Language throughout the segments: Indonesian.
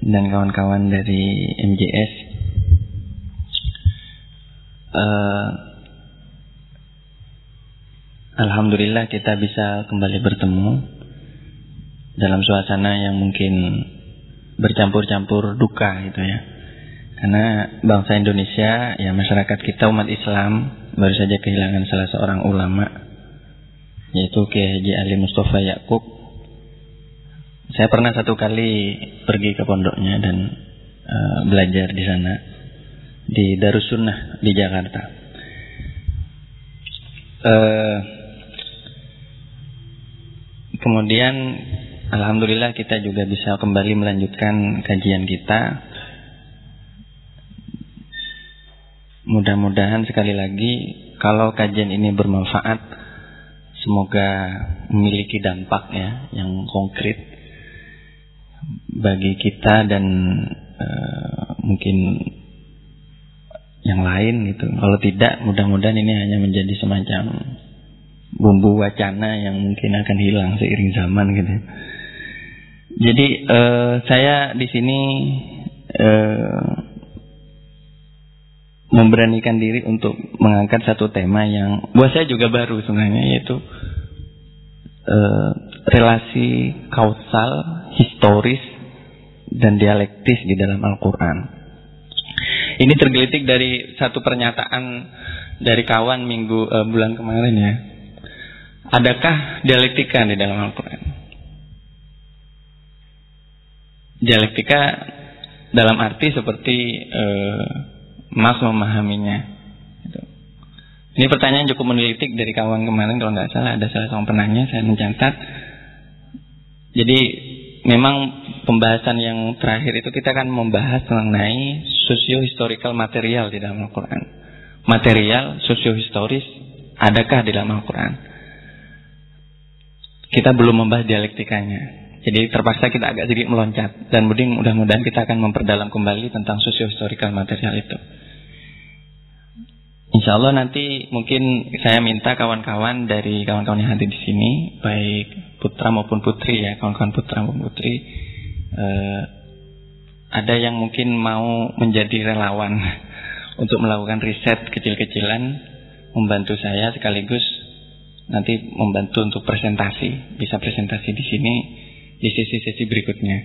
Dan kawan-kawan dari MJS. Uh, eh, Alhamdulillah kita bisa kembali bertemu dalam suasana yang mungkin bercampur-campur duka gitu ya. Karena bangsa Indonesia, ya masyarakat kita umat Islam baru saja kehilangan salah seorang ulama yaitu Kiai Haji Ali Mustafa Yakub. Saya pernah satu kali pergi ke pondoknya dan uh, belajar di sana di Darussunnah di Jakarta. Uh, kemudian Alhamdulillah kita juga bisa kembali melanjutkan kajian kita. Mudah-mudahan sekali lagi kalau kajian ini bermanfaat, semoga memiliki dampak ya yang konkret bagi kita dan uh, mungkin yang lain gitu. Kalau tidak, mudah-mudahan ini hanya menjadi semacam bumbu wacana yang mungkin akan hilang seiring zaman gitu. Jadi uh, saya di sini uh, memberanikan diri untuk mengangkat satu tema yang buat saya juga baru sebenarnya yaitu uh, relasi kausal, historis dan dialektis di dalam Al-Quran. Ini tergelitik dari satu pernyataan dari kawan minggu uh, bulan kemarin ya. Adakah dialektika di dalam Al-Quran? dialektika dalam arti seperti uh, Mas memahaminya. Ini pertanyaan cukup menelitik dari kawan kemarin kalau nggak salah ada salah seorang penanya saya mencatat. Jadi memang pembahasan yang terakhir itu kita akan membahas mengenai socio-historical material di dalam Al-Quran. Material socio-historis adakah di dalam Al-Quran? Kita belum membahas dialektikanya. Jadi terpaksa kita agak sedikit meloncat dan mudah-mudahan kita akan memperdalam kembali tentang sosio-historical material itu. Insya Allah nanti mungkin saya minta kawan-kawan dari kawan-kawan yang hadir di sini, baik putra maupun putri ya, kawan-kawan putra maupun putri, eh, ada yang mungkin mau menjadi relawan untuk melakukan riset kecil-kecilan, membantu saya sekaligus nanti membantu untuk presentasi, bisa presentasi di sini di sesi-sesi berikutnya.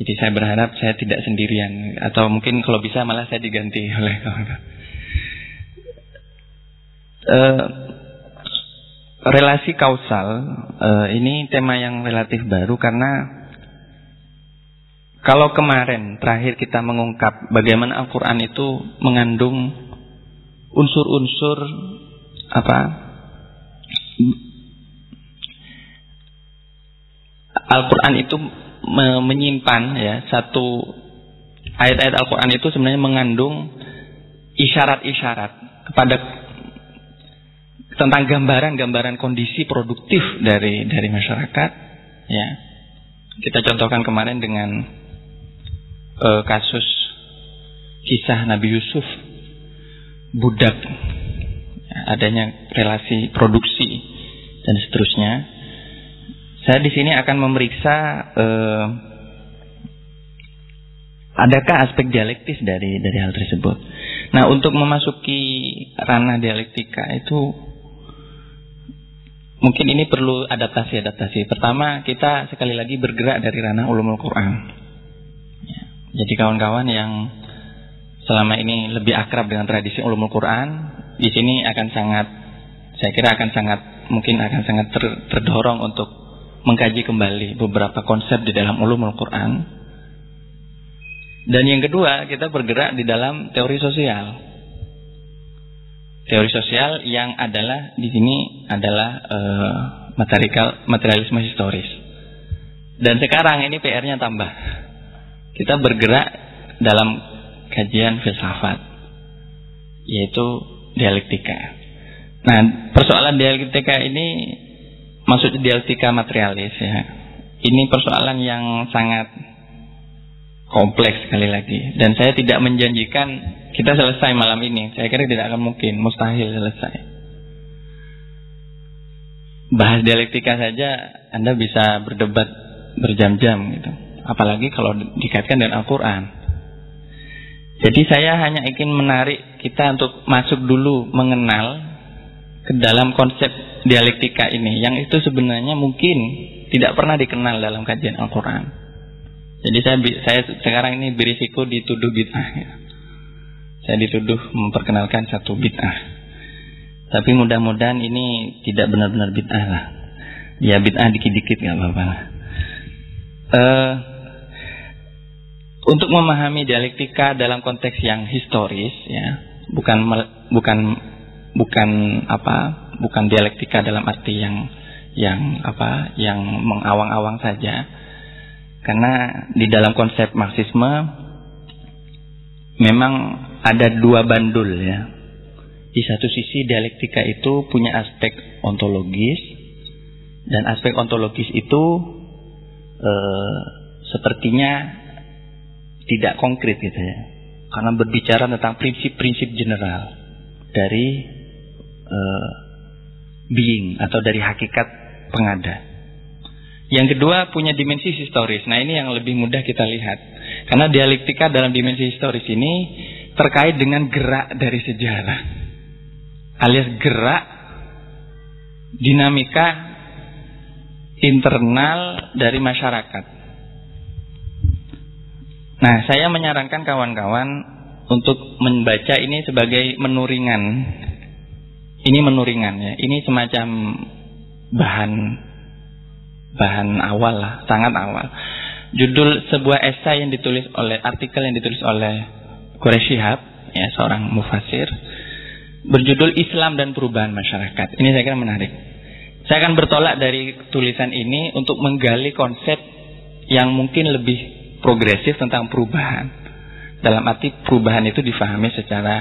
Jadi saya berharap saya tidak sendirian atau mungkin kalau bisa malah saya diganti oleh kawan-kawan. Uh, relasi kausal uh, ini tema yang relatif baru karena kalau kemarin terakhir kita mengungkap bagaimana Al-Quran itu mengandung unsur-unsur apa Al-Quran itu menyimpan ya satu ayat-ayat Al-Quran itu sebenarnya mengandung isyarat-isyarat kepada tentang gambaran-gambaran kondisi produktif dari dari masyarakat ya kita contohkan kemarin dengan uh, kasus kisah Nabi Yusuf budak ya, adanya relasi produksi dan seterusnya saya di sini akan memeriksa eh, adakah aspek dialektis dari dari hal tersebut. Nah, untuk memasuki ranah dialektika itu mungkin ini perlu adaptasi-adaptasi. Pertama, kita sekali lagi bergerak dari ranah ulumul Quran. Ya, jadi kawan-kawan yang selama ini lebih akrab dengan tradisi ulumul Quran, di sini akan sangat saya kira akan sangat mungkin akan sangat ter, terdorong untuk mengkaji kembali beberapa konsep di dalam ulumul Quran. Dan yang kedua, kita bergerak di dalam teori sosial. Teori sosial yang adalah di sini adalah uh, material materialisme historis. Dan sekarang ini PR-nya tambah. Kita bergerak dalam kajian filsafat yaitu dialektika. Nah, persoalan dialektika ini maksud dialektika materialis ya. Ini persoalan yang sangat kompleks sekali lagi dan saya tidak menjanjikan kita selesai malam ini. Saya kira tidak akan mungkin, mustahil selesai. Bahas dialektika saja Anda bisa berdebat berjam-jam gitu. apalagi kalau dikaitkan dengan Al-Quran. Jadi saya hanya ingin menarik kita untuk masuk dulu mengenal ke dalam konsep dialektika ini, yang itu sebenarnya mungkin tidak pernah dikenal dalam kajian Al-Quran. Jadi saya, saya sekarang ini berisiko dituduh bid'ah. Ya. Saya dituduh memperkenalkan satu bid'ah. Tapi mudah-mudahan ini tidak benar-benar bid'ah lah. Ya bid'ah dikit-dikit nggak apa-apa. Uh, untuk memahami dialektika dalam konteks yang historis ya bukan bukan bukan apa bukan dialektika dalam arti yang yang apa yang mengawang-awang saja karena di dalam konsep marxisme memang ada dua bandul ya di satu sisi dialektika itu punya aspek ontologis dan aspek ontologis itu eh, sepertinya tidak konkret gitu ya. Karena berbicara tentang prinsip-prinsip general dari uh, being atau dari hakikat pengada. Yang kedua punya dimensi historis. Nah ini yang lebih mudah kita lihat. Karena dialektika dalam dimensi historis ini terkait dengan gerak dari sejarah. Alias gerak dinamika internal dari masyarakat. Nah, saya menyarankan kawan-kawan untuk membaca ini sebagai menu ringan. Ini menu ringan ya. Ini semacam bahan bahan awal lah, sangat awal. Judul sebuah esai yang ditulis oleh artikel yang ditulis oleh Quraish Shihab, ya seorang mufasir, berjudul Islam dan Perubahan Masyarakat. Ini saya kira menarik. Saya akan bertolak dari tulisan ini untuk menggali konsep yang mungkin lebih progresif tentang perubahan. Dalam arti perubahan itu difahami secara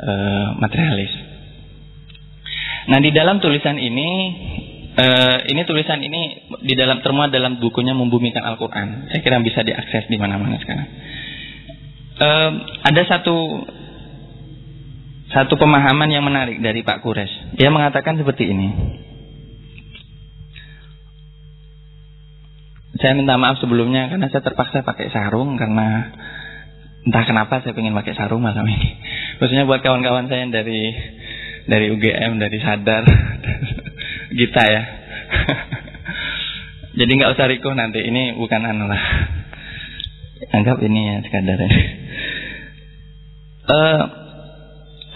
uh, materialis. Nah di dalam tulisan ini, uh, ini tulisan ini di dalam termuat dalam bukunya membumikan Al-Quran. Saya kira bisa diakses di mana-mana sekarang. Uh, ada satu satu pemahaman yang menarik dari Pak Kures. Dia mengatakan seperti ini. Saya minta maaf sebelumnya karena saya terpaksa pakai sarung karena entah kenapa saya ingin pakai sarung malam ini. Khususnya buat kawan-kawan saya yang dari dari UGM, dari Sadar, Gita ya. Jadi nggak usah rikuh nanti. Ini bukan anu lah. Anggap ini ya sekadar. uh,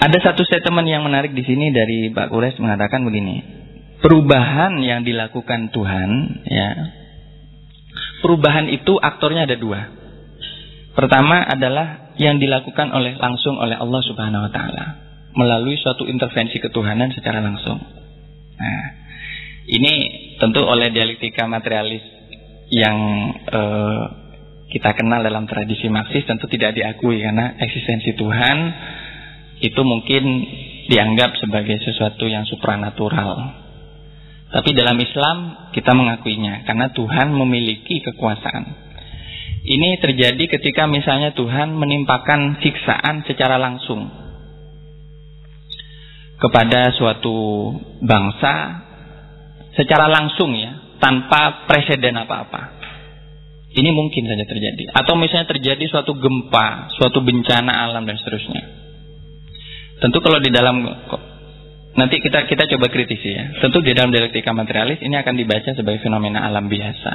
ada satu statement yang menarik di sini dari Pak Kures mengatakan begini. Perubahan yang dilakukan Tuhan ya perubahan itu aktornya ada dua. Pertama adalah yang dilakukan oleh langsung oleh Allah Subhanahu wa taala melalui suatu intervensi ketuhanan secara langsung. Nah, ini tentu oleh dialektika materialis yang eh, kita kenal dalam tradisi Marxis tentu tidak diakui karena eksistensi Tuhan itu mungkin dianggap sebagai sesuatu yang supranatural. Tapi dalam Islam kita mengakuinya karena Tuhan memiliki kekuasaan. Ini terjadi ketika misalnya Tuhan menimpakan siksaan secara langsung kepada suatu bangsa secara langsung ya, tanpa presiden apa-apa. Ini mungkin saja terjadi. Atau misalnya terjadi suatu gempa, suatu bencana alam dan seterusnya. Tentu kalau di dalam Nanti kita kita coba kritisi ya. Tentu di dalam dialektika materialis ini akan dibaca sebagai fenomena alam biasa.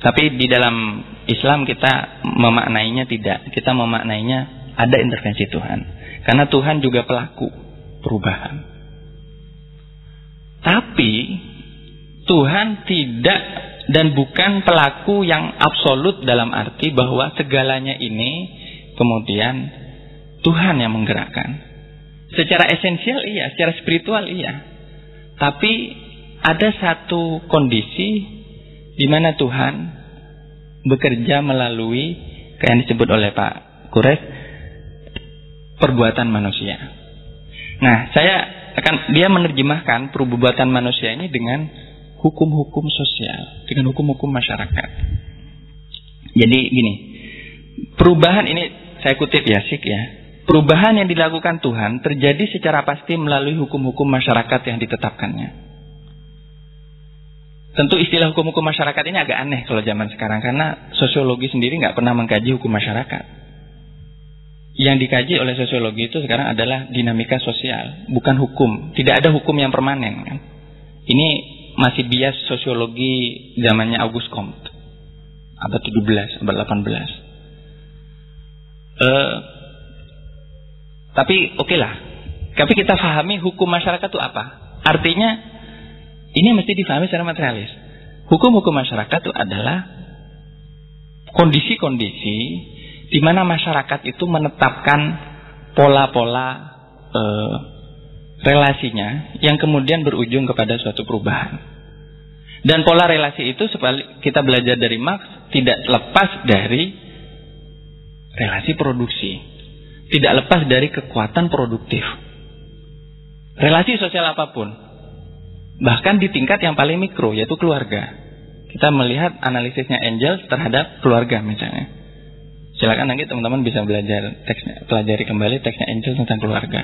Tapi di dalam Islam kita memaknainya tidak. Kita memaknainya ada intervensi Tuhan. Karena Tuhan juga pelaku perubahan. Tapi Tuhan tidak dan bukan pelaku yang absolut dalam arti bahwa segalanya ini kemudian Tuhan yang menggerakkan. Secara esensial iya, secara spiritual iya. Tapi ada satu kondisi di mana Tuhan bekerja melalui kayak yang disebut oleh Pak Kures perbuatan manusia. Nah, saya akan dia menerjemahkan perbuatan manusia ini dengan hukum-hukum sosial, dengan hukum-hukum masyarakat. Jadi gini, perubahan ini saya kutip ya sik ya. Perubahan yang dilakukan Tuhan terjadi secara pasti melalui hukum-hukum masyarakat yang ditetapkannya. Tentu istilah hukum-hukum masyarakat ini agak aneh kalau zaman sekarang karena sosiologi sendiri nggak pernah mengkaji hukum masyarakat. Yang dikaji oleh sosiologi itu sekarang adalah dinamika sosial, bukan hukum. Tidak ada hukum yang permanen. Kan? Ini masih bias sosiologi zamannya August Comte, abad 17, abad 18. Uh, tapi oke okay lah. Tapi kita pahami hukum masyarakat itu apa? Artinya ini mesti difahami secara materialis. Hukum-hukum masyarakat itu adalah kondisi-kondisi di mana masyarakat itu menetapkan pola-pola uh, relasinya yang kemudian berujung kepada suatu perubahan. Dan pola relasi itu kita belajar dari Marx tidak lepas dari relasi produksi. Tidak lepas dari kekuatan produktif. Relasi sosial apa pun. Bahkan di tingkat yang paling mikro, yaitu keluarga. Kita melihat analisisnya Angel terhadap keluarga misalnya. Silakan nanti teman-teman bisa belajar teksnya, pelajari kembali teksnya Angel tentang keluarga.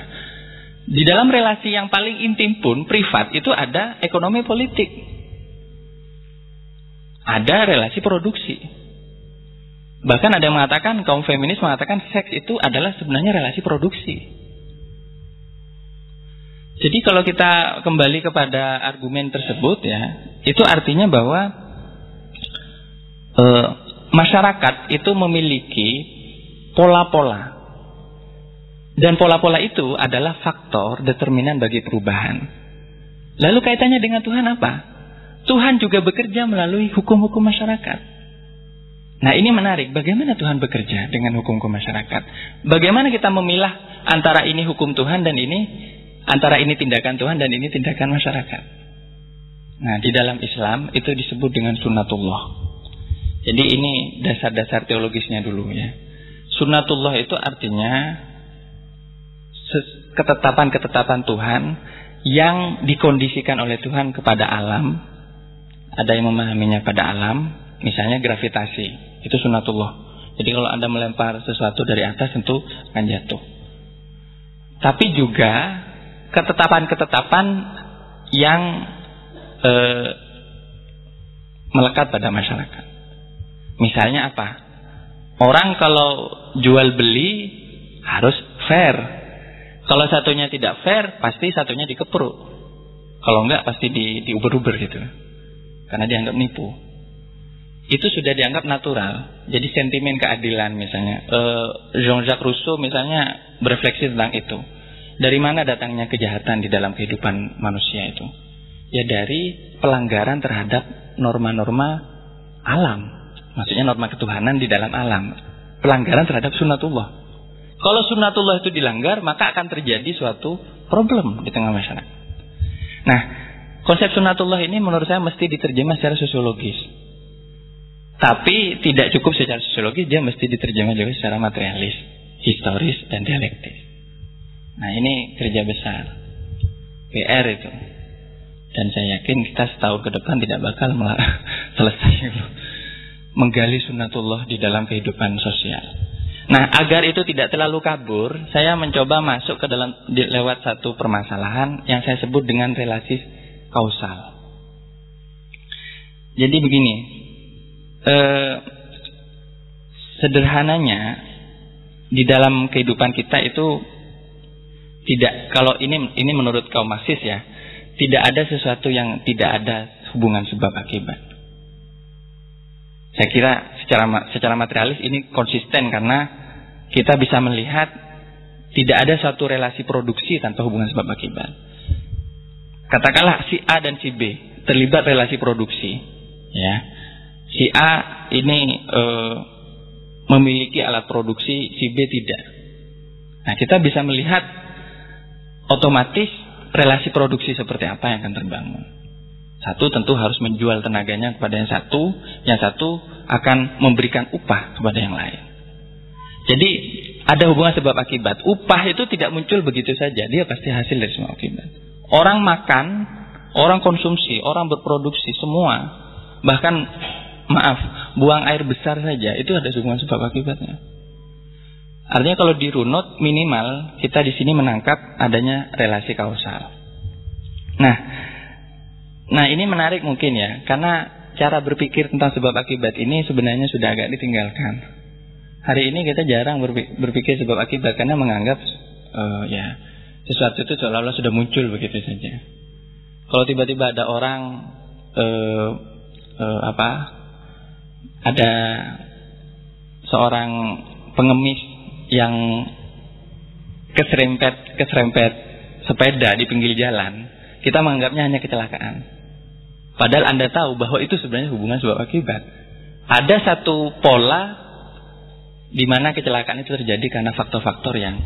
Di dalam relasi yang paling intim pun privat itu ada ekonomi politik. Ada relasi produksi. Bahkan ada yang mengatakan, kaum feminis mengatakan seks itu adalah sebenarnya relasi produksi. Jadi kalau kita kembali kepada argumen tersebut ya, itu artinya bahwa e, masyarakat itu memiliki pola-pola. Dan pola-pola itu adalah faktor determinan bagi perubahan. Lalu kaitannya dengan Tuhan apa? Tuhan juga bekerja melalui hukum-hukum masyarakat. Nah ini menarik, bagaimana Tuhan bekerja dengan hukum-hukum masyarakat? Bagaimana kita memilah antara ini hukum Tuhan dan ini, antara ini tindakan Tuhan dan ini tindakan masyarakat? Nah di dalam Islam itu disebut dengan sunatullah. Jadi ini dasar-dasar teologisnya dulu ya. Sunatullah itu artinya ketetapan-ketetapan Tuhan yang dikondisikan oleh Tuhan kepada alam. Ada yang memahaminya pada alam, misalnya gravitasi. Itu sunatullah. Jadi kalau Anda melempar sesuatu dari atas tentu akan jatuh. Tapi juga ketetapan-ketetapan yang eh, melekat pada masyarakat. Misalnya apa? Orang kalau jual beli harus fair. Kalau satunya tidak fair, pasti satunya dikepruk. Kalau enggak pasti di diuber-uber gitu. Karena dianggap nipu itu sudah dianggap natural. Jadi sentimen keadilan misalnya. Uh, Jean-Jacques Rousseau misalnya berefleksi tentang itu. Dari mana datangnya kejahatan di dalam kehidupan manusia itu? Ya dari pelanggaran terhadap norma-norma alam. Maksudnya norma ketuhanan di dalam alam. Pelanggaran terhadap sunatullah. Kalau sunatullah itu dilanggar, maka akan terjadi suatu problem di tengah masyarakat. Nah, konsep sunatullah ini menurut saya mesti diterjemah secara sosiologis. Tapi tidak cukup secara sosiologis, dia mesti diterjemah juga secara materialis, historis, dan dialektis. Nah ini kerja besar. PR itu. Dan saya yakin kita setahun ke depan tidak bakal selesai menggali sunatullah di dalam kehidupan sosial. Nah, agar itu tidak terlalu kabur, saya mencoba masuk ke dalam lewat satu permasalahan yang saya sebut dengan relasi kausal. Jadi begini, eh, sederhananya di dalam kehidupan kita itu tidak kalau ini ini menurut kaum Marxis ya tidak ada sesuatu yang tidak ada hubungan sebab akibat. Saya kira secara secara materialis ini konsisten karena kita bisa melihat tidak ada suatu relasi produksi tanpa hubungan sebab akibat. Katakanlah si A dan si B terlibat relasi produksi, ya si A ini e, memiliki alat produksi, si B tidak. Nah, kita bisa melihat otomatis relasi produksi seperti apa yang akan terbangun. Satu tentu harus menjual tenaganya kepada yang satu, yang satu akan memberikan upah kepada yang lain. Jadi ada hubungan sebab akibat. Upah itu tidak muncul begitu saja, dia pasti hasil dari semua akibat. Orang makan, orang konsumsi, orang berproduksi semua, bahkan maaf, buang air besar saja itu ada hubungan sebab akibatnya. Artinya kalau dirunut minimal kita di sini menangkap adanya relasi kausal. Nah, Nah ini menarik mungkin ya, karena cara berpikir tentang sebab akibat ini sebenarnya sudah agak ditinggalkan. Hari ini kita jarang berpikir sebab akibat karena menganggap uh, ya sesuatu itu seolah-olah sudah muncul begitu saja. Kalau tiba-tiba ada orang uh, uh, apa ada seorang pengemis yang keserempet keserempet sepeda di pinggir jalan, kita menganggapnya hanya kecelakaan. Padahal Anda tahu bahwa itu sebenarnya hubungan sebab akibat. Ada satu pola di mana kecelakaan itu terjadi karena faktor-faktor yang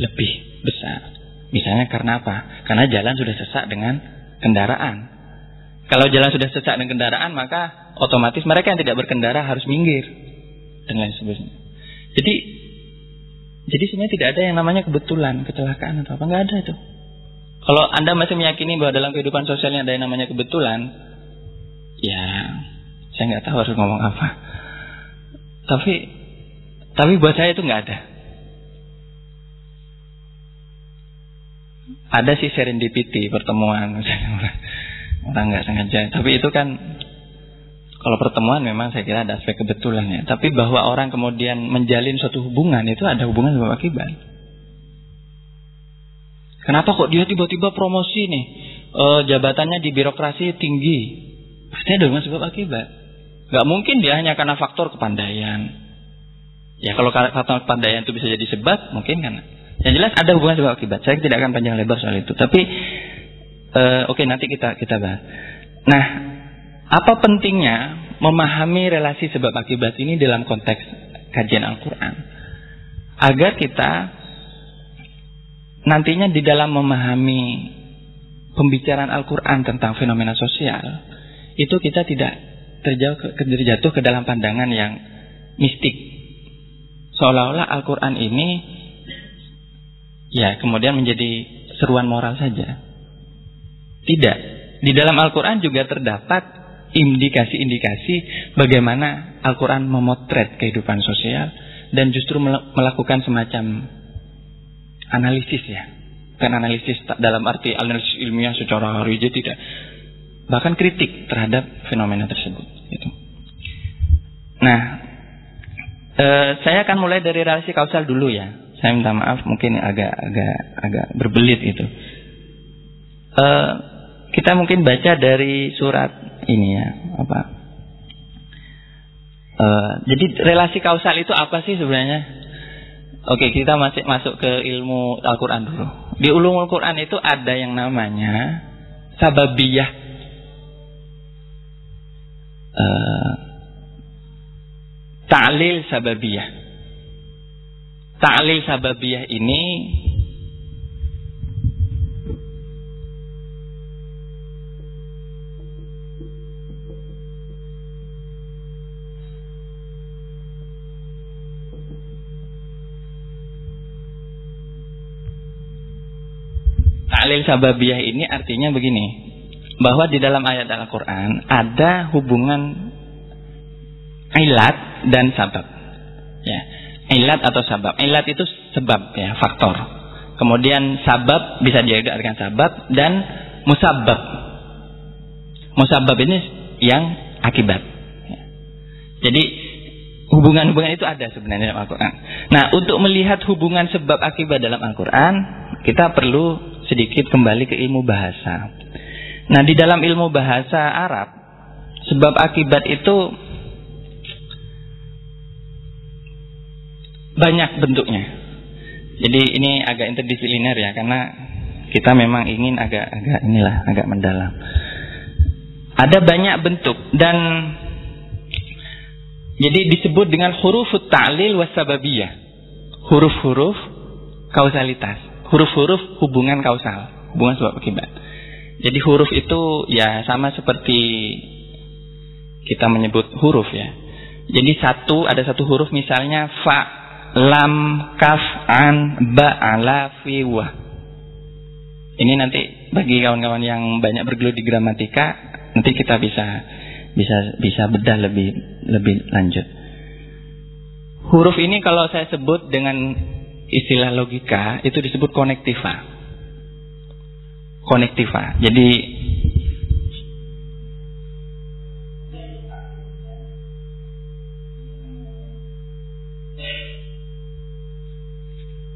lebih besar. Misalnya karena apa? Karena jalan sudah sesak dengan kendaraan. Kalau jalan sudah sesak dengan kendaraan, maka otomatis mereka yang tidak berkendara harus minggir dan lain sebagainya. Jadi jadi sebenarnya tidak ada yang namanya kebetulan, kecelakaan atau apa, nggak ada itu. Kalau Anda masih meyakini bahwa dalam kehidupan sosialnya ada yang namanya kebetulan, ya saya nggak tahu harus ngomong apa. Tapi tapi buat saya itu nggak ada. Ada sih serendipity pertemuan orang nggak sengaja. Tapi itu kan kalau pertemuan memang saya kira ada aspek kebetulan ya. Tapi bahwa orang kemudian menjalin suatu hubungan itu ada hubungan sebab akibat. Kenapa kok dia tiba-tiba promosi nih? E, jabatannya di birokrasi tinggi. Pasti ada hubungan sebab akibat. Gak mungkin dia hanya karena faktor kepandaian. Ya kalau faktor kepandaian itu bisa jadi sebab, mungkin kan. Yang jelas ada hubungan sebab akibat. Saya tidak akan panjang lebar soal itu. Tapi e, oke okay, nanti kita kita bahas. Nah, apa pentingnya memahami relasi sebab akibat ini dalam konteks kajian Al-Quran? Agar kita nantinya di dalam memahami pembicaraan Al-Quran tentang fenomena sosial, itu kita tidak terjauh ke, terjatuh ke dalam pandangan yang mistik. Seolah-olah Al-Quran ini ya kemudian menjadi seruan moral saja. Tidak. Di dalam Al-Quran juga terdapat indikasi-indikasi bagaimana Al-Quran memotret kehidupan sosial dan justru melakukan semacam analisis ya. Bukan analisis dalam arti analisis ilmiah secara rigid tidak. Bahkan kritik terhadap fenomena tersebut. Gitu. Nah, e, saya akan mulai dari relasi kausal dulu ya. Saya minta maaf mungkin agak agak agak berbelit itu. E, kita mungkin baca dari surat ini ya apa? Uh, jadi relasi kausal itu apa sih sebenarnya? Oke kita masih masuk ke ilmu Al-Quran dulu. Di ulumul Quran itu ada yang namanya sababiyah. Uh, ta'lil sababiyah ta'lil sababiyah ini Ta'lil sababiyah ini artinya begini. Bahwa di dalam ayat Al-Quran ada hubungan ilat dan sabab. Ya. Ilat atau sabab. Ilat itu sebab ya, faktor. Kemudian sabab bisa dengan sabab dan musabab. Musabab ini yang akibat. Ya. Jadi hubungan-hubungan itu ada sebenarnya dalam Al-Quran. Nah, untuk melihat hubungan sebab akibat dalam Al-Quran, kita perlu sedikit kembali ke ilmu bahasa. Nah, di dalam ilmu bahasa Arab, sebab akibat itu banyak bentuknya. Jadi ini agak interdisipliner ya, karena kita memang ingin agak-agak inilah, agak mendalam. Ada banyak bentuk dan jadi disebut dengan huruf ta'lil wasababiyah. Huruf-huruf kausalitas huruf-huruf hubungan kausal, hubungan sebab akibat. Jadi huruf itu ya sama seperti kita menyebut huruf ya. Jadi satu ada satu huruf misalnya fa, lam, kaf, an, ba, ala, fi, wa. Ini nanti bagi kawan-kawan yang banyak bergelut di gramatika nanti kita bisa bisa bisa bedah lebih lebih lanjut. Huruf ini kalau saya sebut dengan istilah logika itu disebut konektiva. Konektiva. Jadi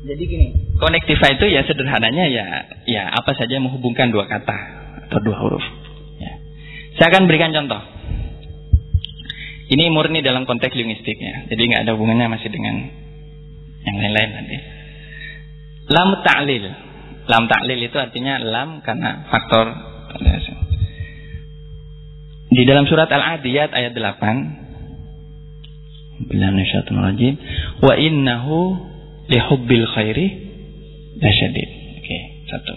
Jadi gini, konektiva itu ya sederhananya ya ya apa saja menghubungkan dua kata atau dua huruf. Ya. Saya akan berikan contoh. Ini murni dalam konteks linguistik ya. Jadi nggak ada hubungannya masih dengan yang lain-lain nanti. Lam ta'lil. Lam ta'lil itu artinya lam karena faktor di dalam surat Al-Adiyat ayat 8 rajim wa innahu lihubbil khairi lasyadid. Oke, satu.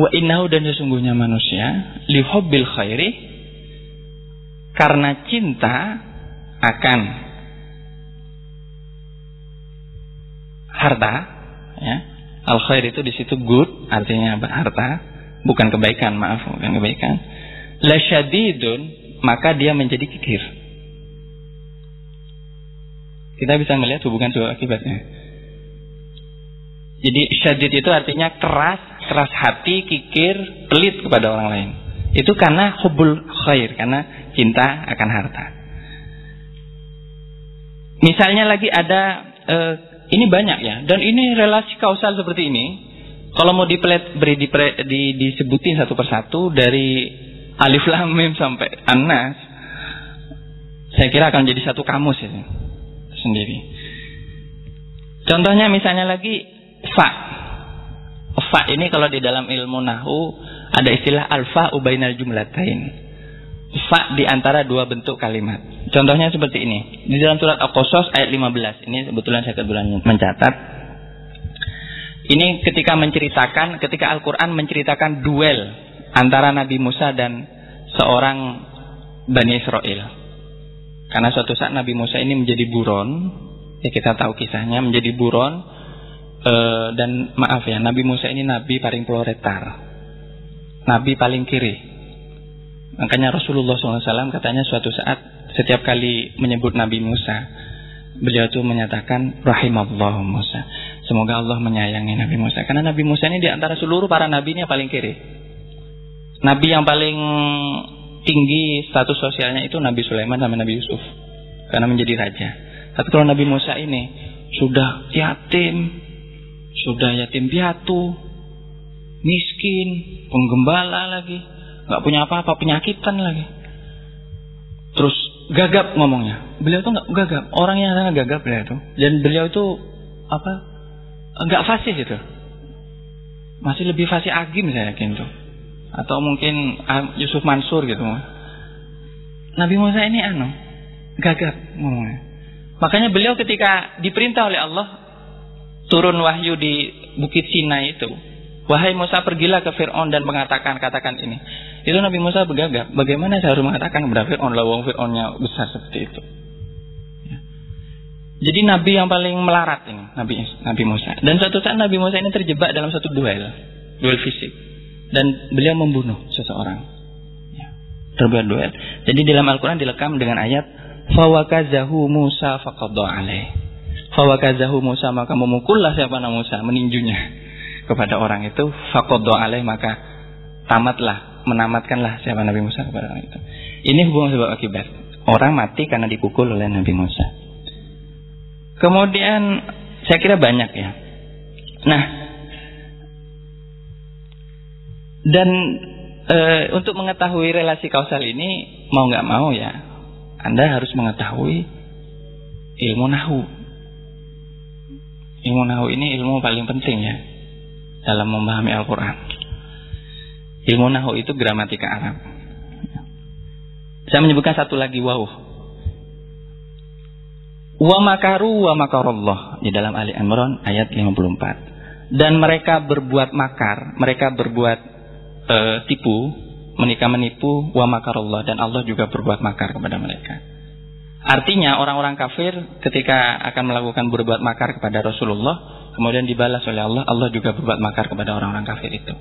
Wa innahu dan sesungguhnya manusia lihubbil khairi karena cinta akan harta ya. Al khair itu di situ good artinya harta, bukan kebaikan, maaf, bukan kebaikan lasyadidun maka dia menjadi kikir. Kita bisa melihat hubungan sebab akibatnya. Jadi syadid itu artinya keras, keras hati, kikir, pelit kepada orang lain. Itu karena hubul khair, karena cinta akan harta. Misalnya lagi ada eh, ini banyak ya, dan ini relasi kausal seperti ini. Kalau mau dipelet, beri dipre, di, disebutin satu persatu dari alif lam mim sampai anas saya kira akan jadi satu kamus ini sendiri. Contohnya misalnya lagi fa. Fa ini kalau di dalam ilmu nahu ada istilah alfa ubainal jumlatain. Fa di antara dua bentuk kalimat. Contohnya seperti ini. Di dalam surat Al-Qasas ayat 15 ini kebetulan saya kebetulan mencatat. Ini ketika menceritakan ketika Al-Quran menceritakan duel antara Nabi Musa dan seorang Bani Israel. Karena suatu saat Nabi Musa ini menjadi buron, ya kita tahu kisahnya menjadi buron e, dan maaf ya Nabi Musa ini Nabi paling proletar, Nabi paling kiri. Makanya Rasulullah SAW katanya suatu saat setiap kali menyebut Nabi Musa, beliau itu menyatakan rahimallah Musa. Semoga Allah menyayangi Nabi Musa. Karena Nabi Musa ini di antara seluruh para nabi ini paling kiri. Nabi yang paling tinggi status sosialnya itu Nabi Sulaiman sama Nabi Yusuf karena menjadi raja. Tapi kalau Nabi Musa ini sudah yatim, sudah yatim piatu, miskin, penggembala lagi, nggak punya apa-apa, penyakitan lagi. Terus gagap ngomongnya. Beliau tuh nggak gagap, orang yang sangat gagap beliau itu. Dan beliau itu apa? Nggak fasih gitu. Masih lebih fasih Agim saya yakin tuh atau mungkin ah, Yusuf Mansur gitu. Nabi Musa ini anu gagap ngomongnya. Makanya beliau ketika diperintah oleh Allah turun wahyu di Bukit Sinai itu, wahai Musa pergilah ke Fir'aun dan mengatakan katakan ini. Itu Nabi Musa bergagap. Bagaimana saya harus mengatakan kepada Fir'aun lawang Fir'aunnya besar seperti itu. Ya. Jadi Nabi yang paling melarat ini, Nabi Nabi Musa. Dan suatu saat Nabi Musa ini terjebak dalam satu duel, duel fisik dan beliau membunuh seseorang. Ya, terbuat duel. Jadi dalam Al-Quran dilekam dengan ayat Fawakazahu Musa faqadha alaih. Fawakazahu Musa maka memukullah siapa nama Musa meninjunya kepada orang itu faqadha alaih maka tamatlah menamatkanlah siapa Nabi Musa kepada orang itu. Ini hubungan sebab akibat. Orang mati karena dipukul oleh Nabi Musa. Kemudian saya kira banyak ya. Nah, dan e, untuk mengetahui relasi kausal ini mau nggak mau ya, Anda harus mengetahui ilmu nahu. Ilmu nahu ini ilmu paling penting ya dalam memahami Al-Quran. Ilmu nahu itu gramatika Arab. Saya menyebutkan satu lagi wow. Wa makaru wa makarullah di dalam Ali Imran ayat 54. Dan mereka berbuat makar, mereka berbuat e, tipu, menikah menipu, wa makarullah dan Allah juga berbuat makar kepada mereka. Artinya orang-orang kafir ketika akan melakukan berbuat makar kepada Rasulullah, kemudian dibalas oleh Allah, Allah juga berbuat makar kepada orang-orang kafir itu.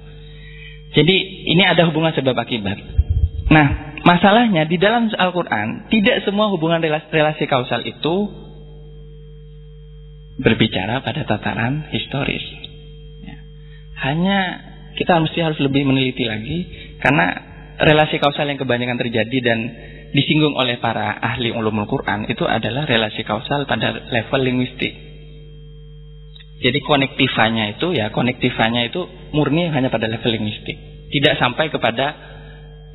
Jadi ini ada hubungan sebab akibat. Nah, masalahnya di dalam Al-Quran tidak semua hubungan relasi, relasi kausal itu berbicara pada tataran historis. Ya. Hanya kita mesti harus lebih meneliti lagi karena relasi kausal yang kebanyakan terjadi dan disinggung oleh para ahli ulumul Quran itu adalah relasi kausal pada level linguistik. Jadi konektifannya itu ya konektifannya itu murni hanya pada level linguistik, tidak sampai kepada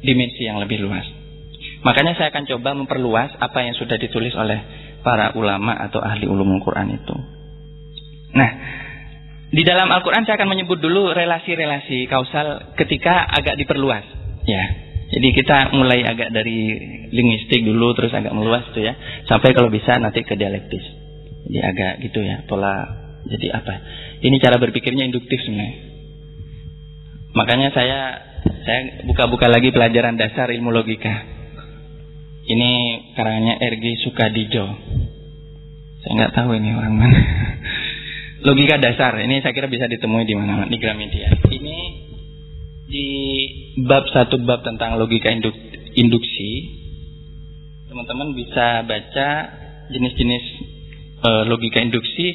dimensi yang lebih luas. Makanya saya akan coba memperluas apa yang sudah ditulis oleh para ulama atau ahli ulumul Quran itu. Nah, di dalam Al-Quran saya akan menyebut dulu relasi-relasi kausal ketika agak diperluas. Ya, jadi kita mulai agak dari linguistik dulu, terus agak meluas tuh ya, sampai kalau bisa nanti ke dialektis. Jadi agak gitu ya, pola. Jadi apa? Ini cara berpikirnya induktif sebenarnya. Makanya saya saya buka-buka lagi pelajaran dasar ilmu logika. Ini karangannya RG Sukadijo. Saya nggak tahu ini orang mana. logika dasar ini saya kira bisa ditemui di mana di Gramedia. Ini di bab satu bab tentang logika induk, induksi, teman-teman bisa baca jenis-jenis e, logika induksi.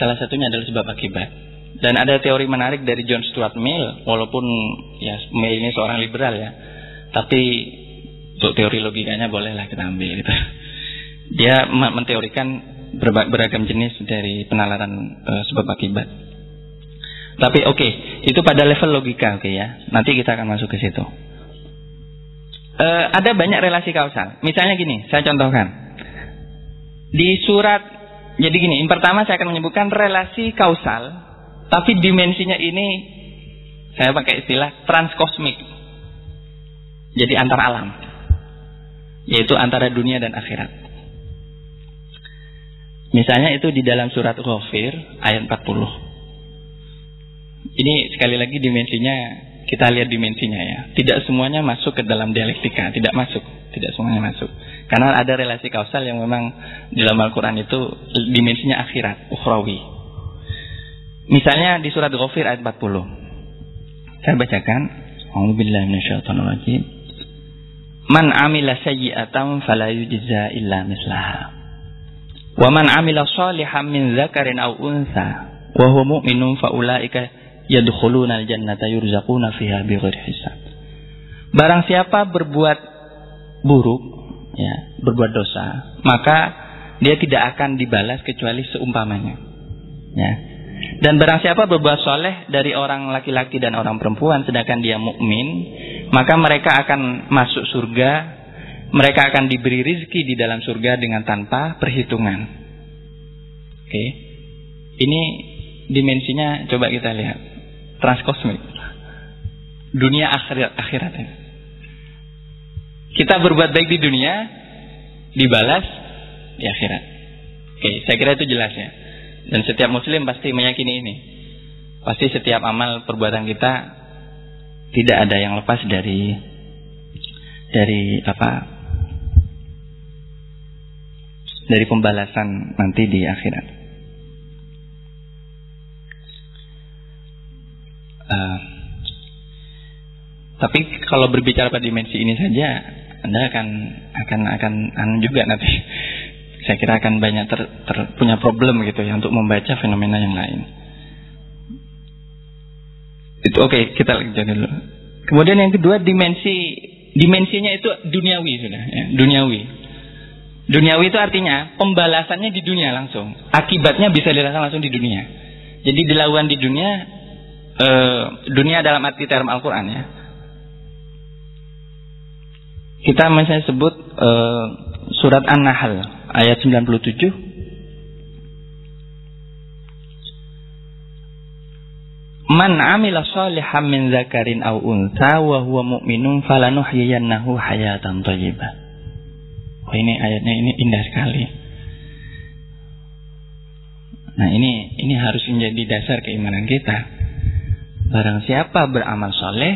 Salah satunya adalah sebab akibat. Dan ada teori menarik dari John Stuart Mill, walaupun ya Mill ini seorang liberal ya, tapi untuk teori logikanya bolehlah kita ambil gitu. Dia menteorikan beragam jenis dari penalaran uh, sebab akibat. Tapi oke, okay, itu pada level logika, oke okay ya. Nanti kita akan masuk ke situ. Uh, ada banyak relasi kausal. Misalnya gini, saya contohkan. Di surat, jadi gini, yang pertama saya akan menyebutkan relasi kausal, tapi dimensinya ini saya pakai istilah transkosmik. Jadi antar alam. Yaitu antara dunia dan akhirat. Misalnya itu di dalam surat Ghafir ayat 40. Ini sekali lagi dimensinya kita lihat dimensinya ya. Tidak semuanya masuk ke dalam dialektika, tidak masuk, tidak semuanya masuk. Karena ada relasi kausal yang memang dalam Al-Qur'an itu dimensinya akhirat, ukhrawi. Misalnya di surat Ghafir ayat 40. Saya bacakan. A'udzubillahi. Man amila sayyi'atan fala yujza illa mislaha. Wa man amila salihan min dzakarin aw untha wa huwa mu'minun fa ulaika yadkhuluna al-jannata yurzaquna fiha bighairi hisab. Barang siapa berbuat buruk, ya, berbuat dosa, maka dia tidak akan dibalas kecuali seumpamanya. Ya. Dan barang siapa berbuat soleh dari orang laki-laki dan orang perempuan sedangkan dia mukmin, maka mereka akan masuk surga mereka akan diberi rizki di dalam surga dengan tanpa perhitungan. Oke, okay. ini dimensinya coba kita lihat transkosmik, dunia akhirat akhirat. Kita berbuat baik di dunia, dibalas di akhirat. Oke, okay, saya kira itu jelas ya. Dan setiap muslim pasti meyakini ini. Pasti setiap amal perbuatan kita tidak ada yang lepas dari dari apa dari pembalasan nanti di akhirat. Uh, tapi kalau berbicara pada dimensi ini saja, anda akan akan akan anu juga nanti. Saya kira akan banyak ter, ter, punya problem gitu ya untuk membaca fenomena yang lain. Itu oke okay, kita lanjut dulu. Kemudian yang kedua dimensi dimensinya itu duniawi sudah ya, duniawi. Duniawi itu artinya pembalasannya di dunia langsung. Akibatnya bisa dirasakan langsung di dunia. Jadi dilakukan di dunia, e, dunia dalam arti term Al-Quran ya. Kita misalnya sebut e, surat An-Nahl ayat 97. Man amila salihan min zakarin aw untha wa huwa mu'minun falanuhyiyannahu hayatan thayyibah. Oh ini ayatnya ini indah sekali. Nah ini ini harus menjadi dasar keimanan kita. Barang siapa beramal soleh,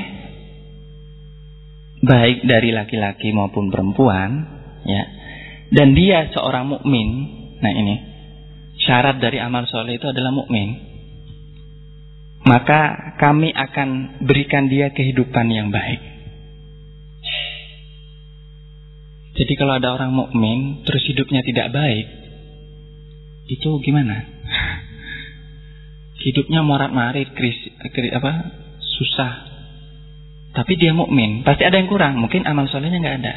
baik dari laki-laki maupun perempuan, ya, dan dia seorang mukmin. Nah ini syarat dari amal soleh itu adalah mukmin. Maka kami akan berikan dia kehidupan yang baik. Jadi kalau ada orang mukmin terus hidupnya tidak baik, itu gimana? Hidupnya morat-marit, kris, kris, apa? Susah. Tapi dia mukmin, pasti ada yang kurang. Mungkin amal solehnya nggak ada.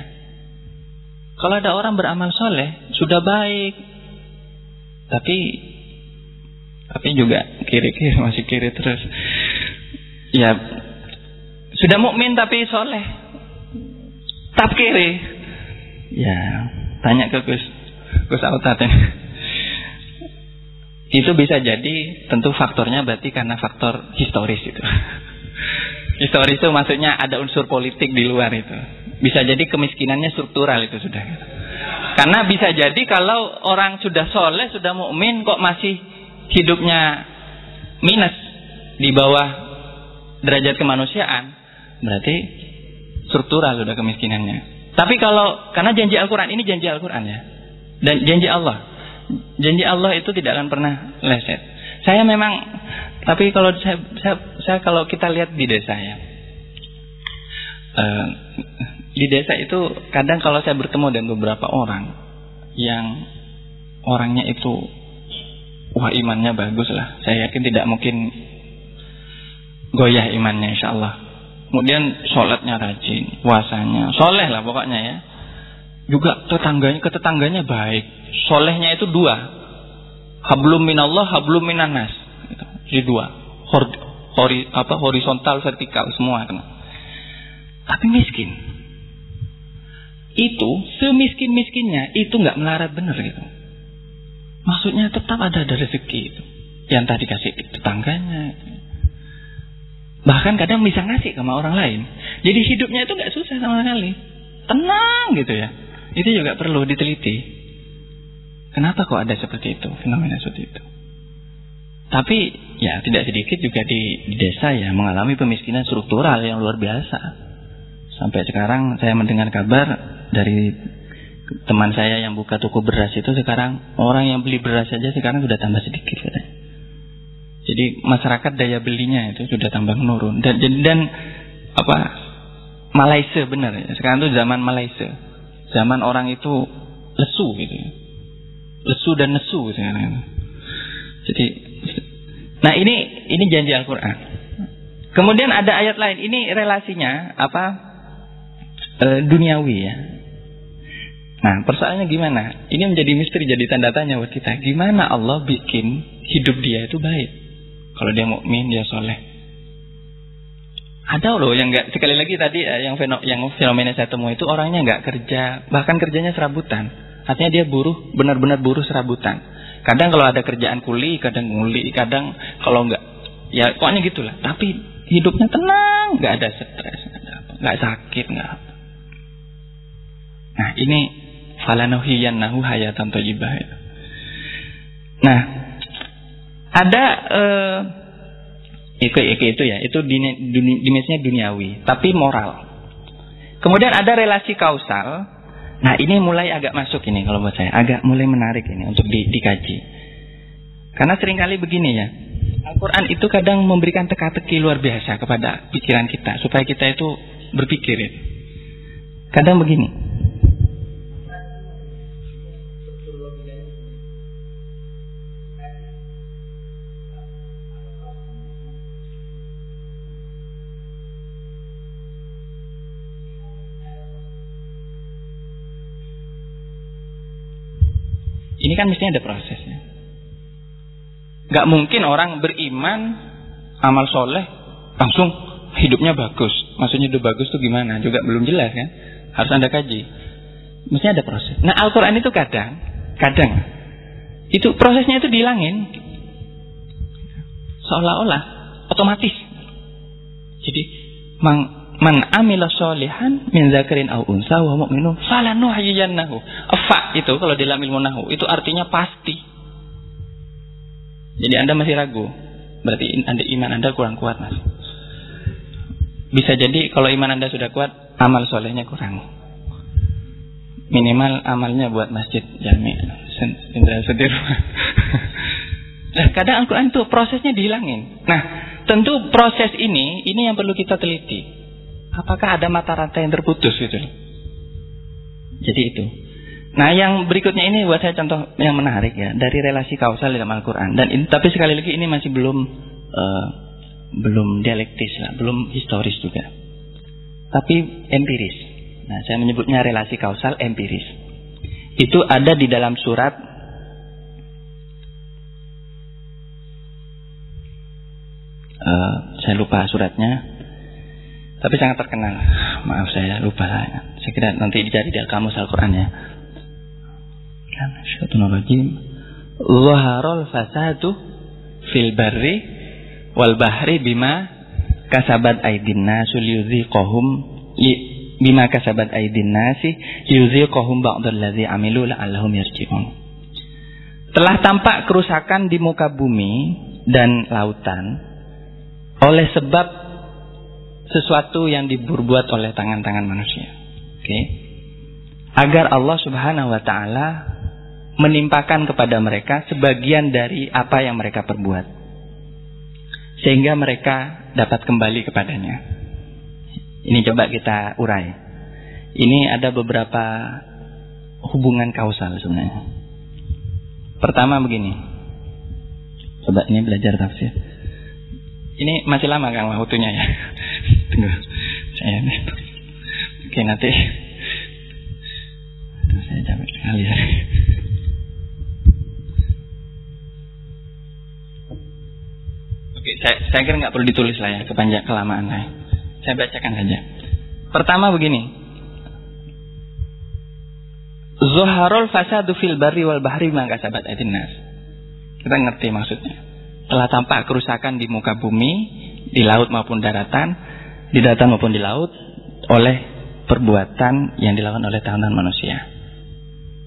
Kalau ada orang beramal soleh sudah baik, tapi Tapi juga kiri-kiri masih kiri terus. Ya sudah mukmin tapi soleh. Tap kiri. Ya tanya ke Gus Gus Autat Itu bisa jadi tentu faktornya berarti karena faktor historis itu. historis itu maksudnya ada unsur politik di luar itu. Bisa jadi kemiskinannya struktural itu sudah. Karena bisa jadi kalau orang sudah soleh, sudah mukmin kok masih hidupnya minus di bawah derajat kemanusiaan, berarti struktural sudah kemiskinannya. Tapi kalau karena janji Al-Qur'an ini janji Al-Qur'an ya. Dan janji Allah. Janji Allah itu tidak akan pernah leset. Saya memang tapi kalau saya, saya, saya kalau kita lihat di desa ya. Uh, di desa itu kadang kalau saya bertemu dengan beberapa orang yang orangnya itu wah imannya bagus lah. Saya yakin tidak mungkin goyah imannya insya Allah. Kemudian sholatnya rajin, puasanya, soleh lah pokoknya ya. Juga tetangganya, ke tetangganya baik. Solehnya itu dua. Hablum minallah, hablum minanas. Jadi dua. Hor, hori, apa, horizontal, vertikal, semua. Tapi miskin itu semiskin-miskinnya itu nggak melarat benar gitu. Maksudnya tetap ada ada rezeki itu. Yang tadi kasih tetangganya. Bahkan kadang bisa ngasih sama orang lain. Jadi hidupnya itu nggak susah sama sekali. Tenang gitu ya. Itu juga perlu diteliti. Kenapa kok ada seperti itu, fenomena seperti itu? Tapi ya tidak sedikit juga di, di desa ya mengalami pemiskinan struktural yang luar biasa. Sampai sekarang saya mendengar kabar dari teman saya yang buka toko beras itu sekarang orang yang beli beras saja sekarang sudah tambah sedikit katanya. Jadi masyarakat daya belinya itu sudah tambah menurun dan dan apa Malaysia benar ya. Sekarang itu zaman Malaysia. Zaman orang itu lesu gitu. Ya. Lesu dan nesu sekarang. Jadi nah ini ini janji Al-Qur'an. Kemudian ada ayat lain. Ini relasinya apa? E, duniawi ya. Nah, persoalannya gimana? Ini menjadi misteri, jadi tanda tanya buat kita. Gimana Allah bikin hidup dia itu baik? Kalau dia mukmin, dia soleh. Ada loh yang nggak sekali lagi tadi eh, yang feno, yang fenomena saya temui itu orangnya nggak kerja, bahkan kerjanya serabutan. Artinya dia buruh, benar-benar buruh serabutan. Kadang kalau ada kerjaan kuli, kadang nguli, kadang kalau nggak, ya pokoknya gitulah. Tapi hidupnya tenang, nggak ada stres, nggak sakit, nggak. Nah ini falanuhiyannahu hayatan thayyibah. Nah, ada uh, itu, itu ya, itu dimensinya duniawi, tapi moral. Kemudian ada relasi kausal. Nah, ini mulai agak masuk ini kalau buat saya, agak mulai menarik ini untuk di, dikaji. Karena sering kali begini ya, Al-Quran itu kadang memberikan teka-teki luar biasa kepada pikiran kita, supaya kita itu berpikir. Ya. Kadang begini, Ini kan mestinya ada prosesnya. Gak mungkin orang beriman, amal soleh, langsung hidupnya bagus. Maksudnya hidup bagus tuh gimana? Juga belum jelas kan? Harus anda kaji. Mestinya ada proses. Nah Al-Quran itu kadang, kadang, itu prosesnya itu dihilangin. Seolah-olah otomatis. Jadi, mang, Man amila solihan min zakarin au unsa wa mu'minun falanuhyiyannahu. Fa itu kalau dalam ilmu nahu itu artinya pasti. Jadi Anda masih ragu. Berarti Anda iman Anda kurang kuat, Mas. Bisa jadi kalau iman Anda sudah kuat, amal solehnya kurang. Minimal amalnya buat masjid jami. Sedir. Nah, kadang Al-Quran itu prosesnya dihilangin. Nah, tentu proses ini, ini yang perlu kita teliti. Apakah ada mata rantai yang terputus gitu? Jadi itu. Nah, yang berikutnya ini buat saya contoh yang menarik ya dari relasi kausal dalam Al-Qur'an. Dan ini, tapi sekali lagi ini masih belum uh, belum dialektis lah, belum historis juga. Tapi empiris. Nah, saya menyebutnya relasi kausal empiris. Itu ada di dalam surat Uh, saya lupa suratnya. Tapi sangat terkenal. Maaf saya lupa. Saya kira nanti dicari di kamus Al-Quran ya. Syaitanirrajim. Zaharul fasadu fil barri wal bahri bima kasabat aidin nasul yudhiqahum bima kasabat aidin nasi yudhiqahum ba'dalladzi amilu la'allahum yarji'un. Telah tampak kerusakan di muka bumi dan lautan oleh sebab sesuatu yang dibuat oleh tangan-tangan manusia. Oke. Okay. Agar Allah Subhanahu wa taala menimpakan kepada mereka sebagian dari apa yang mereka perbuat. Sehingga mereka dapat kembali kepadanya. Ini coba kita urai. Ini ada beberapa hubungan kausal sebenarnya. Pertama begini. Coba ini belajar tafsir. Ini masih lama Kang waktunya ya. Tunggu. Saya nih. Oke nanti. Saya capek sekali ya. Oke, saya, saya kira nggak perlu ditulis lah ya kepanjang kelamaan saya. Saya bacakan saja. Pertama begini. Zuharul fasadu fil barri wal bahri maka sahabat adinas. Kita ngerti maksudnya. Telah tampak kerusakan di muka bumi, di laut maupun daratan, di daratan maupun di laut oleh perbuatan yang dilakukan oleh tangan manusia.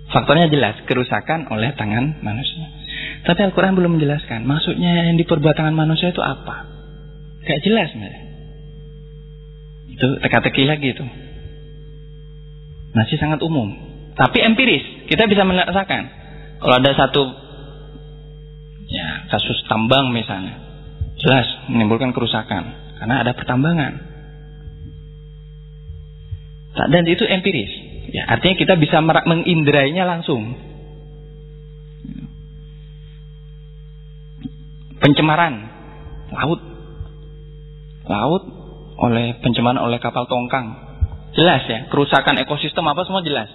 Faktornya jelas, kerusakan oleh tangan manusia. Tapi Al-Quran belum menjelaskan maksudnya yang diperbuat tangan manusia itu apa. Gak jelas sebenarnya. Itu teka-teki lagi itu. Masih sangat umum. Tapi empiris. Kita bisa merasakan. Kalau ada satu ya kasus tambang misalnya. Jelas menimbulkan kerusakan. Karena ada pertambangan. Dan itu empiris. Ya, artinya kita bisa mengindrainya langsung. Pencemaran laut. Laut oleh pencemaran oleh kapal tongkang. Jelas ya, kerusakan ekosistem apa semua jelas.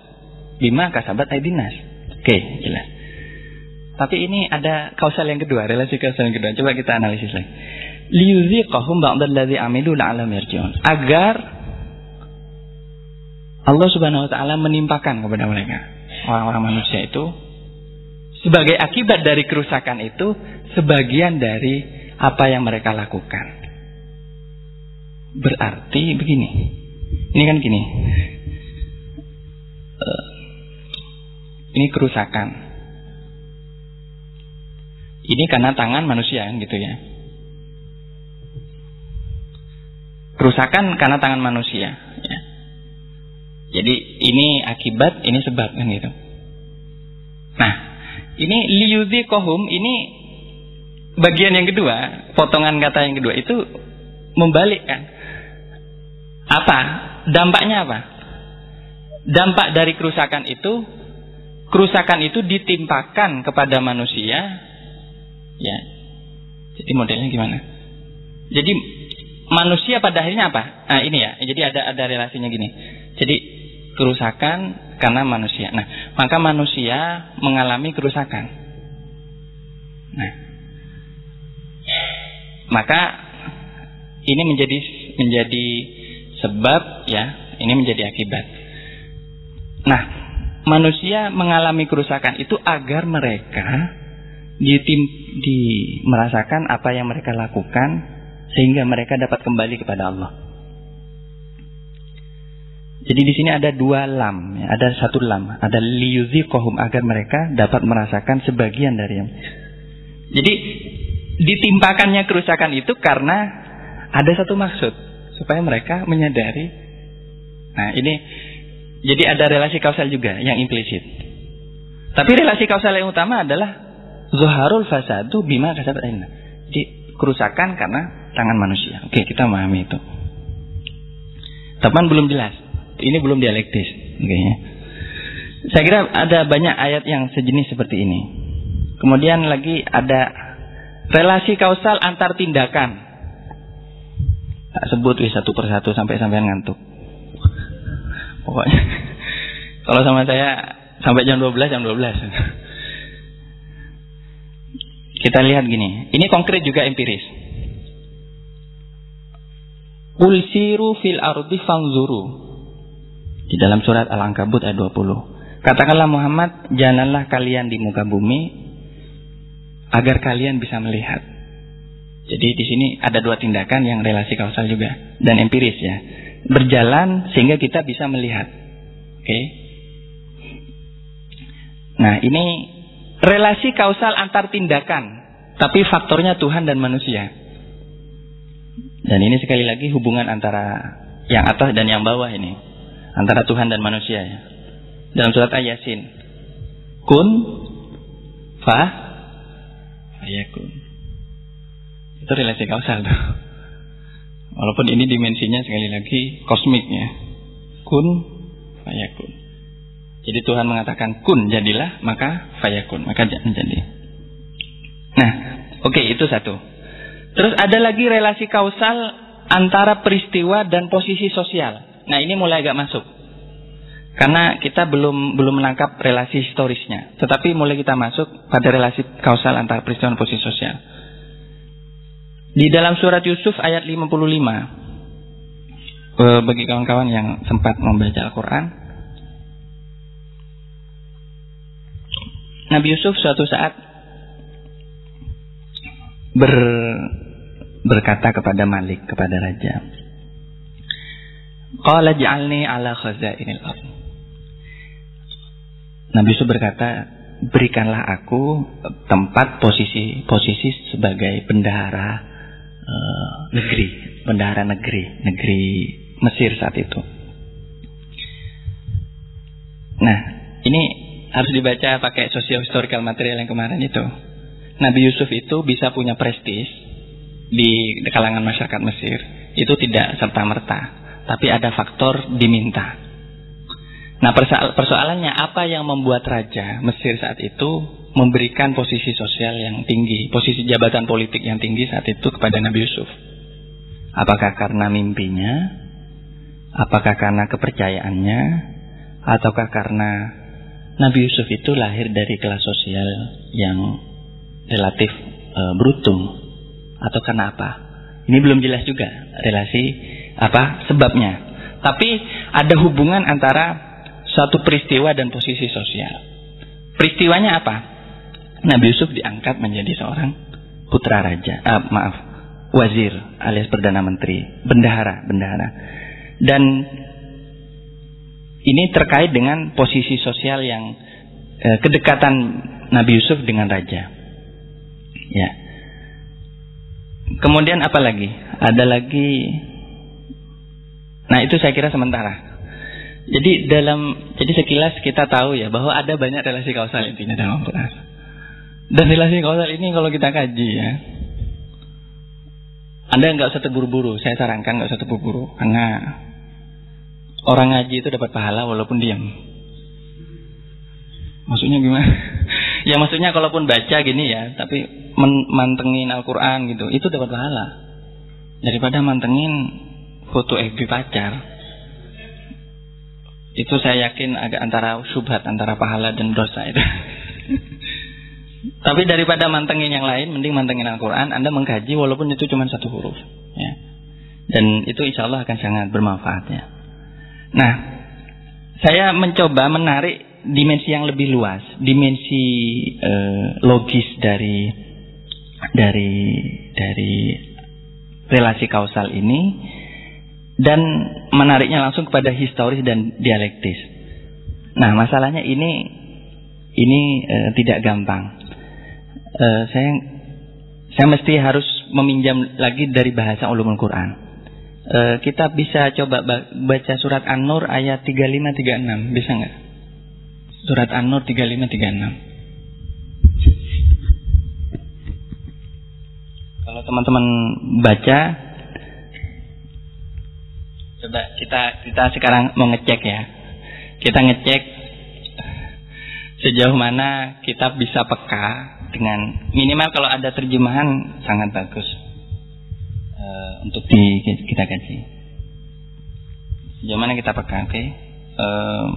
Bima kasabat aidinas. Oke, jelas. Tapi ini ada kausal yang kedua, relasi kausal yang kedua. Coba kita analisis lagi. Liyuziqahum amilu la'alam. Agar Allah Subhanahu wa taala menimpakan kepada mereka orang-orang manusia itu sebagai akibat dari kerusakan itu sebagian dari apa yang mereka lakukan. Berarti begini. Ini kan gini. Uh, ini kerusakan. Ini karena tangan manusia gitu ya. Kerusakan karena tangan manusia. Jadi ini akibat, ini sebab kan gitu. Nah, ini kohum ini bagian yang kedua, potongan kata yang kedua itu membalikkan. Apa? Dampaknya apa? Dampak dari kerusakan itu kerusakan itu ditimpakan kepada manusia ya. Jadi modelnya gimana? Jadi manusia pada akhirnya apa? Nah, ini ya. Jadi ada ada relasinya gini. Jadi kerusakan karena manusia. Nah, maka manusia mengalami kerusakan. Nah, maka ini menjadi menjadi sebab ya, ini menjadi akibat. Nah, manusia mengalami kerusakan itu agar mereka ditim, di merasakan apa yang mereka lakukan sehingga mereka dapat kembali kepada Allah. Jadi di sini ada dua lam, ya. ada satu lam, ada kohum agar mereka dapat merasakan sebagian dari yang. Jadi ditimpakannya kerusakan itu karena ada satu maksud supaya mereka menyadari. Nah ini jadi ada relasi kausal juga yang implisit. Tapi relasi kausal yang utama adalah zuharul fasadu bima kasabat Jadi kerusakan karena tangan manusia. Oke kita memahami itu. Teman belum jelas ini belum dialektis. Okay. Saya kira ada banyak ayat yang sejenis seperti ini. Kemudian lagi ada relasi kausal antar tindakan. Tak sebut wis satu persatu sampai sampai ngantuk. Pokoknya kalau sama saya sampai jam 12 jam 12. Kita lihat gini, ini konkret juga empiris. Qul siru fil ardi fangzuru. Di dalam surat Al-Ankabut ayat 20. Katakanlah Muhammad, janganlah kalian di muka bumi agar kalian bisa melihat. Jadi di sini ada dua tindakan yang relasi kausal juga dan empiris ya. Berjalan sehingga kita bisa melihat. Oke. Okay? Nah, ini relasi kausal antar tindakan, tapi faktornya Tuhan dan manusia. Dan ini sekali lagi hubungan antara yang atas dan yang bawah ini, antara Tuhan dan manusia ya. Dalam surat Ayasin, kun fa ayakun. Itu relasi kausal tuh. Walaupun ini dimensinya sekali lagi kosmiknya. Kun fayakun. Jadi Tuhan mengatakan kun jadilah, maka fayakun, maka menjadi. Nah, oke okay, itu satu. Terus ada lagi relasi kausal antara peristiwa dan posisi sosial. Nah, ini mulai agak masuk. Karena kita belum belum menangkap relasi historisnya, tetapi mulai kita masuk pada relasi kausal antara peristiwa dan posisi sosial. Di dalam surat Yusuf ayat 55 eh, bagi kawan-kawan yang sempat membaca Al-Qur'an Nabi Yusuf suatu saat ber, berkata kepada Malik, kepada raja. Qala ja'alni ala khazainil ardh. Nabi Yusuf berkata, berikanlah aku tempat posisi posisi sebagai bendahara uh, negeri, bendahara negeri, negeri Mesir saat itu. Nah, ini harus dibaca pakai socio-historical material yang kemarin itu. Nabi Yusuf itu bisa punya prestis di kalangan masyarakat Mesir. Itu tidak serta-merta, tapi ada faktor diminta. Nah persoalannya apa yang membuat raja Mesir saat itu memberikan posisi sosial yang tinggi, posisi jabatan politik yang tinggi saat itu kepada Nabi Yusuf? Apakah karena mimpinya? Apakah karena kepercayaannya? Ataukah karena Nabi Yusuf itu lahir dari kelas sosial yang relatif e, beruntung atau karena apa? Ini belum jelas juga relasi apa sebabnya. Tapi ada hubungan antara suatu peristiwa dan posisi sosial. Peristiwanya apa? Nabi Yusuf diangkat menjadi seorang putra raja, uh, maaf, wazir alias perdana menteri, bendahara, bendahara. Dan ini terkait dengan posisi sosial yang eh, kedekatan Nabi Yusuf dengan raja. Ya. Kemudian apa lagi? Ada lagi Nah, itu saya kira sementara. Jadi dalam jadi sekilas kita tahu ya bahwa ada banyak relasi kausal intinya dalam Al-Qur'an. Dan relasi kausal ini kalau kita kaji ya, Anda nggak usah terburu-buru. Saya sarankan nggak usah terburu-buru karena Orang ngaji itu dapat pahala walaupun diam. Maksudnya gimana? ya maksudnya kalaupun baca gini ya, tapi mantengin Al-Quran gitu, itu dapat pahala. Daripada mantengin foto FB pacar. Itu saya yakin agak antara subhat, antara pahala dan dosa itu. Tapi daripada mantengin yang lain, mending mantengin Al-Quran. Anda mengkaji walaupun itu cuma satu huruf. Ya. Dan itu insya Allah akan sangat bermanfaat ya. Nah, saya mencoba menarik dimensi yang lebih luas, dimensi eh, logis dari dari dari relasi kausal ini dan menariknya langsung kepada historis dan dialektis. Nah, masalahnya ini ini eh, tidak gampang. Eh, saya saya mesti harus meminjam lagi dari bahasa ulumul Quran. Eh, kita bisa coba baca surat An-Nur ayat 3536, bisa nggak? Surat An-Nur 3536. Kalau teman-teman baca, coba kita kita sekarang mau ngecek ya. Kita ngecek sejauh mana kita bisa peka dengan minimal kalau ada terjemahan sangat bagus uh, untuk di, kita kaji. Sejauh mana kita pegang, oke? Okay? Uh,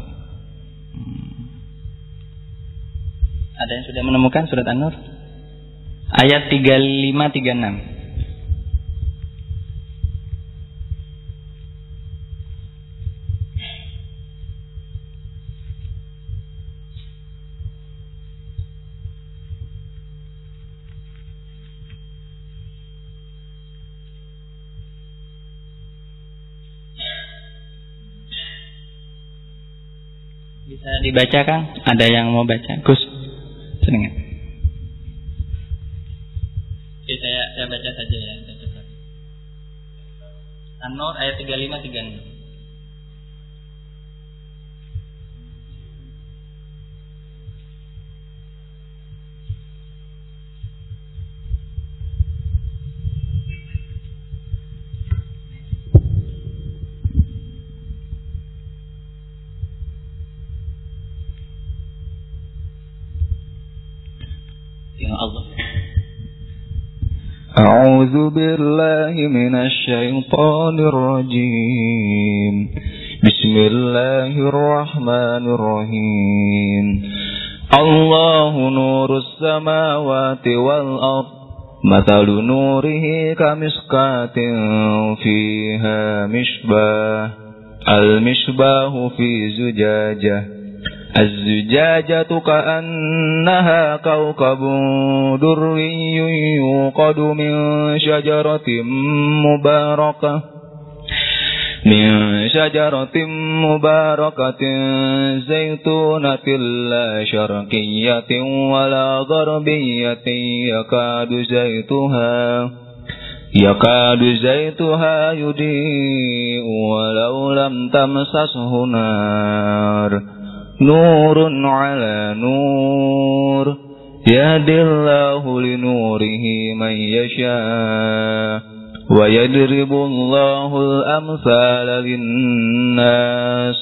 hmm. ada yang sudah menemukan surat An-Nur? Ayat 3536. Bisa dibaca Kang? Ada yang mau baca? Gus, seneng Oke, saya saya baca saja ya, An-Nur ayat 35 36. أعوذ بالله من الشيطان الرجيم بسم الله الرحمن الرحيم الله نور السماوات والأرض مثل نوره كمسكات فيها مشباه المشباه في زجاجه الزجاجة كأنها كوكب دري يوقد من شجرة مباركة من شجرة مباركة زيتونة لا شرقية ولا غربية يكاد زيتها يكاد زيتها يضيء ولو لم تمسسه نار. نور على نور. يهدي الله لنوره من يشاء ويدرب الله الأمثال للناس.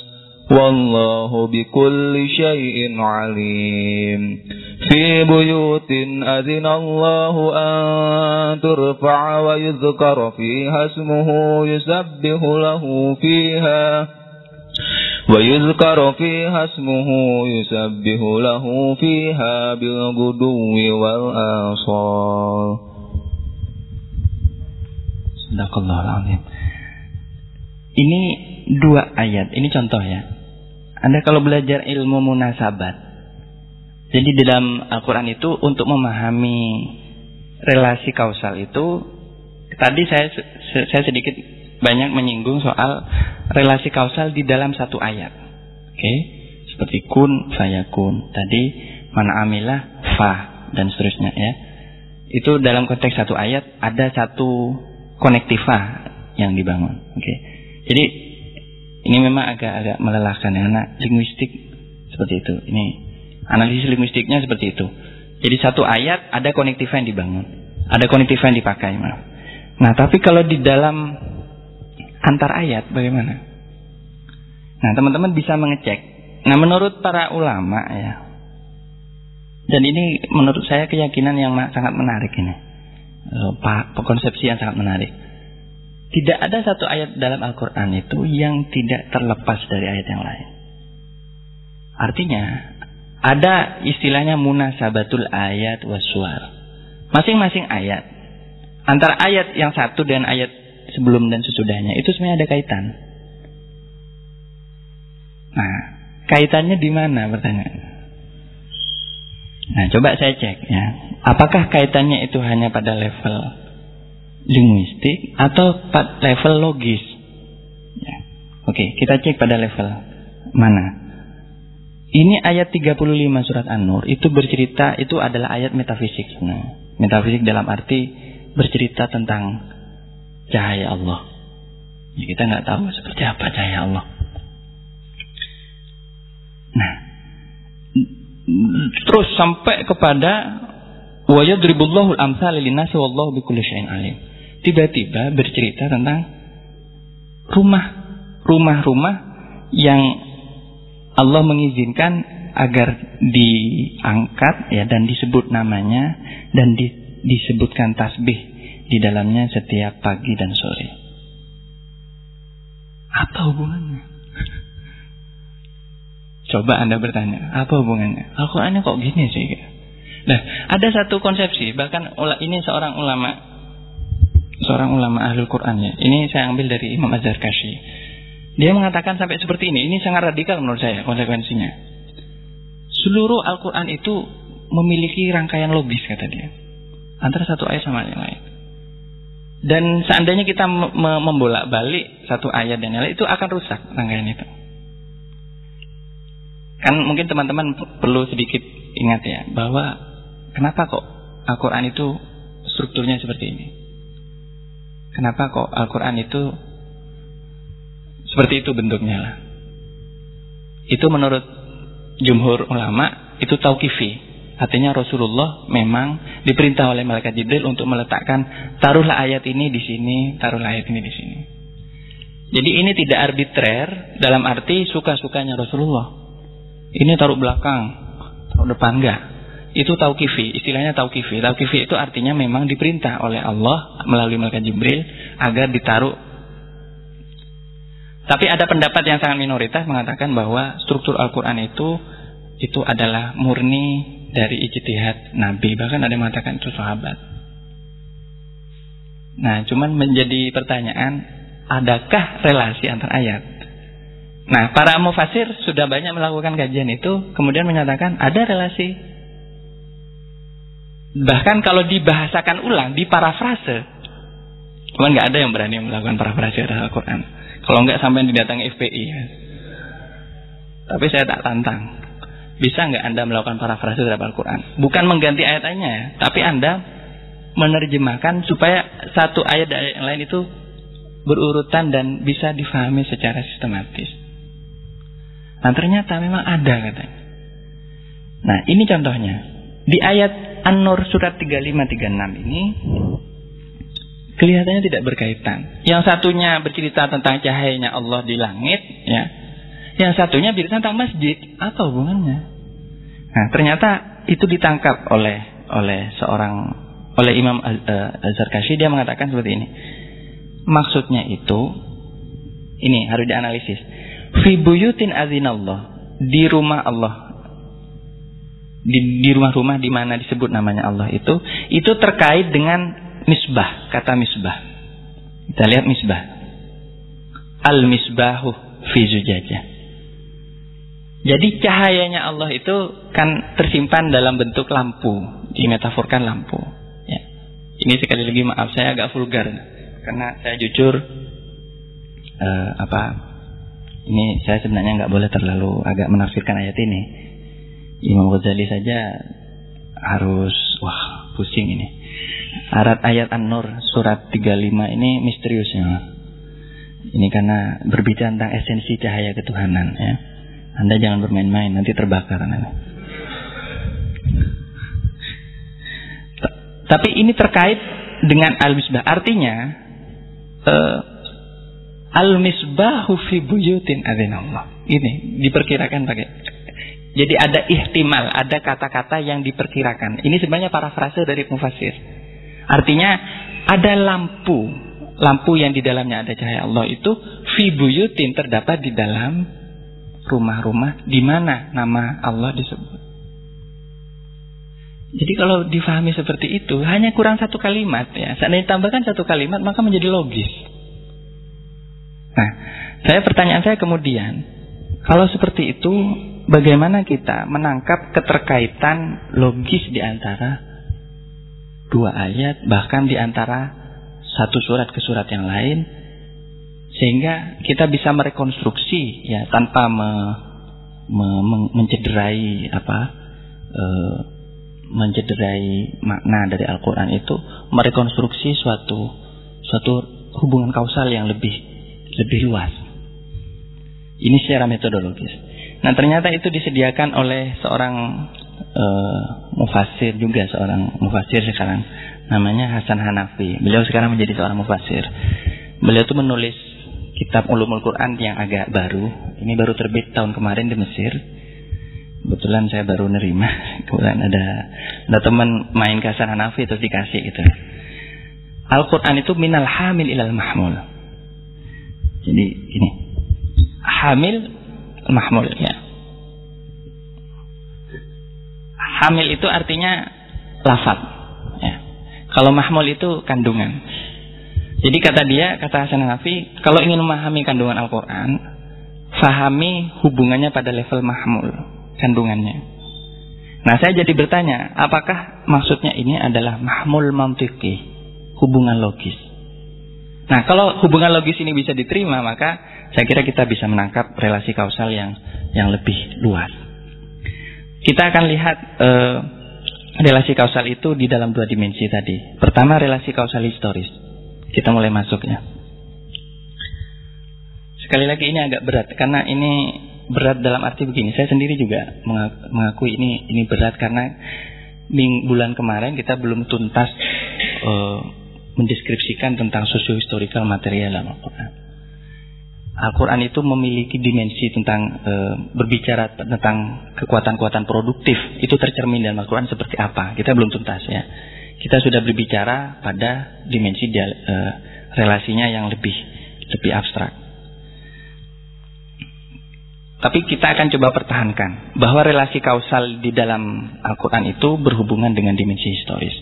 والله بكل شيء عليم. في بيوت أذن الله أن ترفع ويذكر فيها اسمه يسبح له فيها. ويذكر فيها اسمه يسبح له فيها بالغدو والآصال Sadaqallahul Ini dua ayat, ini contoh ya. Anda kalau belajar ilmu munasabat, jadi di dalam Al-Quran itu untuk memahami relasi kausal itu, tadi saya saya sedikit banyak menyinggung soal relasi kausal di dalam satu ayat. Oke, okay? seperti kun, fayakun. Tadi mana amilah, fa dan seterusnya ya. Itu dalam konteks satu ayat ada satu konektiva yang dibangun. Oke, okay? jadi ini memang agak-agak melelahkan ya, karena linguistik seperti itu. Ini analisis linguistiknya seperti itu. Jadi satu ayat ada konektiva yang dibangun, ada konektiva yang dipakai, maaf. Nah, tapi kalau di dalam antar ayat bagaimana? Nah, teman-teman bisa mengecek. Nah, menurut para ulama ya. Dan ini menurut saya keyakinan yang sangat menarik ini. Eh, Pak, konsepsi yang sangat menarik. Tidak ada satu ayat dalam Al-Quran itu yang tidak terlepas dari ayat yang lain. Artinya, ada istilahnya munasabatul ayat waswar. Masing-masing ayat. Antara ayat yang satu dan ayat sebelum dan sesudahnya itu sebenarnya ada kaitan. Nah, kaitannya di mana pertanyaan? Nah, coba saya cek ya. Apakah kaitannya itu hanya pada level linguistik atau pada level logis? Ya. Oke, kita cek pada level mana? Ini ayat 35 surat An-Nur itu bercerita itu adalah ayat metafisik Nah, Metafisik dalam arti bercerita tentang cahaya Allah. Ya, kita nggak tahu seperti apa cahaya Allah. Nah, terus sampai kepada wa al-amsal lin-nasi wallahu bikulli alim. Tiba-tiba bercerita tentang rumah rumah-rumah yang Allah mengizinkan agar diangkat ya dan disebut namanya dan di, disebutkan tasbih di dalamnya setiap pagi dan sore. Apa hubungannya? Coba Anda bertanya, apa hubungannya? Al-Qur'annya kok gini sih? Nah, ada satu konsepsi, bahkan ini seorang ulama seorang ulama ahlul Quran ya. Ini saya ambil dari Imam Azhar Kashi. Dia mengatakan sampai seperti ini, ini sangat radikal menurut saya konsekuensinya. Seluruh Al-Quran itu memiliki rangkaian logis kata dia. Antara satu ayat sama yang lain. Dan seandainya kita membolak-balik satu ayat dan lain itu akan rusak rangkaian itu. Kan mungkin teman-teman perlu sedikit ingat ya bahwa kenapa kok Al-Qur'an itu strukturnya seperti ini? Kenapa kok Al-Qur'an itu seperti itu bentuknya lah? Itu menurut jumhur ulama itu tauqifi. Artinya Rasulullah memang diperintah oleh malaikat Jibril untuk meletakkan taruhlah ayat ini di sini, taruhlah ayat ini di sini. Jadi ini tidak arbitrer dalam arti suka-sukanya Rasulullah. Ini taruh belakang, taruh depan enggak. Itu tauqifi, istilahnya tauqifi. Tauqifi itu artinya memang diperintah oleh Allah melalui malaikat Jibril agar ditaruh tapi ada pendapat yang sangat minoritas mengatakan bahwa struktur Al-Quran itu itu adalah murni dari ijtihad Nabi. Bahkan ada yang mengatakan itu sahabat. Nah, cuman menjadi pertanyaan, adakah relasi antar ayat? Nah, para mufasir sudah banyak melakukan kajian itu, kemudian menyatakan ada relasi. Bahkan kalau dibahasakan ulang, di parafrase, cuman nggak ada yang berani melakukan parafrase Al-Quran. Kalau nggak sampai didatangi FPI. Ya. Tapi saya tak tantang. Bisa nggak Anda melakukan parafrase terhadap Al-Quran? Bukan mengganti ayat-ayatnya, tapi Anda menerjemahkan supaya satu ayat dari ayat yang lain itu berurutan dan bisa difahami secara sistematis. Nah ternyata memang ada katanya. Nah ini contohnya. Di ayat An-Nur surat 3536 ini kelihatannya tidak berkaitan. Yang satunya bercerita tentang cahayanya Allah di langit, ya. Yang satunya bercerita tentang masjid. Apa hubungannya? Nah, ternyata itu ditangkap oleh oleh seorang oleh Imam Az-Zarkashi. Dia mengatakan seperti ini. Maksudnya itu ini harus dianalisis. Fi buyutin azinallah di rumah Allah. Di, di rumah-rumah di mana disebut namanya Allah itu itu terkait dengan misbah kata misbah. Kita lihat misbah. Al misbahu fi zujajah jadi cahayanya Allah itu kan tersimpan dalam bentuk lampu, dimetaforkan lampu. Ya. Ini sekali lagi maaf saya agak vulgar karena saya jujur uh, apa ini saya sebenarnya nggak boleh terlalu agak menafsirkan ayat ini. Imam Ghazali saja harus wah pusing ini. Arat ayat An-Nur surat 35 ini misteriusnya. Ini karena berbicara tentang esensi cahaya ketuhanan ya. Anda jangan bermain-main, nanti terbakar. Tapi ini terkait dengan al-misbah. Artinya, uh, al-misbahu fi buyutin Allah. Ini diperkirakan pakai. Jadi ada ihtimal, ada kata-kata yang diperkirakan. Ini sebenarnya parafrase dari mufasir. Artinya ada lampu, lampu yang di dalamnya ada cahaya Allah itu fi buyutin terdapat di dalam rumah-rumah di mana nama Allah disebut. Jadi kalau difahami seperti itu, hanya kurang satu kalimat ya. Seandainya ditambahkan satu kalimat, maka menjadi logis. Nah, saya pertanyaan saya kemudian, kalau seperti itu, bagaimana kita menangkap keterkaitan logis di antara dua ayat, bahkan di antara satu surat ke surat yang lain, sehingga kita bisa merekonstruksi ya tanpa me, me, mencederai apa e, mencederai makna dari Al-Qur'an itu merekonstruksi suatu suatu hubungan kausal yang lebih lebih luas. Ini secara metodologis. Nah, ternyata itu disediakan oleh seorang e, mufasir juga seorang mufasir sekarang namanya Hasan Hanafi. Beliau sekarang menjadi seorang mufasir. Beliau itu menulis kitab Ulumul Quran yang agak baru. Ini baru terbit tahun kemarin di Mesir. Kebetulan saya baru nerima. Kebetulan ada ada teman main kasar Hanafi terus dikasih gitu. Al-Quran itu minal hamil ilal mahmul. Jadi ini hamil mahmul ya. Hamil itu artinya lafad. Ya. Kalau mahmul itu kandungan. Jadi kata dia, kata Hasan Hanafi, kalau ingin memahami kandungan Al-Quran, fahami hubungannya pada level mahmul, kandungannya. Nah saya jadi bertanya, apakah maksudnya ini adalah mahmul mantiki, hubungan logis. Nah kalau hubungan logis ini bisa diterima, maka saya kira kita bisa menangkap relasi kausal yang yang lebih luas. Kita akan lihat uh, relasi kausal itu di dalam dua dimensi tadi. Pertama relasi kausal historis. Kita mulai masuk ya. Sekali lagi ini agak berat karena ini berat dalam arti begini. Saya sendiri juga mengakui ini ini berat karena ming, bulan kemarin kita belum tuntas uh, mendeskripsikan tentang sosio-historical material dalam Al-Quran. Al-Quran itu memiliki dimensi tentang e, berbicara tentang kekuatan-kekuatan produktif itu tercermin dalam Al-Quran seperti apa kita belum tuntas ya kita sudah berbicara pada dimensi dia, e, relasinya yang lebih lebih abstrak tapi kita akan coba pertahankan bahwa relasi kausal di dalam Al-Quran itu berhubungan dengan dimensi historis.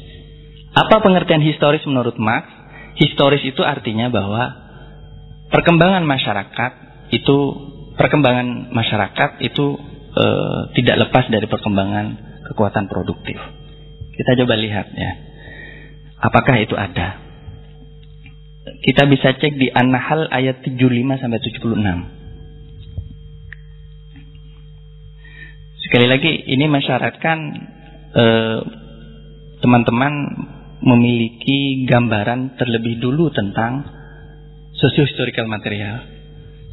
Apa pengertian historis menurut Marx? Historis itu artinya bahwa perkembangan masyarakat itu perkembangan masyarakat itu e, tidak lepas dari perkembangan kekuatan produktif. Kita coba lihat ya. Apakah itu ada? Kita bisa cek di An-Nahl ayat 75 sampai 76. Sekali lagi ini mensyaratkan eh, teman-teman memiliki gambaran terlebih dulu tentang socio-historical material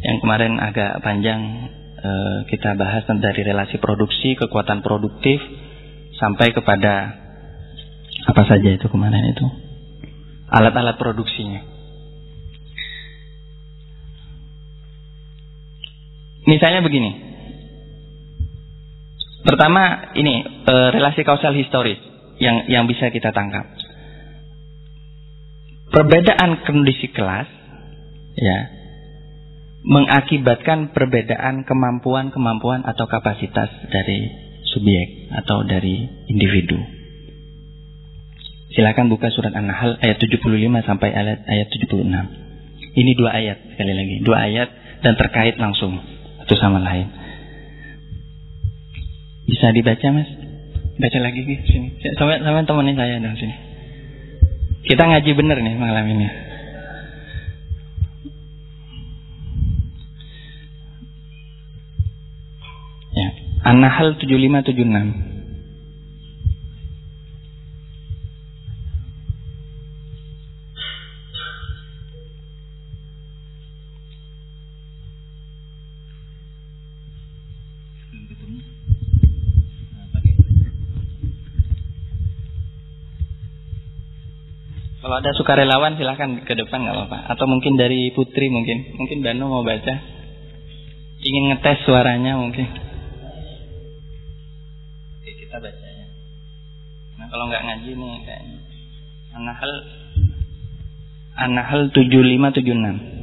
yang kemarin agak panjang eh, kita bahas dari relasi produksi, kekuatan produktif sampai kepada apa saja itu kemarin itu alat-alat produksinya. Misalnya begini, Pertama ini e, relasi kausal historis yang yang bisa kita tangkap. Perbedaan kondisi kelas ya mengakibatkan perbedaan kemampuan-kemampuan atau kapasitas dari subjek atau dari individu. Silakan buka surat An-Nahl ayat 75 sampai ayat ayat 76. Ini dua ayat sekali lagi, dua ayat dan terkait langsung satu sama lain. Bisa dibaca mas? Baca lagi nih sini. Sampai sampai temenin saya dong sini. Kita ngaji bener nih malam ini. Ya. An-Nahl 7576. Kalau ada sukarelawan silahkan ke depan nggak apa-apa. Atau mungkin dari Putri mungkin. Mungkin Bano mau baca. Ingin ngetes suaranya mungkin. Oke kita baca ya. Nah kalau nggak ngaji nih kayaknya. An-Nahl An-Nahl 7576.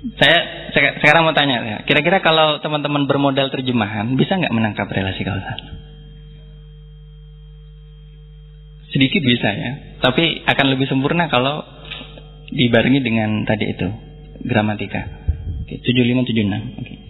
Saya sekarang mau tanya ya, kira-kira kalau teman-teman bermodal terjemahan bisa nggak menangkap relasi kausal? Sedikit bisa ya, tapi akan lebih sempurna kalau dibarengi dengan tadi itu gramatika. Oke, 7576. Oke.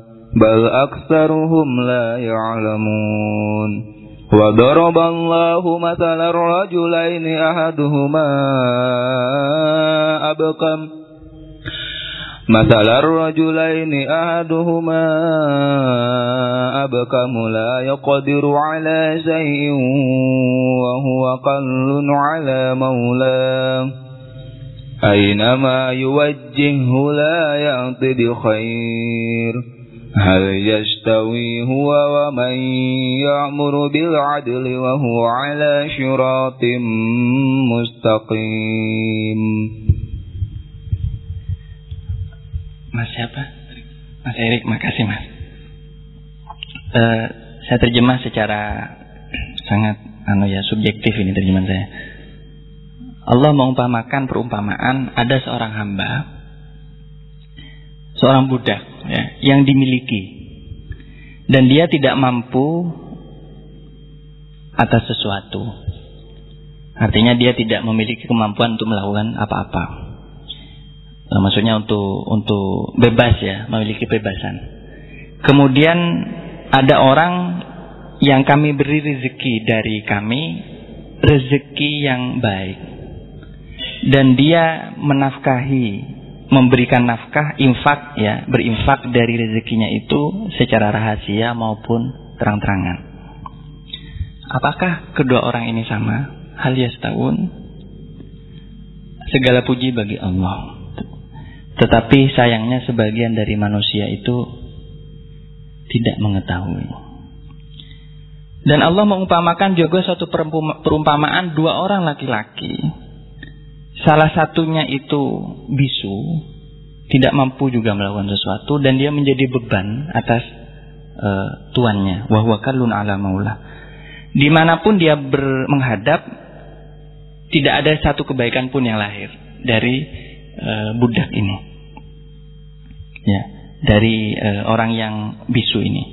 بل أكثرهم لا يعلمون وضرب الله مثلا الرجلين أحدهما أبقم. مثل الرجلين أحدهما أبكم لا يقدر على شيء وهو قل على مولاه. أينما يوجهه لا يأتي بخير. هل يستوي هو ومن يأمر بالعدل وهو على شراط مستقيم Mas siapa? Mas Erik, makasih Mas. Uh, saya terjemah secara sangat anu ya subjektif ini terjemahan saya. Allah mengumpamakan perumpamaan ada seorang hamba, seorang budak ya, yang dimiliki dan dia tidak mampu atas sesuatu. Artinya dia tidak memiliki kemampuan untuk melakukan apa-apa. Nah, maksudnya untuk untuk bebas ya, memiliki kebebasan. Kemudian ada orang yang kami beri rezeki dari kami, rezeki yang baik. Dan dia menafkahi, memberikan nafkah, infak ya, berinfak dari rezekinya itu secara rahasia maupun terang-terangan. Apakah kedua orang ini sama? Hal yastawun? Segala puji bagi Allah. Tetapi sayangnya sebagian dari manusia itu tidak mengetahui. Dan Allah mengumpamakan juga suatu perumpamaan dua orang laki-laki. Salah satunya itu bisu, tidak mampu juga melakukan sesuatu dan dia menjadi beban atas uh, tuannya. Wahwa kalun ala maulah. Di mana pun dia ber, menghadap, tidak ada satu kebaikan pun yang lahir dari uh, budak ini. Ya, dari uh, orang yang bisu ini.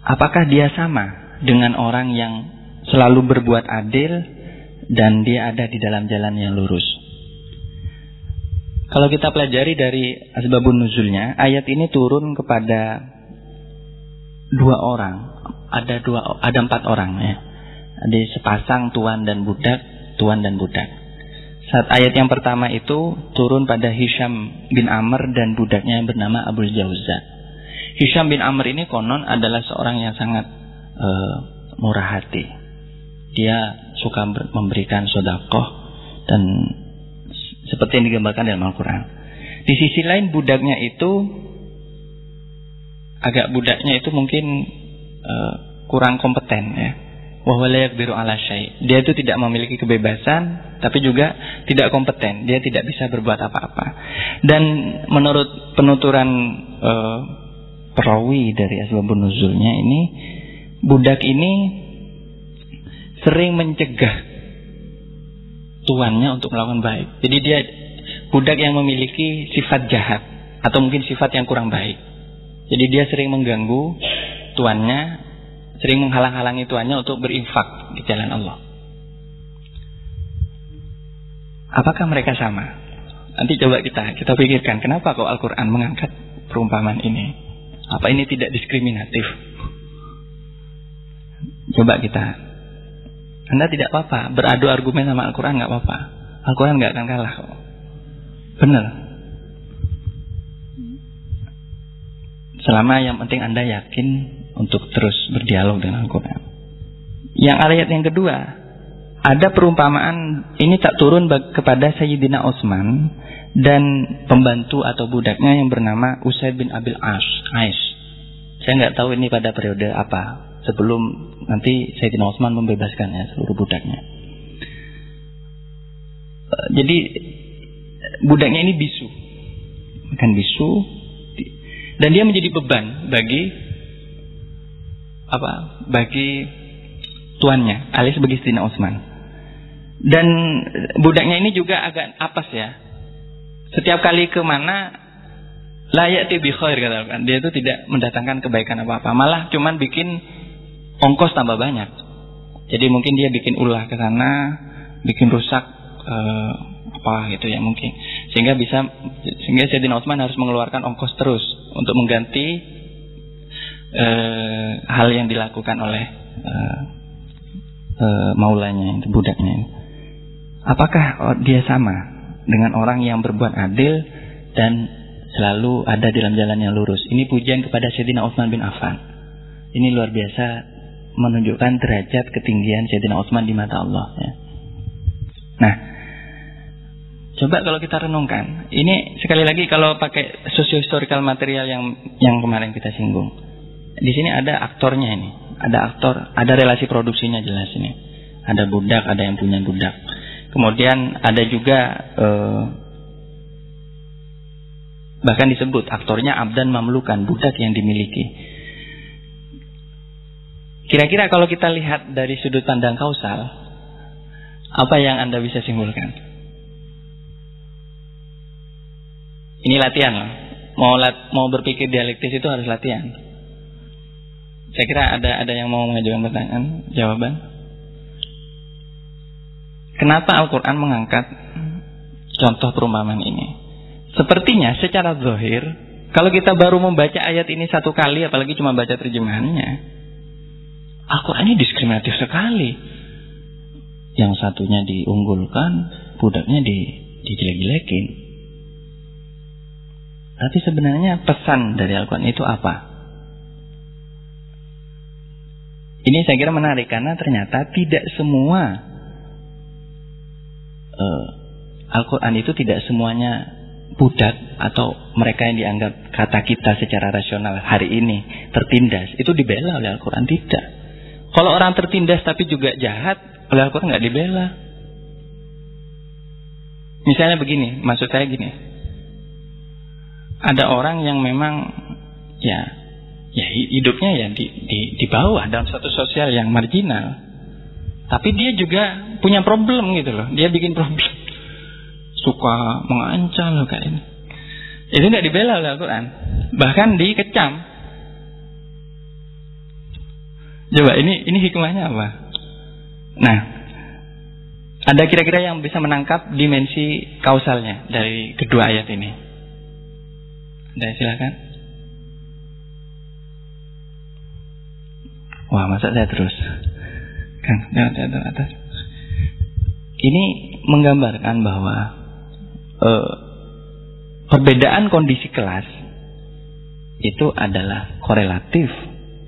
Apakah dia sama dengan orang yang selalu berbuat adil dan dia ada di dalam jalan yang lurus? Kalau kita pelajari dari asbabun nuzulnya, ayat ini turun kepada dua orang. Ada dua, ada empat orang ya. Ada sepasang tuan dan budak, tuan dan budak. Saat ayat yang pertama itu turun pada Hisham bin Amr dan budaknya yang bernama Abu Jauza. Hisham bin Amr ini konon adalah seorang yang sangat uh, murah hati. Dia suka memberikan sodakoh dan seperti yang digambarkan dalam Al-Quran. Di sisi lain budaknya itu agak budaknya itu mungkin uh, kurang kompeten ya. Wahwalayak biru ala syai. Dia itu tidak memiliki kebebasan, tapi juga tidak kompeten. Dia tidak bisa berbuat apa-apa. Dan menurut penuturan uh, perawi dari asbabun nuzulnya ini budak ini sering mencegah tuannya untuk melakukan baik. Jadi dia budak yang memiliki sifat jahat atau mungkin sifat yang kurang baik. Jadi dia sering mengganggu tuannya, sering menghalang-halangi tuannya untuk berinfak di jalan Allah. Apakah mereka sama? Nanti coba kita kita pikirkan kenapa kok Al-Qur'an mengangkat perumpamaan ini. Apa ini tidak diskriminatif? Coba kita. Anda tidak apa-apa beradu argumen sama Al-Quran nggak apa-apa. Al-Quran nggak akan kalah kok. Benar. Selama yang penting Anda yakin untuk terus berdialog dengan Al-Quran. Yang ayat yang kedua, ada perumpamaan ini tak turun kepada Sayyidina Utsman dan pembantu atau budaknya yang bernama Usaid bin Abil As. Ais. Saya nggak tahu ini pada periode apa sebelum nanti Sayyidina Utsman membebaskannya seluruh budaknya. Eh, jadi budaknya ini bisu, bukan bisu, dan dia menjadi beban bagi apa? Bagi tuannya, alias bagi Sayyidina Utsman. Dan budaknya ini juga agak apes ya, setiap kali ke mana layak tibi khair katakan. Dia itu tidak mendatangkan kebaikan apa-apa. Malah cuman bikin ongkos tambah banyak. Jadi mungkin dia bikin ulah ke sana, bikin rusak eh, apa gitu ya mungkin. Sehingga bisa sehingga Sayyidina Utsman harus mengeluarkan ongkos terus untuk mengganti eh, hal yang dilakukan oleh eh, eh, maulanya, budaknya. Apakah dia sama dengan orang yang berbuat adil dan selalu ada dalam jalan yang lurus. Ini pujian kepada Sayyidina Utsman bin Affan. Ini luar biasa menunjukkan derajat ketinggian Sayyidina Utsman di mata Allah. Ya. Nah, coba kalau kita renungkan, ini sekali lagi kalau pakai socio-historical material yang yang kemarin kita singgung, di sini ada aktornya ini, ada aktor, ada relasi produksinya jelas ini, ada budak, ada yang punya budak. Kemudian ada juga eh, bahkan disebut aktornya abdan mamlukan budak yang dimiliki. Kira-kira kalau kita lihat dari sudut pandang kausal, apa yang Anda bisa simpulkan? Ini latihan loh. Mau lat, mau berpikir dialektis itu harus latihan. Saya kira ada ada yang mau mengajukan pertanyaan, jawaban. Kenapa Al-Quran mengangkat contoh perumpamaan ini? Sepertinya secara zahir, kalau kita baru membaca ayat ini satu kali, apalagi cuma baca terjemahannya, Al-Quran ini diskriminatif sekali. Yang satunya diunggulkan, budaknya di, dijelek-jelekin. Tapi sebenarnya pesan dari Al-Quran itu apa? Ini saya kira menarik karena ternyata tidak semua uh, Al-Quran itu tidak semuanya budak atau mereka yang dianggap kata kita secara rasional hari ini tertindas itu dibela oleh Al-Quran tidak. Kalau orang tertindas tapi juga jahat, oleh Al-Quran nggak dibela. Misalnya begini, maksud saya gini. Ada orang yang memang ya ya hidupnya ya di, di, di bawah dalam satu sosial yang marginal. Tapi dia juga punya problem gitu loh. Dia bikin problem. Suka mengancam loh kayak ini. Itu nggak dibela oleh Al-Quran. Bahkan dikecam. Coba ini ini hikmahnya apa? Nah, ada kira-kira yang bisa menangkap dimensi kausalnya dari kedua ayat ini? Ada silakan. Wah, masa saya terus? Kan, jangan jatuh atas. Ini menggambarkan bahwa uh, perbedaan kondisi kelas itu adalah korelatif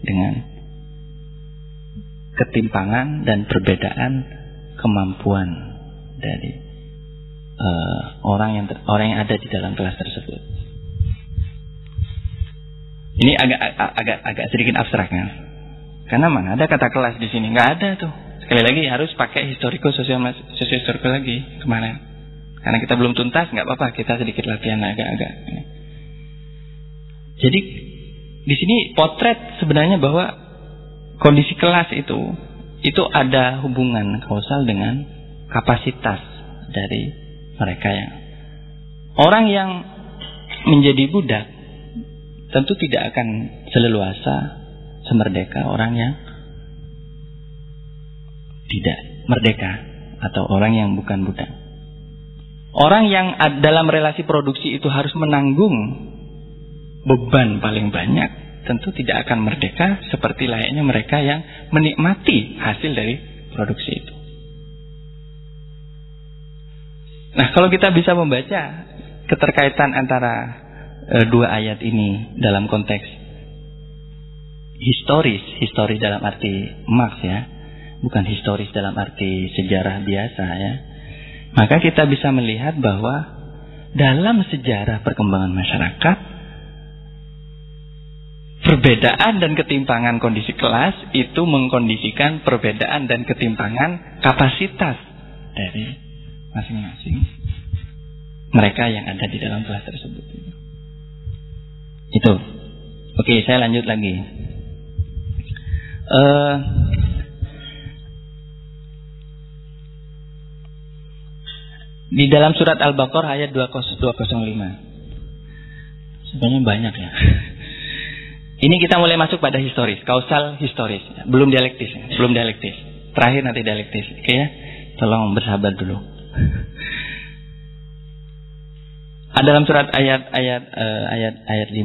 dengan ketimpangan dan perbedaan kemampuan dari uh, orang yang orang yang ada di dalam kelas tersebut. Ini agak agak agak sedikit abstrak kan? Karena mana ada kata kelas di sini? Nggak ada tuh. Sekali lagi harus pakai historiko sosial sosio historiko lagi kemarin. Karena kita belum tuntas, nggak apa-apa. Kita sedikit latihan agak-agak. Jadi di sini potret sebenarnya bahwa kondisi kelas itu itu ada hubungan kausal dengan kapasitas dari mereka yang orang yang menjadi budak tentu tidak akan seleluasa semerdeka orang yang tidak merdeka atau orang yang bukan budak. Orang yang dalam relasi produksi itu harus menanggung beban paling banyak tentu tidak akan merdeka seperti layaknya mereka yang menikmati hasil dari produksi itu. Nah, kalau kita bisa membaca keterkaitan antara e, dua ayat ini dalam konteks historis, historis dalam arti Marx ya, bukan historis dalam arti sejarah biasa ya. Maka kita bisa melihat bahwa dalam sejarah perkembangan masyarakat Perbedaan dan ketimpangan kondisi kelas itu mengkondisikan perbedaan dan ketimpangan kapasitas dari masing-masing mereka yang ada di dalam kelas tersebut. Itu. Oke, saya lanjut lagi. Uh, di dalam surat Al-Baqarah ayat 205. Sebenarnya banyak ya. Ini kita mulai masuk pada historis, kausal historis, belum dialektis, belum dialektis. Terakhir nanti dialektis, oke ya? Tolong bersabar dulu. Ada dalam surat ayat ayat uh, ayat ayat 5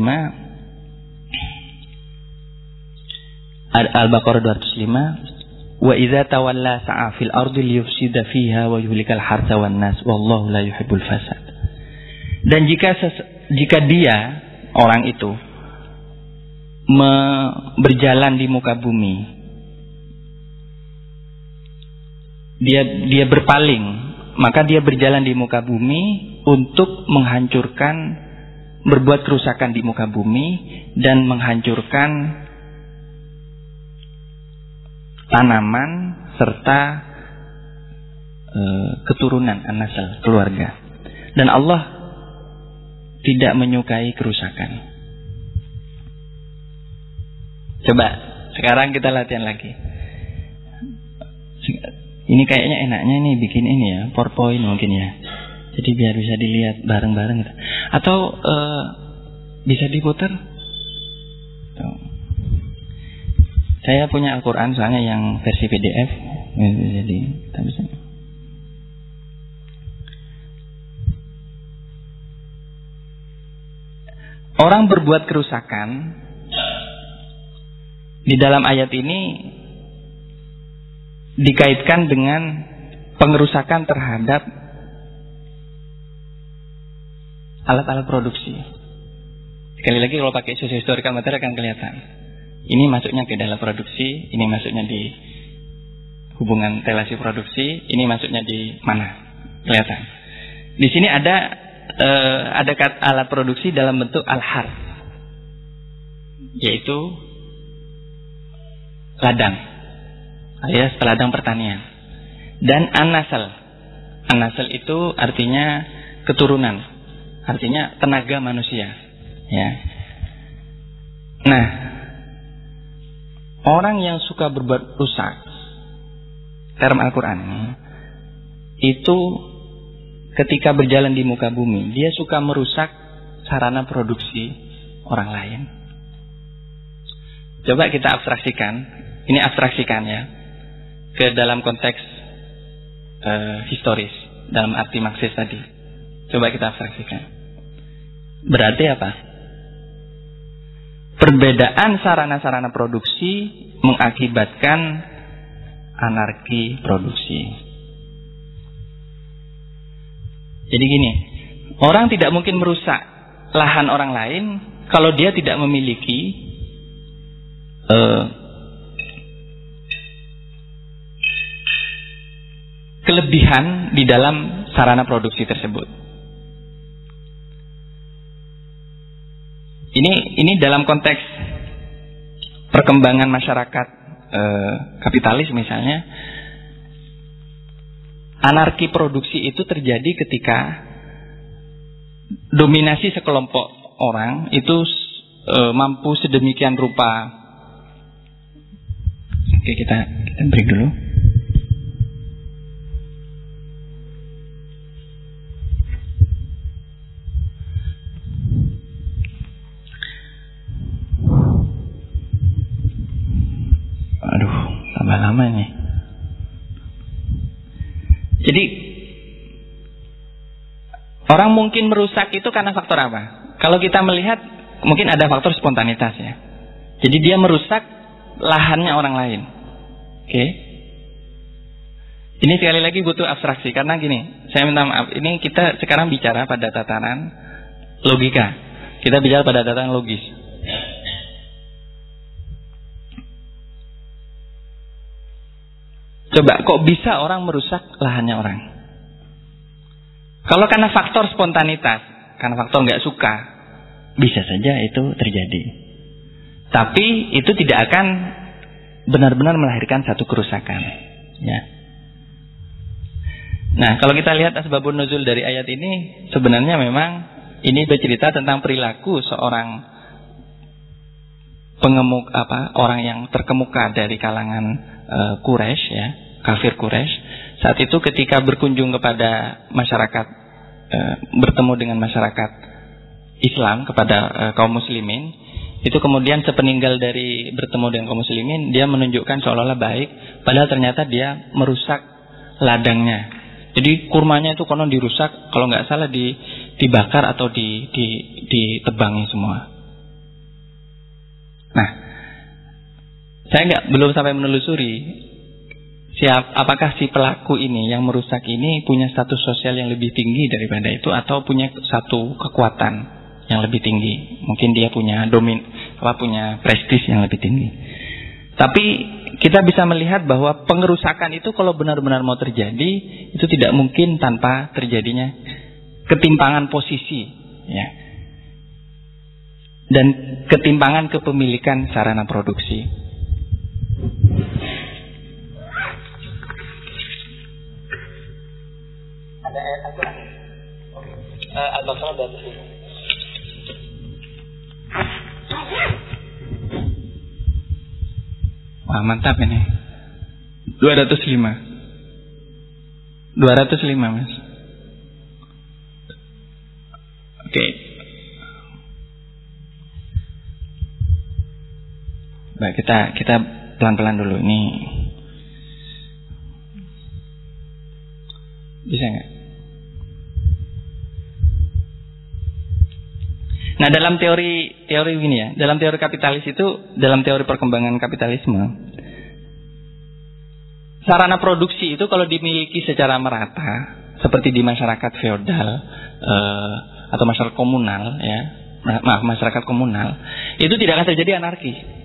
Al-Baqarah 205 Wa idza tawalla sa'a fil ardi liyufsida fiha wa yuhlikal harsa wan nas wallahu la yuhibbul fasad. Dan jika jika dia orang itu berjalan di muka bumi. Dia dia berpaling, maka dia berjalan di muka bumi untuk menghancurkan berbuat kerusakan di muka bumi dan menghancurkan tanaman serta e, keturunan anasal keluarga. Dan Allah tidak menyukai kerusakan. Coba Sekarang kita latihan lagi. Ini kayaknya enaknya ini bikin ini ya, PowerPoint mungkin ya. Jadi biar bisa dilihat bareng-bareng gitu. Atau uh, bisa diputar? Saya punya Al-Quran soalnya yang versi PDF. Jadi kita bisa. Orang berbuat kerusakan di dalam ayat ini dikaitkan dengan pengerusakan terhadap alat-alat produksi. Sekali lagi kalau pakai historical materi akan kelihatan. Ini masuknya ke dalam produksi, ini masuknya di hubungan relasi produksi, ini masuknya di mana? Kelihatan. Di sini ada uh, ada alat produksi dalam bentuk al-har yaitu ladang. Alias ladang pertanian. Dan anasal. Anasal itu artinya keturunan. Artinya tenaga manusia. Ya. Nah orang yang suka berbuat rusak term Al-Quran itu ketika berjalan di muka bumi, dia suka merusak sarana produksi orang lain. Coba kita abstraksikan, ini abstraksikan ya, ke dalam konteks uh, historis, dalam arti Marxis tadi. Coba kita abstraksikan. Berarti apa? Perbedaan sarana-sarana produksi mengakibatkan anarki produksi. Jadi gini, orang tidak mungkin merusak lahan orang lain kalau dia tidak memiliki uh, kelebihan di dalam sarana produksi tersebut. Ini ini dalam konteks perkembangan masyarakat uh, kapitalis misalnya Anarki produksi itu terjadi ketika dominasi sekelompok orang itu e, mampu sedemikian rupa. Oke, kita kita break dulu. Tambah lama nih. Jadi orang mungkin merusak itu karena faktor apa? Kalau kita melihat mungkin ada faktor spontanitas ya. Jadi dia merusak lahannya orang lain. Oke. Okay? Ini sekali lagi butuh abstraksi karena gini, saya minta maaf, ini kita sekarang bicara pada tatanan logika. Kita bicara pada tatanan logis. Coba kok bisa orang merusak lahannya orang? Kalau karena faktor spontanitas, karena faktor nggak suka, bisa saja itu terjadi. Tapi itu tidak akan benar-benar melahirkan satu kerusakan. Ya. Nah, kalau kita lihat asbabun nuzul dari ayat ini, sebenarnya memang ini bercerita tentang perilaku seorang pengemuk apa orang yang terkemuka dari kalangan uh, Quraisy ya, kafir Quraisy. Saat itu ketika berkunjung kepada masyarakat uh, bertemu dengan masyarakat Islam kepada uh, kaum muslimin, itu kemudian sepeninggal dari bertemu dengan kaum muslimin, dia menunjukkan seolah-olah baik, padahal ternyata dia merusak ladangnya. Jadi kurmanya itu konon dirusak, kalau nggak salah di, dibakar atau di, di, ditebangi semua. Nah, saya nggak belum sampai menelusuri siap apakah si pelaku ini yang merusak ini punya status sosial yang lebih tinggi daripada itu atau punya satu kekuatan yang lebih tinggi. Mungkin dia punya domin apa punya prestis yang lebih tinggi. Tapi kita bisa melihat bahwa pengerusakan itu kalau benar-benar mau terjadi itu tidak mungkin tanpa terjadinya ketimpangan posisi ya dan ketimpangan kepemilikan sarana produksi. Ada ayat Al-Quran. Uh, Al-Baqarah ini. Wah, mantap ini. 205. 205, Mas. Oke. Baik, kita kita pelan-pelan dulu ini. Bisa nggak? Nah dalam teori teori ini ya, dalam teori kapitalis itu, dalam teori perkembangan kapitalisme, sarana produksi itu kalau dimiliki secara merata, seperti di masyarakat feodal eh, atau masyarakat komunal, ya, maaf masyarakat komunal, itu tidak akan terjadi anarki,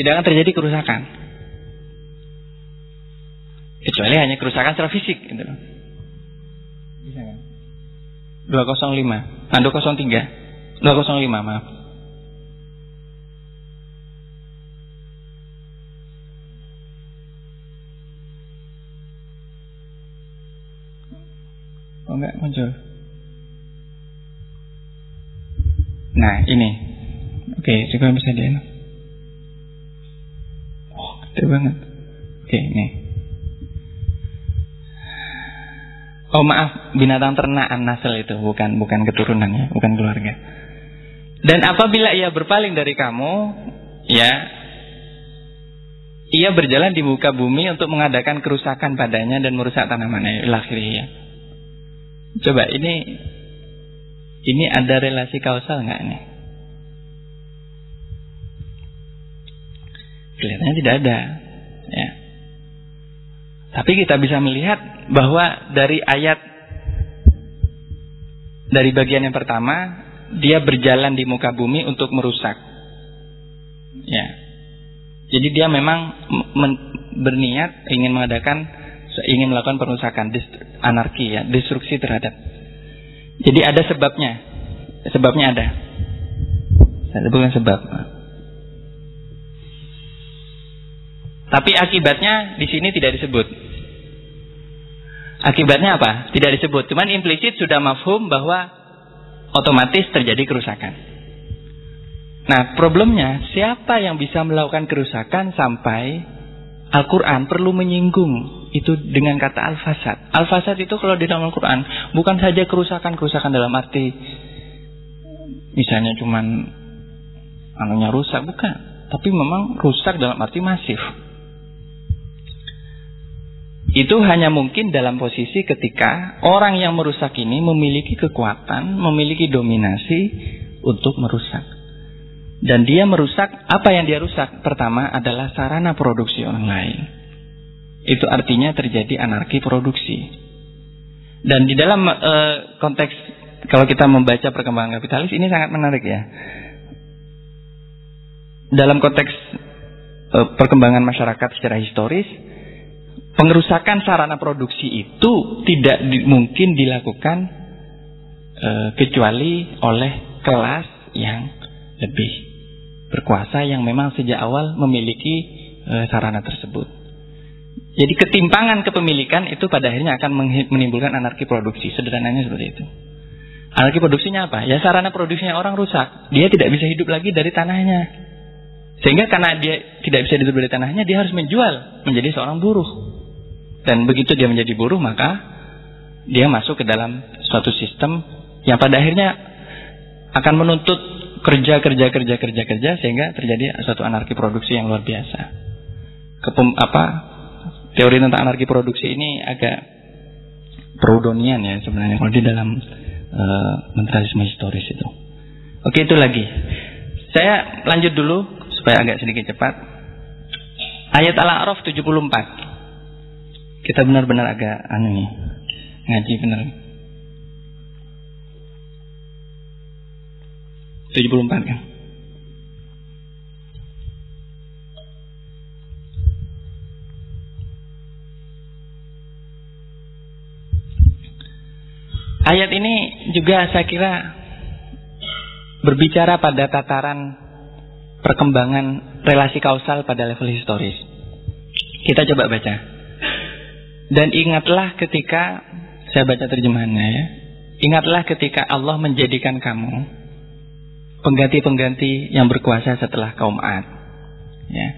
tidak akan terjadi kerusakan, kecuali hanya kerusakan secara fisik, gitu. Bisa kan? 205, nah 203. 205 maaf. Oh enggak muncul. Nah ini. Oke juga bisa di Gede banget. Oke ini. Oh maaf binatang ternak nasel itu bukan bukan keturunannya bukan keluarga. Dan apabila ia berpaling dari kamu, ya, ia berjalan di muka bumi untuk mengadakan kerusakan padanya dan merusak tanamannya. Ya. Coba ini, ini ada relasi kausal nggak ini? Kelihatannya tidak ada. Ya. Tapi kita bisa melihat bahwa dari ayat dari bagian yang pertama dia berjalan di muka bumi untuk merusak. Ya. Jadi dia memang berniat ingin mengadakan ingin melakukan perusakan, anarki ya, destruksi terhadap. Jadi ada sebabnya. Sebabnya ada. Saya sebutkan sebab. Tapi akibatnya di sini tidak disebut. Akibatnya apa? Tidak disebut. Cuman implisit sudah mafhum bahwa otomatis terjadi kerusakan. Nah, problemnya siapa yang bisa melakukan kerusakan sampai Al-Quran perlu menyinggung itu dengan kata al-fasad. Al-fasad itu kalau di dalam Al-Quran bukan saja kerusakan-kerusakan dalam arti misalnya cuman anunya rusak, bukan. Tapi memang rusak dalam arti masif. Itu hanya mungkin dalam posisi ketika orang yang merusak ini memiliki kekuatan, memiliki dominasi untuk merusak. Dan dia merusak, apa yang dia rusak? Pertama adalah sarana produksi orang lain. Itu artinya terjadi anarki produksi. Dan di dalam e, konteks kalau kita membaca perkembangan kapitalis ini sangat menarik ya. Dalam konteks e, perkembangan masyarakat secara historis, pengerusakan sarana produksi itu tidak di, mungkin dilakukan e, kecuali oleh kelas yang lebih berkuasa yang memang sejak awal memiliki e, sarana tersebut. Jadi ketimpangan kepemilikan itu pada akhirnya akan menimbulkan anarki produksi. Sederhananya seperti itu. Anarki produksinya apa? Ya sarana produksinya orang rusak. Dia tidak bisa hidup lagi dari tanahnya. Sehingga karena dia tidak bisa hidup dari tanahnya, dia harus menjual menjadi seorang buruh. Dan begitu dia menjadi buruh maka dia masuk ke dalam suatu sistem yang pada akhirnya akan menuntut kerja kerja kerja kerja kerja sehingga terjadi suatu anarki produksi yang luar biasa. Kepem, apa teori tentang anarki produksi ini agak proudhonian ya sebenarnya kalau di dalam uh, mentalisme historis itu. Oke itu lagi. Saya lanjut dulu supaya agak sedikit cepat. Ayat Al-A'raf 74. Kita benar-benar agak anu nih, ngaji benar. 74 kan? Ayat ini juga saya kira berbicara pada tataran perkembangan relasi kausal pada level historis. Kita coba baca. Dan ingatlah ketika saya baca terjemahannya ya. Ingatlah ketika Allah menjadikan kamu pengganti-pengganti yang berkuasa setelah kaum Ad. Ya.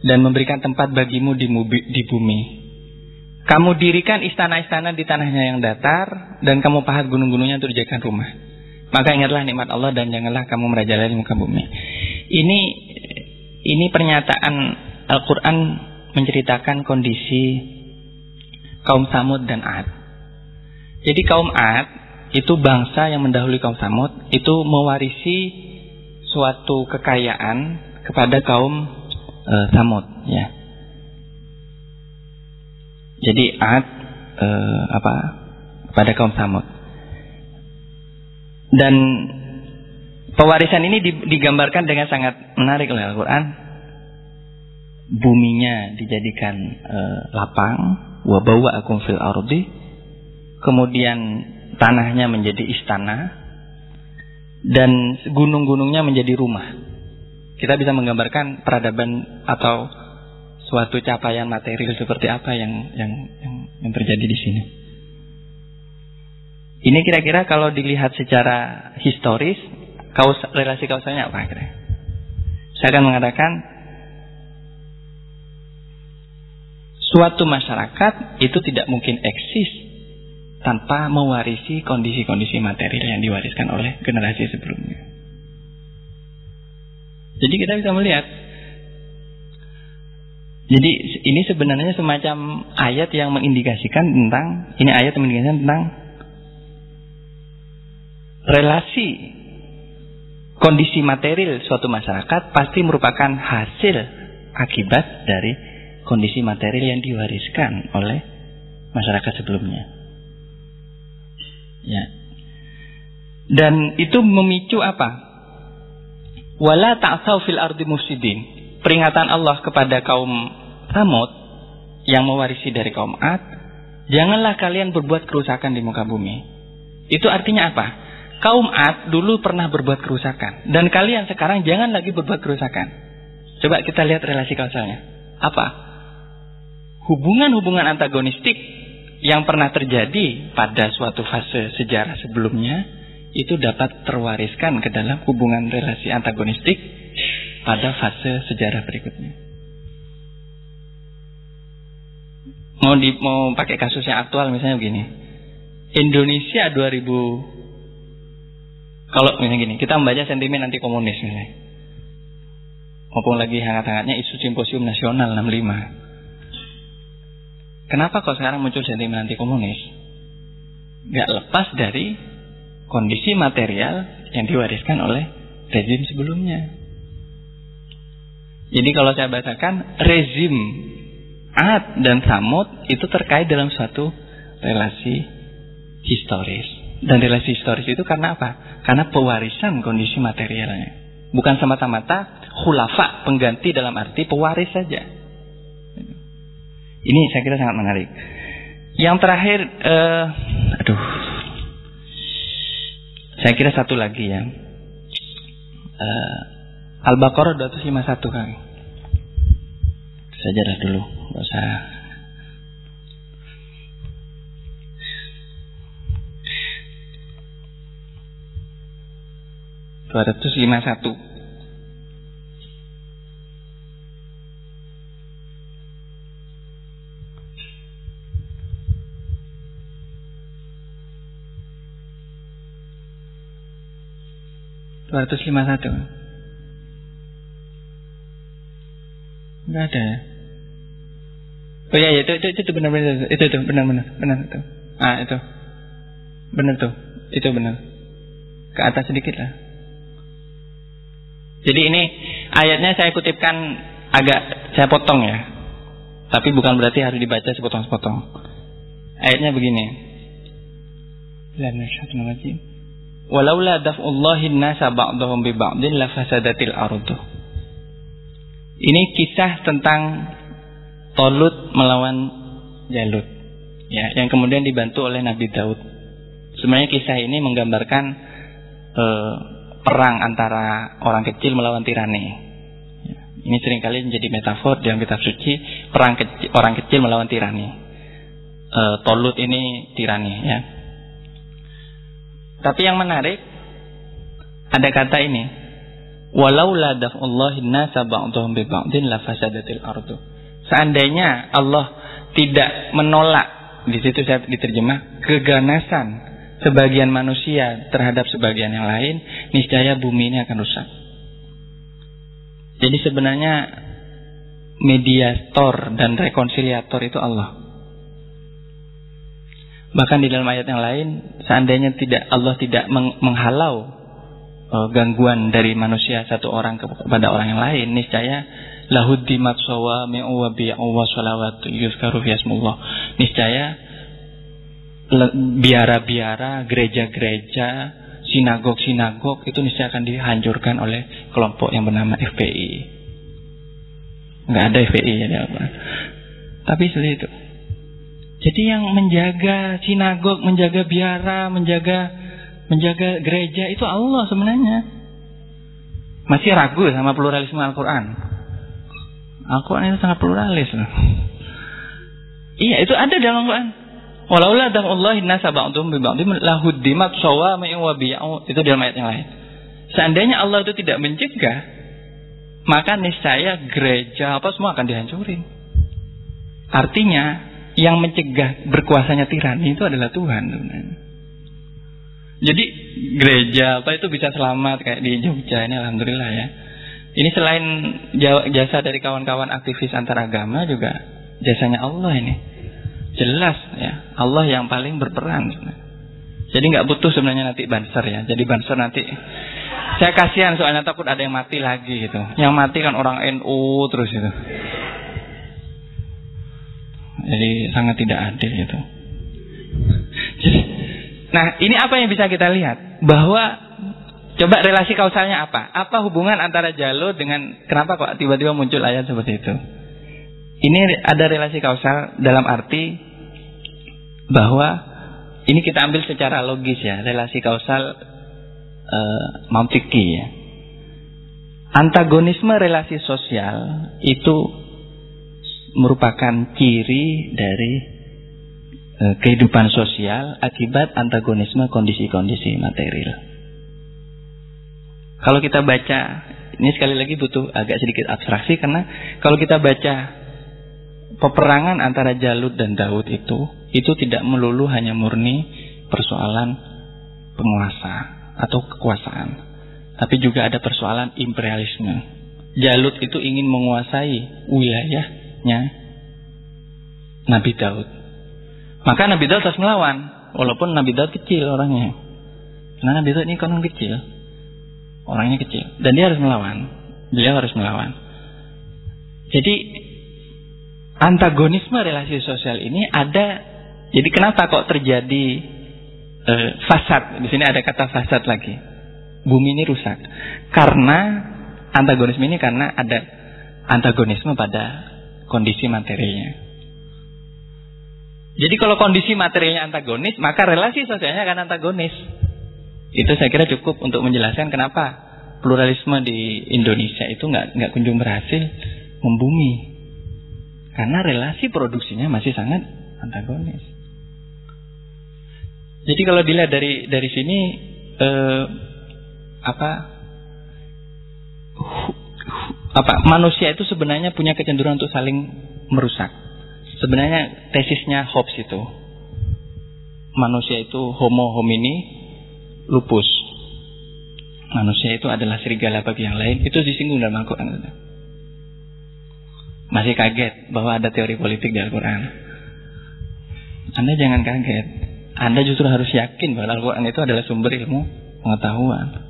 dan memberikan tempat bagimu di, di bumi. Kamu dirikan istana-istana di tanahnya yang datar dan kamu pahat gunung-gunungnya untuk dijadikan rumah. Maka ingatlah nikmat Allah dan janganlah kamu merajalela di muka bumi. Ini ini pernyataan Al-Qur'an menceritakan kondisi kaum Samud dan Ad. Jadi kaum Ad itu bangsa yang mendahului kaum Samud itu mewarisi suatu kekayaan kepada kaum e, Samud ya. Jadi Ad e, apa kepada kaum Samud. Dan pewarisan ini digambarkan dengan sangat menarik oleh Al-Qur'an. Buminya dijadikan e, lapang, wa bawa'akum fil ardi. Kemudian tanahnya menjadi istana dan gunung-gunungnya menjadi rumah. Kita bisa menggambarkan peradaban atau suatu capaian material seperti apa yang yang yang, yang terjadi di sini. Ini kira-kira kalau dilihat secara historis, kaus, relasi kausalnya apa kira? Saya akan mengatakan suatu masyarakat itu tidak mungkin eksis tanpa mewarisi kondisi-kondisi material yang diwariskan oleh generasi sebelumnya. Jadi kita bisa melihat jadi ini sebenarnya semacam ayat yang mengindikasikan tentang ini ayat yang mengindikasikan tentang relasi kondisi material suatu masyarakat pasti merupakan hasil akibat dari kondisi material yang diwariskan oleh masyarakat sebelumnya. Ya. Dan itu memicu apa? Wala ta'sau fil ardi mufsidin. Peringatan Allah kepada kaum Samud yang mewarisi dari kaum Ad, janganlah kalian berbuat kerusakan di muka bumi. Itu artinya apa? Kaum Ad dulu pernah berbuat kerusakan dan kalian sekarang jangan lagi berbuat kerusakan. Coba kita lihat relasi kausalnya. Apa? Hubungan-hubungan antagonistik yang pernah terjadi pada suatu fase sejarah sebelumnya itu dapat terwariskan ke dalam hubungan relasi antagonistik pada fase sejarah berikutnya. Mau di, mau pakai kasus yang aktual misalnya begini. Indonesia 2000 kalau misalnya gini, kita membaca sentimen anti komunis misalnya. Maupun lagi hangat-hangatnya isu simposium nasional 65. Kenapa kok sekarang muncul sentimen anti komunis? Gak lepas dari kondisi material yang diwariskan oleh rezim sebelumnya. Jadi kalau saya bacakan rezim Ad dan Samud itu terkait dalam suatu relasi historis. Dan relasi historis itu karena apa? Karena pewarisan kondisi materialnya. Bukan semata-mata khulafa pengganti dalam arti pewaris saja. Ini saya kira sangat menarik. Yang terakhir, uh, aduh, saya kira satu lagi ya. Uh, Al-Baqarah 251 kang. Sajadah dulu, nggak usah. Dua ratus lima satu. 251. Enggak ada. Oh iya, iya itu itu itu benar benar itu itu benar benar benar itu. Ah itu. Benar tuh. Itu benar. Ke atas sedikit lah. Jadi ini ayatnya saya kutipkan agak saya potong ya. Tapi bukan berarti harus dibaca sepotong-sepotong. Ayatnya begini. Bismillahirrahmanirrahim. Walaula daf'ullahi nasa ba'dahum bi ba'din lafasadatil ardu. Ini kisah tentang Tolut melawan Jalut. Ya, yang kemudian dibantu oleh Nabi Daud. Sebenarnya kisah ini menggambarkan eh, perang antara orang kecil melawan tirani. Ya, ini sering kali menjadi metafor dalam kitab suci perang kecil, orang kecil melawan tirani. Eh, Tolut ini tirani ya. Tapi yang menarik ada kata ini. Walau la daf'ullahi nasa ba'dhum bi ba'din la fasadatil ardu. Seandainya Allah tidak menolak di situ saya diterjemah keganasan sebagian manusia terhadap sebagian yang lain, niscaya bumi ini akan rusak. Jadi sebenarnya mediator dan rekonsiliator itu Allah. Bahkan di dalam ayat yang lain, seandainya tidak Allah tidak menghalau uh, gangguan dari manusia satu orang kepada orang yang lain, niscaya lahuddimat sawami'u wa bi'u. Niscaya biara-biara, gereja-gereja, sinagog-sinagog itu niscaya akan dihancurkan oleh kelompok yang bernama FPI. Enggak ada FPI ya apa. Tapi seperti itu. Jadi yang menjaga sinagog, menjaga biara, menjaga menjaga gereja itu Allah sebenarnya. Masih ragu sama pluralisme Al-Quran. Al-Quran itu sangat pluralis. Iya, itu ada dalam Al-Quran. Walaula Allah nasa ba'dhum bi ba'dhim lahuddimat sawami'u wa bi'u itu dalam ayat yang lain. Seandainya Allah itu tidak mencegah, maka niscaya gereja apa semua akan dihancurin. Artinya yang mencegah berkuasanya tirani itu adalah Tuhan Jadi gereja apa itu bisa selamat kayak di Jogja ini alhamdulillah ya. Ini selain jasa dari kawan-kawan aktivis antaragama juga jasanya Allah ini. Jelas ya, Allah yang paling berperan. Jadi nggak butuh sebenarnya nanti banser ya. Jadi banser nanti saya kasihan soalnya takut ada yang mati lagi gitu. Yang mati kan orang NU terus itu. Jadi sangat tidak adil itu. Jadi, nah ini apa yang bisa kita lihat bahwa coba relasi kausalnya apa? Apa hubungan antara jalur dengan kenapa kok tiba-tiba muncul ayat seperti itu? Ini ada relasi kausal dalam arti bahwa ini kita ambil secara logis ya, relasi kausal uh, mantiki ya. Antagonisme relasi sosial itu merupakan ciri dari e, kehidupan sosial akibat antagonisme kondisi-kondisi material. Kalau kita baca, ini sekali lagi butuh agak sedikit abstraksi karena kalau kita baca peperangan antara Jalut dan Daud itu, itu tidak melulu hanya murni persoalan penguasa atau kekuasaan, tapi juga ada persoalan imperialisme. Jalut itu ingin menguasai wilayah Nabi Daud. Maka Nabi Daud harus melawan, walaupun Nabi Daud kecil orangnya. Karena Nabi Daud ini konon kecil, orangnya kecil, dan dia harus melawan. Beliau harus melawan. Jadi antagonisme relasi sosial ini ada. Jadi kenapa kok terjadi eh, fasad? Di sini ada kata fasad lagi. Bumi ini rusak karena antagonisme ini karena ada antagonisme pada kondisi materinya. Jadi kalau kondisi materinya antagonis, maka relasi sosialnya akan antagonis. Itu saya kira cukup untuk menjelaskan kenapa pluralisme di Indonesia itu nggak nggak kunjung berhasil membumi. Karena relasi produksinya masih sangat antagonis. Jadi kalau dilihat dari dari sini eh, apa apa manusia itu sebenarnya punya kecenderungan untuk saling merusak. Sebenarnya tesisnya Hobbes itu manusia itu homo homini lupus. Manusia itu adalah serigala bagi yang lain. Itu disinggung dalam Al-Quran. Masih kaget bahwa ada teori politik di Al-Quran. Anda jangan kaget. Anda justru harus yakin bahwa Al-Quran itu adalah sumber ilmu pengetahuan.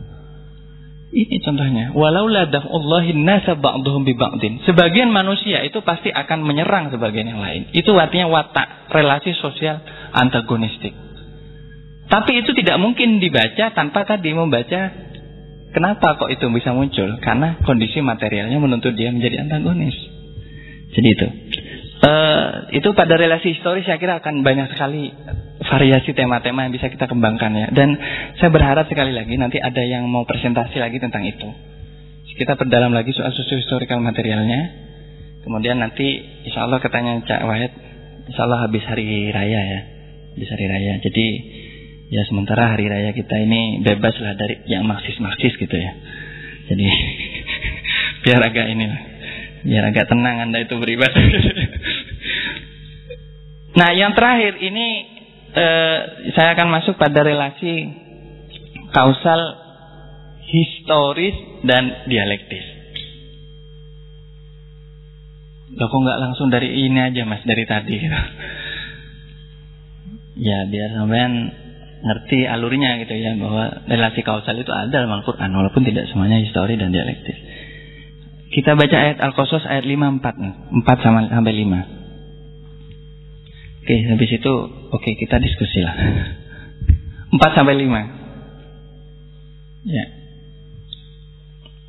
Ini contohnya. Walau ladaf'ullahi nasa ba'duhum bi ba'din. Sebagian manusia itu pasti akan menyerang sebagian yang lain. Itu artinya watak, relasi sosial antagonistik. Tapi itu tidak mungkin dibaca tanpa tadi membaca kenapa kok itu bisa muncul. Karena kondisi materialnya menuntut dia menjadi antagonis. Jadi itu. Uh, itu pada relasi historis saya kira akan banyak sekali variasi tema-tema yang bisa kita kembangkan ya. Dan saya berharap sekali lagi nanti ada yang mau presentasi lagi tentang itu. Kita perdalam lagi soal sosio-historical materialnya. Kemudian nanti insya Allah katanya Cak Wahid, insya Allah habis hari raya ya. Habis hari raya. Jadi ya sementara hari raya kita ini bebas lah dari yang maksis-maksis gitu ya. Jadi biar agak ini biar agak tenang Anda itu beribadah. nah, yang terakhir ini eh, saya akan masuk pada relasi kausal historis dan dialektis. Loh kok nggak langsung dari ini aja mas dari tadi Ya biar sampean ngerti alurnya gitu ya bahwa relasi kausal itu ada dalam Al-Qur'an walaupun tidak semuanya histori dan dialektis. Kita baca ayat Al-Qasas ayat 5 4 4 sama sampai 5. Oke, habis itu oke kita diskusi lah. 4 sampai 5. Ya.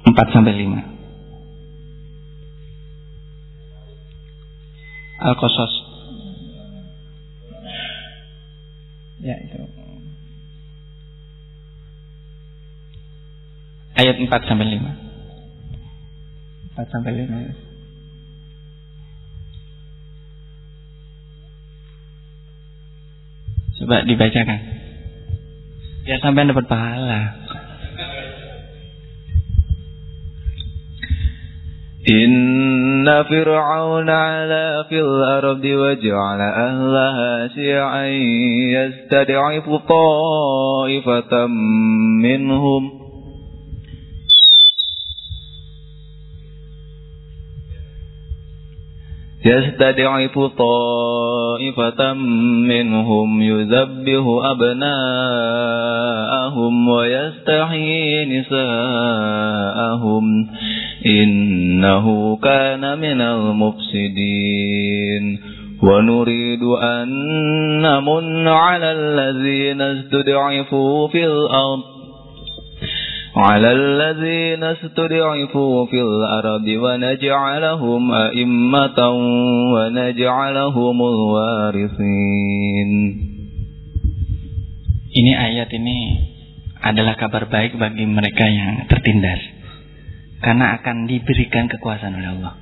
4 sampai 5. Al-Qasas. Ya, itu. Ayat 4 sampai 5. 4 sampai 5. Coba dibacakan. Ya sampai dapat pahala. إن فرعون علا في الأرض وجعل أهلها شيعا يستدعف طائفة منهم يستدعف طائفة منهم يذبه أبناءهم ويستحيي نساءهم. إنه كان من المفسدين. ونريد أن نمن على الذين استدعفوا في الأرض على الذين استضعفوا في الأرض ونجعلهم أئمة ونجعلهم الوارثين Ini ayat ini adalah kabar baik bagi mereka yang tertindas karena akan diberikan kekuasaan oleh Allah.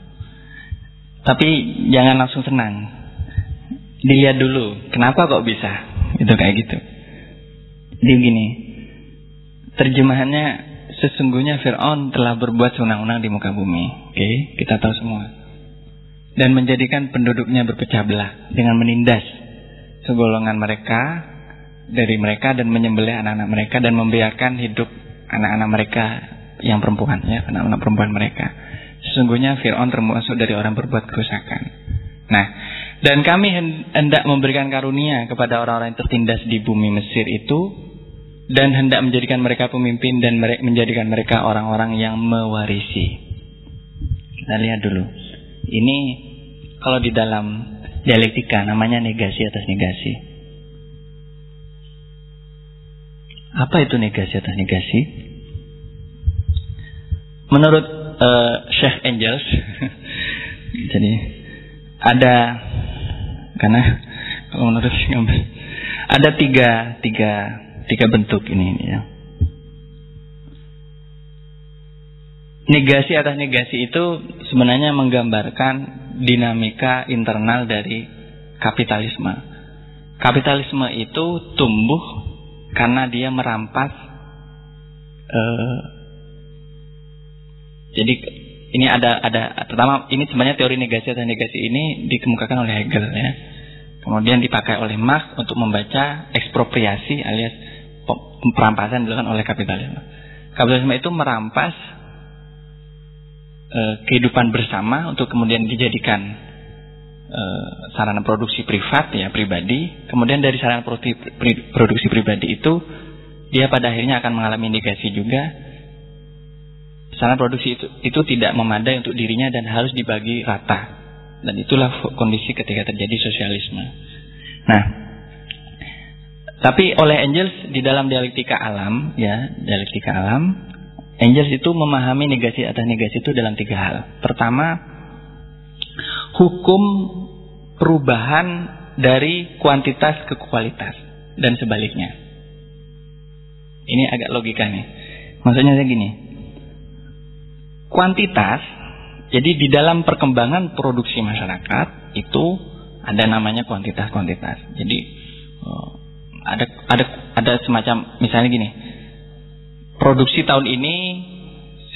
Tapi jangan langsung senang. Dilihat dulu, kenapa kok bisa? Itu kayak gitu. Dia gini, Terjemahannya sesungguhnya Fir'aun telah berbuat senang-senang di muka bumi. Oke, okay? kita tahu semua. Dan menjadikan penduduknya berpecah belah dengan menindas segolongan mereka dari mereka dan menyembelih anak-anak mereka dan membiarkan hidup anak-anak mereka yang perempuan ya, anak-anak perempuan mereka. Sesungguhnya Fir'aun termasuk dari orang berbuat kerusakan. Nah, dan kami hendak memberikan karunia kepada orang-orang yang tertindas di bumi Mesir itu dan hendak menjadikan mereka pemimpin dan menjadikan mereka orang-orang yang mewarisi. Kita lihat dulu. Ini kalau di dalam dialektika namanya negasi atas negasi. Apa itu negasi atas negasi? Menurut uh, Sheikh Angels, jadi ada karena kalau menurut ada tiga tiga tiga bentuk ini ya. Negasi atas negasi itu sebenarnya menggambarkan dinamika internal dari kapitalisme. Kapitalisme itu tumbuh karena dia merampas. Uh, jadi ini ada ada pertama ini sebenarnya teori negasi atas negasi ini dikemukakan oleh Hegel ya. Kemudian dipakai oleh Marx untuk membaca ekspropriasi alias perampasan dilakukan oleh kapitalisme. Kapitalisme itu merampas e, kehidupan bersama untuk kemudian dijadikan e, sarana produksi privat ya pribadi. Kemudian dari sarana produksi, pri, produksi pribadi itu dia pada akhirnya akan mengalami negasi juga. Sarana produksi itu, itu tidak memadai untuk dirinya dan harus dibagi rata. Dan itulah kondisi ketika terjadi sosialisme. Nah, tapi oleh Angels di dalam dialektika alam, ya, dialektika alam, Angels itu memahami negasi atas negasi itu dalam tiga hal. Pertama, hukum perubahan dari kuantitas ke kualitas dan sebaliknya. Ini agak logika nih. Maksudnya saya gini. Kuantitas, jadi di dalam perkembangan produksi masyarakat itu ada namanya kuantitas-kuantitas. Jadi oh, ada ada ada semacam misalnya gini. Produksi tahun ini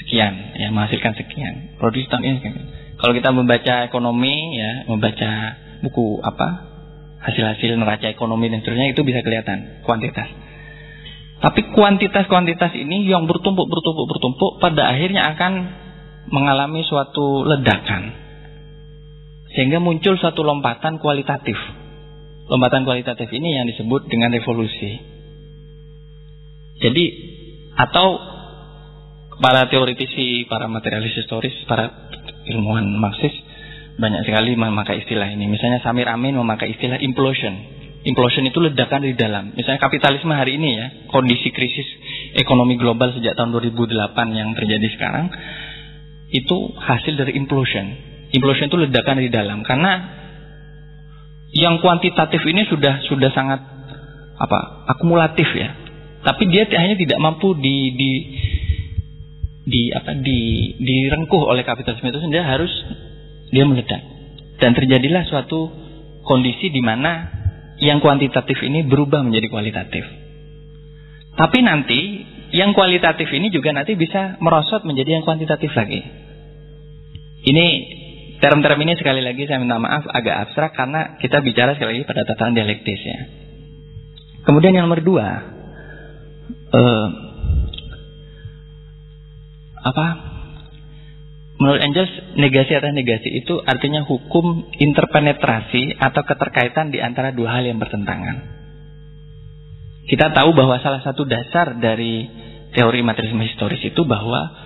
sekian, ya menghasilkan sekian. Produksi tahun ini sekian. Kalau kita membaca ekonomi, ya membaca buku apa hasil-hasil neraca ekonomi dan seterusnya itu bisa kelihatan kuantitas. Tapi kuantitas-kuantitas ini yang bertumpuk, bertumpuk, bertumpuk pada akhirnya akan mengalami suatu ledakan. Sehingga muncul suatu lompatan kualitatif. Lompatan kualitatif ini yang disebut dengan revolusi. Jadi atau para teoritisi, para materialis historis, para ilmuwan Marxis banyak sekali memakai istilah ini. Misalnya Samir Amin memakai istilah implosion. Implosion itu ledakan di dalam. Misalnya kapitalisme hari ini ya, kondisi krisis ekonomi global sejak tahun 2008 yang terjadi sekarang itu hasil dari implosion. Implosion itu ledakan di dalam karena yang kuantitatif ini sudah sudah sangat apa akumulatif ya. Tapi dia hanya tidak mampu di di di apa di direngkuh oleh kapitalisme itu sendiri harus dia meledak dan terjadilah suatu kondisi di mana yang kuantitatif ini berubah menjadi kualitatif. Tapi nanti yang kualitatif ini juga nanti bisa merosot menjadi yang kuantitatif lagi. Ini term-term ini sekali lagi saya minta maaf agak abstrak karena kita bicara sekali lagi pada tataran dialektis ya. Kemudian yang nomor dua, uh, apa? Menurut Engels, negasi atas negasi itu artinya hukum interpenetrasi atau keterkaitan di antara dua hal yang bertentangan. Kita tahu bahwa salah satu dasar dari teori materialisme historis itu bahwa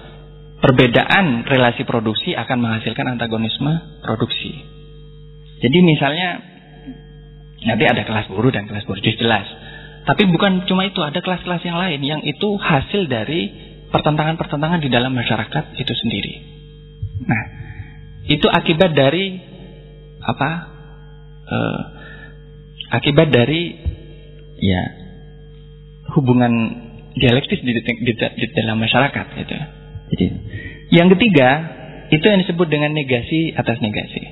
perbedaan relasi produksi akan menghasilkan antagonisme produksi. Jadi misalnya nanti ada kelas buruh dan kelas buruh jelas. Tapi bukan cuma itu, ada kelas-kelas yang lain yang itu hasil dari pertentangan-pertentangan di dalam masyarakat itu sendiri. Nah, itu akibat dari apa? Uh, akibat dari ya hubungan dialektis di, di, di, di dalam masyarakat gitu. Jadi, yang ketiga itu yang disebut dengan negasi atas negasi.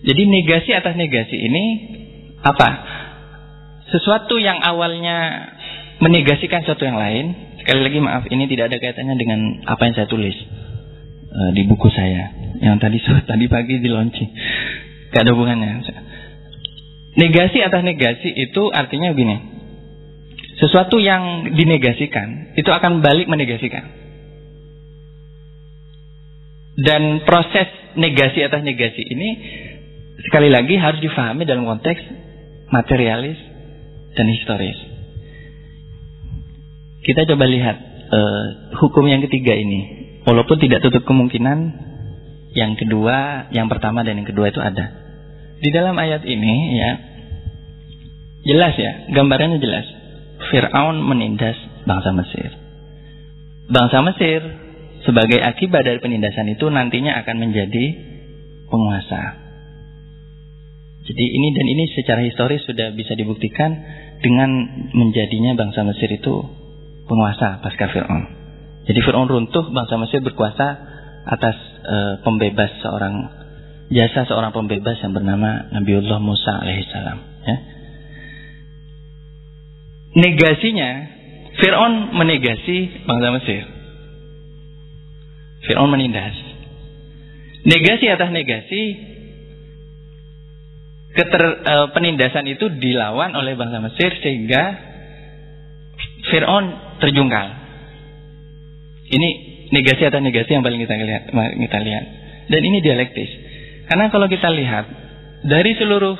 Jadi negasi atas negasi ini apa? Sesuatu yang awalnya menegasikan sesuatu yang lain Sekali lagi maaf, ini tidak ada kaitannya dengan apa yang saya tulis uh, di buku saya yang tadi tadi pagi di launching. Gak ada hubungannya. Negasi atas negasi itu artinya begini. Sesuatu yang dinegasikan itu akan balik menegasikan. Dan proses negasi atas negasi ini sekali lagi harus difahami dalam konteks materialis dan historis. Kita coba lihat uh, hukum yang ketiga ini. Walaupun tidak tutup kemungkinan yang kedua, yang pertama dan yang kedua itu ada. Di dalam ayat ini ya jelas ya, gambarannya jelas. Firaun menindas bangsa Mesir. Bangsa Mesir sebagai akibat dari penindasan itu nantinya akan menjadi penguasa. Jadi ini dan ini secara historis sudah bisa dibuktikan dengan menjadinya bangsa Mesir itu penguasa pasca Fir'aun. Jadi Fir'aun runtuh, bangsa Mesir berkuasa atas e, pembebas seorang jasa seorang pembebas yang bernama Nabiullah Musa alaihissalam. Ya. Negasinya, Fir'aun menegasi bangsa Mesir. Fir'aun menindas. Negasi atas negasi, keter, e, penindasan itu dilawan oleh bangsa Mesir sehingga Fir'aun terjungkal. Ini negasi atau negasi yang paling kita lihat, kita lihat. Dan ini dialektis. Karena kalau kita lihat dari seluruh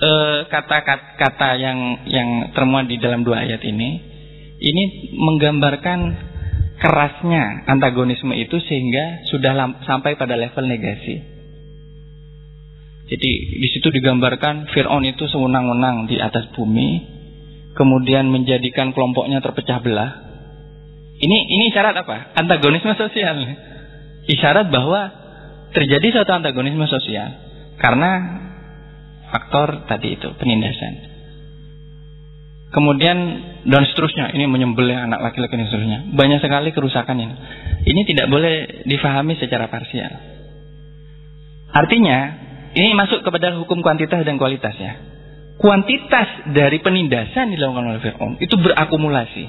eh, kata-kata yang yang termuat di dalam dua ayat ini, ini menggambarkan kerasnya antagonisme itu sehingga sudah sampai pada level negasi. Jadi di situ digambarkan Fir'aun itu sewenang-wenang di atas bumi, kemudian menjadikan kelompoknya terpecah belah. Ini ini syarat apa? Antagonisme sosial. Isyarat bahwa terjadi suatu antagonisme sosial karena faktor tadi itu penindasan. Kemudian dan seterusnya ini menyembelih anak laki-laki dan seterusnya. Banyak sekali kerusakan ini. Ini tidak boleh difahami secara parsial. Artinya ini masuk kepada hukum kuantitas dan kualitas ya kuantitas dari penindasan dilakukan oleh Fir'aun itu berakumulasi.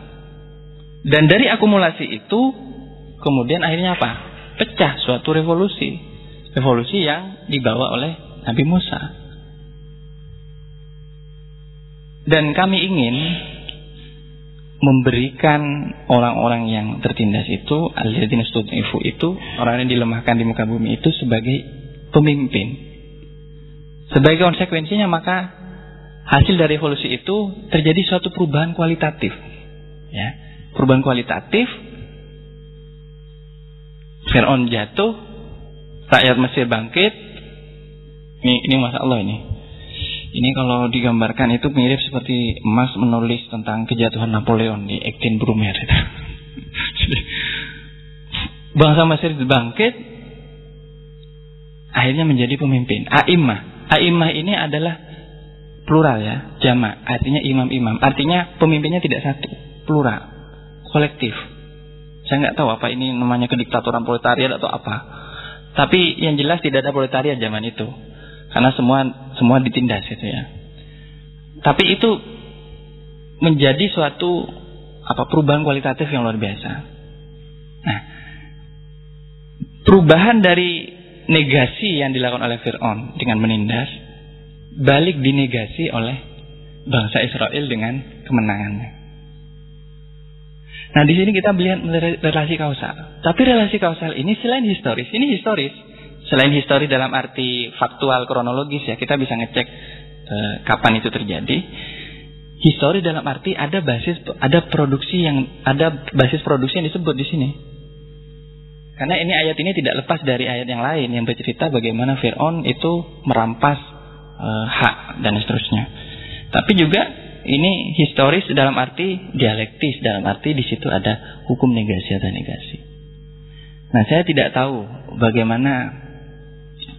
Dan dari akumulasi itu kemudian akhirnya apa? Pecah suatu revolusi. Revolusi yang dibawa oleh Nabi Musa. Dan kami ingin memberikan orang-orang yang tertindas itu, alladzina ifu itu, orang yang dilemahkan di muka bumi itu sebagai pemimpin. Sebagai konsekuensinya maka hasil dari revolusi itu terjadi suatu perubahan kualitatif. Ya, perubahan kualitatif. Fir'aun jatuh, rakyat Mesir bangkit. Ini, ini masalah ini. Ini kalau digambarkan itu mirip seperti emas menulis tentang kejatuhan Napoleon di Ektin Brumaire. bangsa Mesir bangkit, akhirnya menjadi pemimpin. A'immah. A'immah ini adalah plural ya, jama. Artinya imam-imam. Artinya pemimpinnya tidak satu, plural, kolektif. Saya nggak tahu apa ini namanya kediktatoran proletariat atau apa. Tapi yang jelas tidak ada proletariat zaman itu. Karena semua semua ditindas gitu ya. Tapi itu menjadi suatu apa perubahan kualitatif yang luar biasa. Nah, perubahan dari negasi yang dilakukan oleh Fir'aun dengan menindas balik dinegasi oleh bangsa Israel dengan kemenangannya. Nah, di sini kita melihat relasi kausal. Tapi relasi kausal ini selain historis, ini historis. Selain histori dalam arti faktual kronologis ya, kita bisa ngecek e, kapan itu terjadi. Histori dalam arti ada basis ada produksi yang ada basis produksi yang disebut di sini. Karena ini ayat ini tidak lepas dari ayat yang lain yang bercerita bagaimana Fir'aun itu merampas e, hak dan seterusnya. Tapi juga ini historis dalam arti dialektis dalam arti di situ ada hukum negasi atau negasi. Nah, saya tidak tahu bagaimana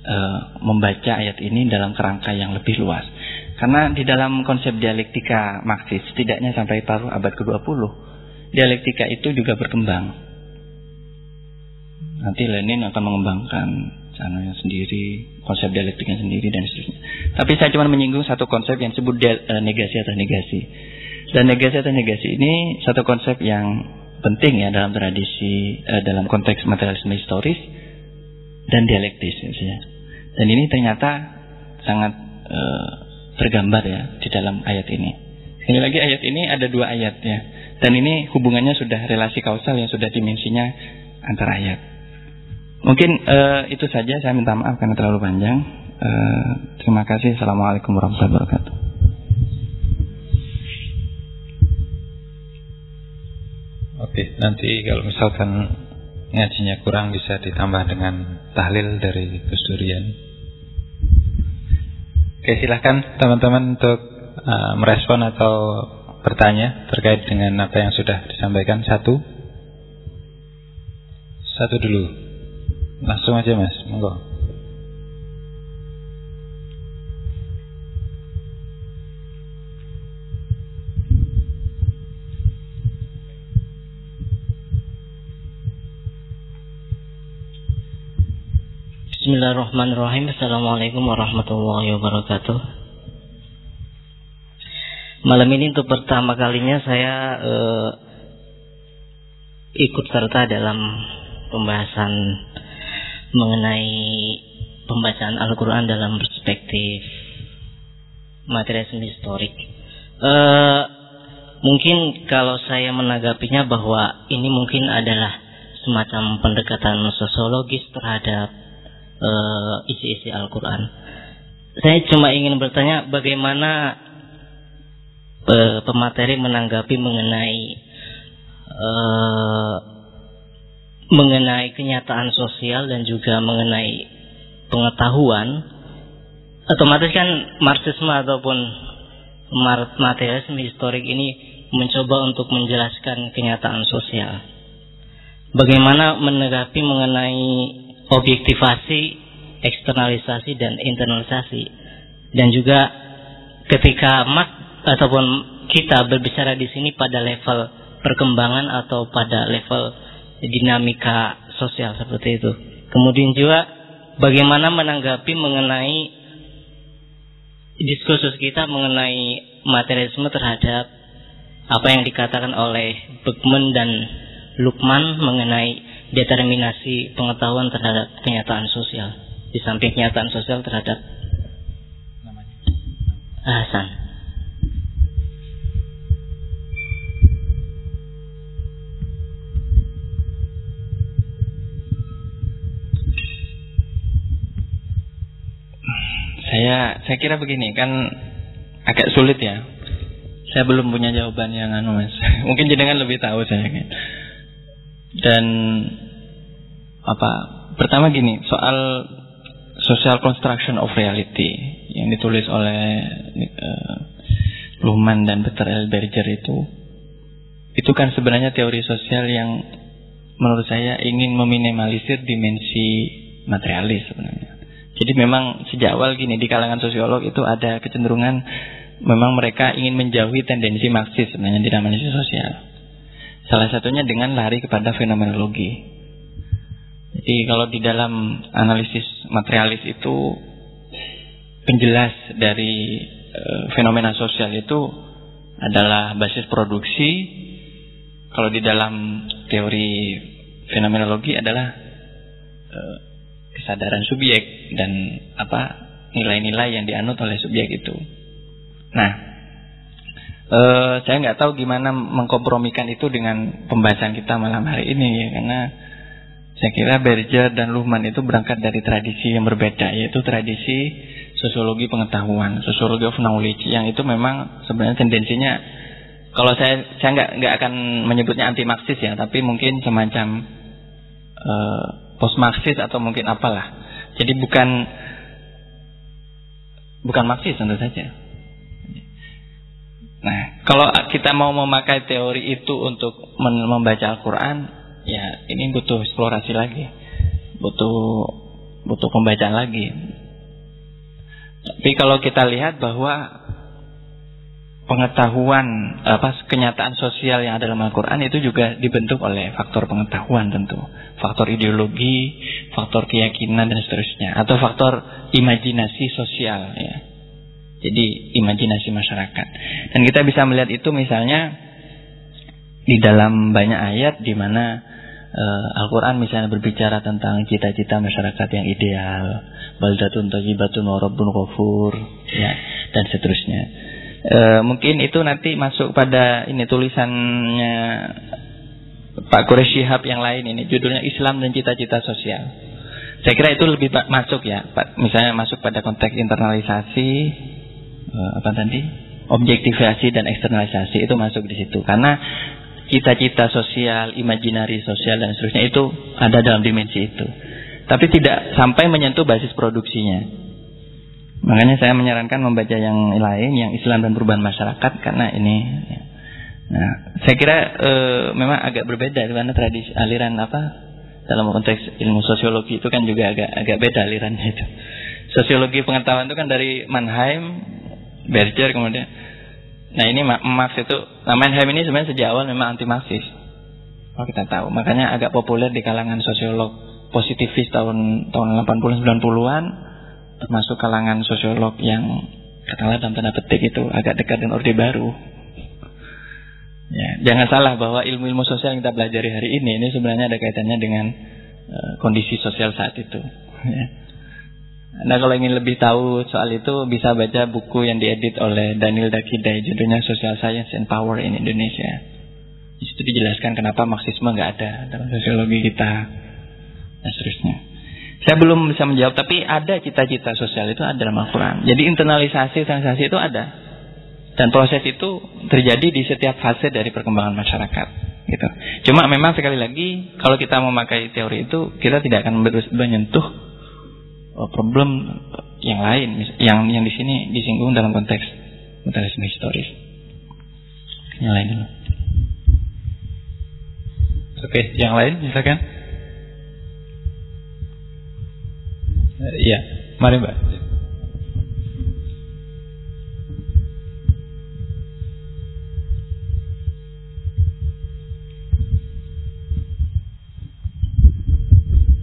e, membaca ayat ini dalam kerangka yang lebih luas. Karena di dalam konsep dialektika Marxis, setidaknya sampai paruh abad ke-20, dialektika itu juga berkembang. Nanti Lenin akan mengembangkan caranya sendiri, konsep dialektiknya sendiri dan seterusnya. Tapi saya cuma menyinggung satu konsep yang disebut e, negasi atau negasi. Dan negasi atau negasi ini satu konsep yang penting ya dalam tradisi, eh, dalam konteks materialisme historis dan dialektis ya. Dan ini ternyata sangat e, tergambar ya di dalam ayat ini. Sekali lagi ayat ini ada dua ayat ya. Dan ini hubungannya sudah relasi kausal yang sudah dimensinya antara ayat. Mungkin e, itu saja saya minta maaf karena terlalu panjang. E, terima kasih. Assalamualaikum warahmatullahi wabarakatuh. Oke, nanti kalau misalkan ngajinya kurang bisa ditambah dengan tahlil dari Gus Durian. Oke silahkan teman-teman untuk uh, merespon atau bertanya terkait dengan apa yang sudah disampaikan. Satu. Satu dulu. Langsung aja mas. Monggo Bismillahirrahmanirrahim Assalamualaikum warahmatullahi wabarakatuh Malam ini untuk pertama kalinya saya eh, ikut serta dalam pembahasan mengenai pembacaan Al-Quran dalam perspektif materialisme historik. Eh, mungkin kalau saya menanggapinya bahwa ini mungkin adalah semacam pendekatan sosiologis terhadap uh, isi-isi Al-Quran. Saya cuma ingin bertanya bagaimana uh, pemateri menanggapi mengenai uh, mengenai kenyataan sosial dan juga mengenai pengetahuan otomatis kan marxisme ataupun materialisme historik ini mencoba untuk menjelaskan kenyataan sosial. Bagaimana menanggapi mengenai objektivasi, eksternalisasi dan internalisasi. Dan juga ketika mak ataupun kita berbicara di sini pada level perkembangan atau pada level dinamika sosial seperti itu. Kemudian juga bagaimana menanggapi mengenai diskursus kita mengenai materialisme terhadap apa yang dikatakan oleh Beckman dan Lukman mengenai determinasi pengetahuan terhadap kenyataan sosial di samping kenyataan sosial terhadap Hasan. Saya saya kira begini kan agak sulit ya. Saya belum punya jawaban yang anu mas. Mungkin jenengan lebih tahu saya. Dan apa? Pertama gini soal social construction of reality yang ditulis oleh uh, Luhmann dan Peter L. Berger itu itu kan sebenarnya teori sosial yang menurut saya ingin meminimalisir dimensi materialis sebenarnya. Jadi memang sejak awal gini di kalangan sosiolog itu ada kecenderungan memang mereka ingin menjauhi tendensi Marxis sebenarnya di analisis sosial. Salah satunya dengan lari kepada fenomenologi. Jadi kalau di dalam analisis materialis itu penjelas dari e, fenomena sosial itu adalah basis produksi. Kalau di dalam teori fenomenologi adalah e, kesadaran subjek dan apa nilai-nilai yang dianut oleh subjek itu. Nah, e, saya nggak tahu gimana mengkompromikan itu dengan pembahasan kita malam hari ini ya karena saya kira Berger dan Luhmann itu berangkat dari tradisi yang berbeda yaitu tradisi sosiologi pengetahuan, sosiologi of knowledge yang itu memang sebenarnya tendensinya kalau saya saya nggak nggak akan menyebutnya anti marxis ya, tapi mungkin semacam uh, eh, post marxis atau mungkin apalah. Jadi bukan bukan marxis tentu saja. Nah, kalau kita mau memakai teori itu untuk membaca Al-Quran, ya ini butuh eksplorasi lagi, butuh butuh pembacaan lagi. Tapi kalau kita lihat bahwa pengetahuan apa kenyataan sosial yang ada dalam Al-Qur'an itu juga dibentuk oleh faktor pengetahuan tentu, faktor ideologi, faktor keyakinan dan seterusnya atau faktor imajinasi sosial ya. Jadi imajinasi masyarakat. Dan kita bisa melihat itu misalnya di dalam banyak ayat di mana uh, Al-Quran misalnya berbicara tentang cita-cita masyarakat yang ideal, baldatun tayyibatun wa rabbun ghafur, ya, dan seterusnya. Uh, mungkin itu nanti masuk pada ini tulisannya Pak Quraish Shihab yang lain ini, judulnya Islam dan Cita-Cita Sosial. Saya kira itu lebih masuk ya, Pak, misalnya masuk pada konteks internalisasi, apa tadi? Objektivasi dan eksternalisasi itu masuk di situ. Karena cita-cita sosial, imajinari sosial dan seterusnya itu ada dalam dimensi itu. Tapi tidak sampai menyentuh basis produksinya. Makanya saya menyarankan membaca yang lain, yang Islam dan perubahan masyarakat karena ini. Nah, saya kira e, memang agak berbeda karena tradisi aliran apa dalam konteks ilmu sosiologi itu kan juga agak agak beda alirannya itu. Sosiologi pengetahuan itu kan dari Mannheim, Berger kemudian Nah ini Marx itu, nah Mannheim ini sebenarnya sejak awal memang anti Marxis. Kalau kita tahu, makanya agak populer di kalangan sosiolog positivis tahun tahun 80 90-an termasuk kalangan sosiolog yang katakanlah dalam tanda petik itu agak dekat dengan orde baru. Ya, jangan salah bahwa ilmu-ilmu sosial yang kita pelajari hari ini ini sebenarnya ada kaitannya dengan uh, kondisi sosial saat itu. Ya. Nah kalau ingin lebih tahu soal itu bisa baca buku yang diedit oleh Daniel Dakidai judulnya Social Science and Power in Indonesia. Di situ dijelaskan kenapa Marxisme nggak ada dalam sosiologi kita dan seterusnya. Saya belum bisa menjawab tapi ada cita-cita sosial itu ada dalam Al-Quran. Jadi internalisasi transaksi itu ada dan proses itu terjadi di setiap fase dari perkembangan masyarakat. Gitu. Cuma memang sekali lagi kalau kita memakai teori itu kita tidak akan menyentuh problem yang lain yang yang di sini disinggung dalam konteks materialisme historis. Yang lain dulu. Oke, yang lain silakan. Iya, mari Mbak.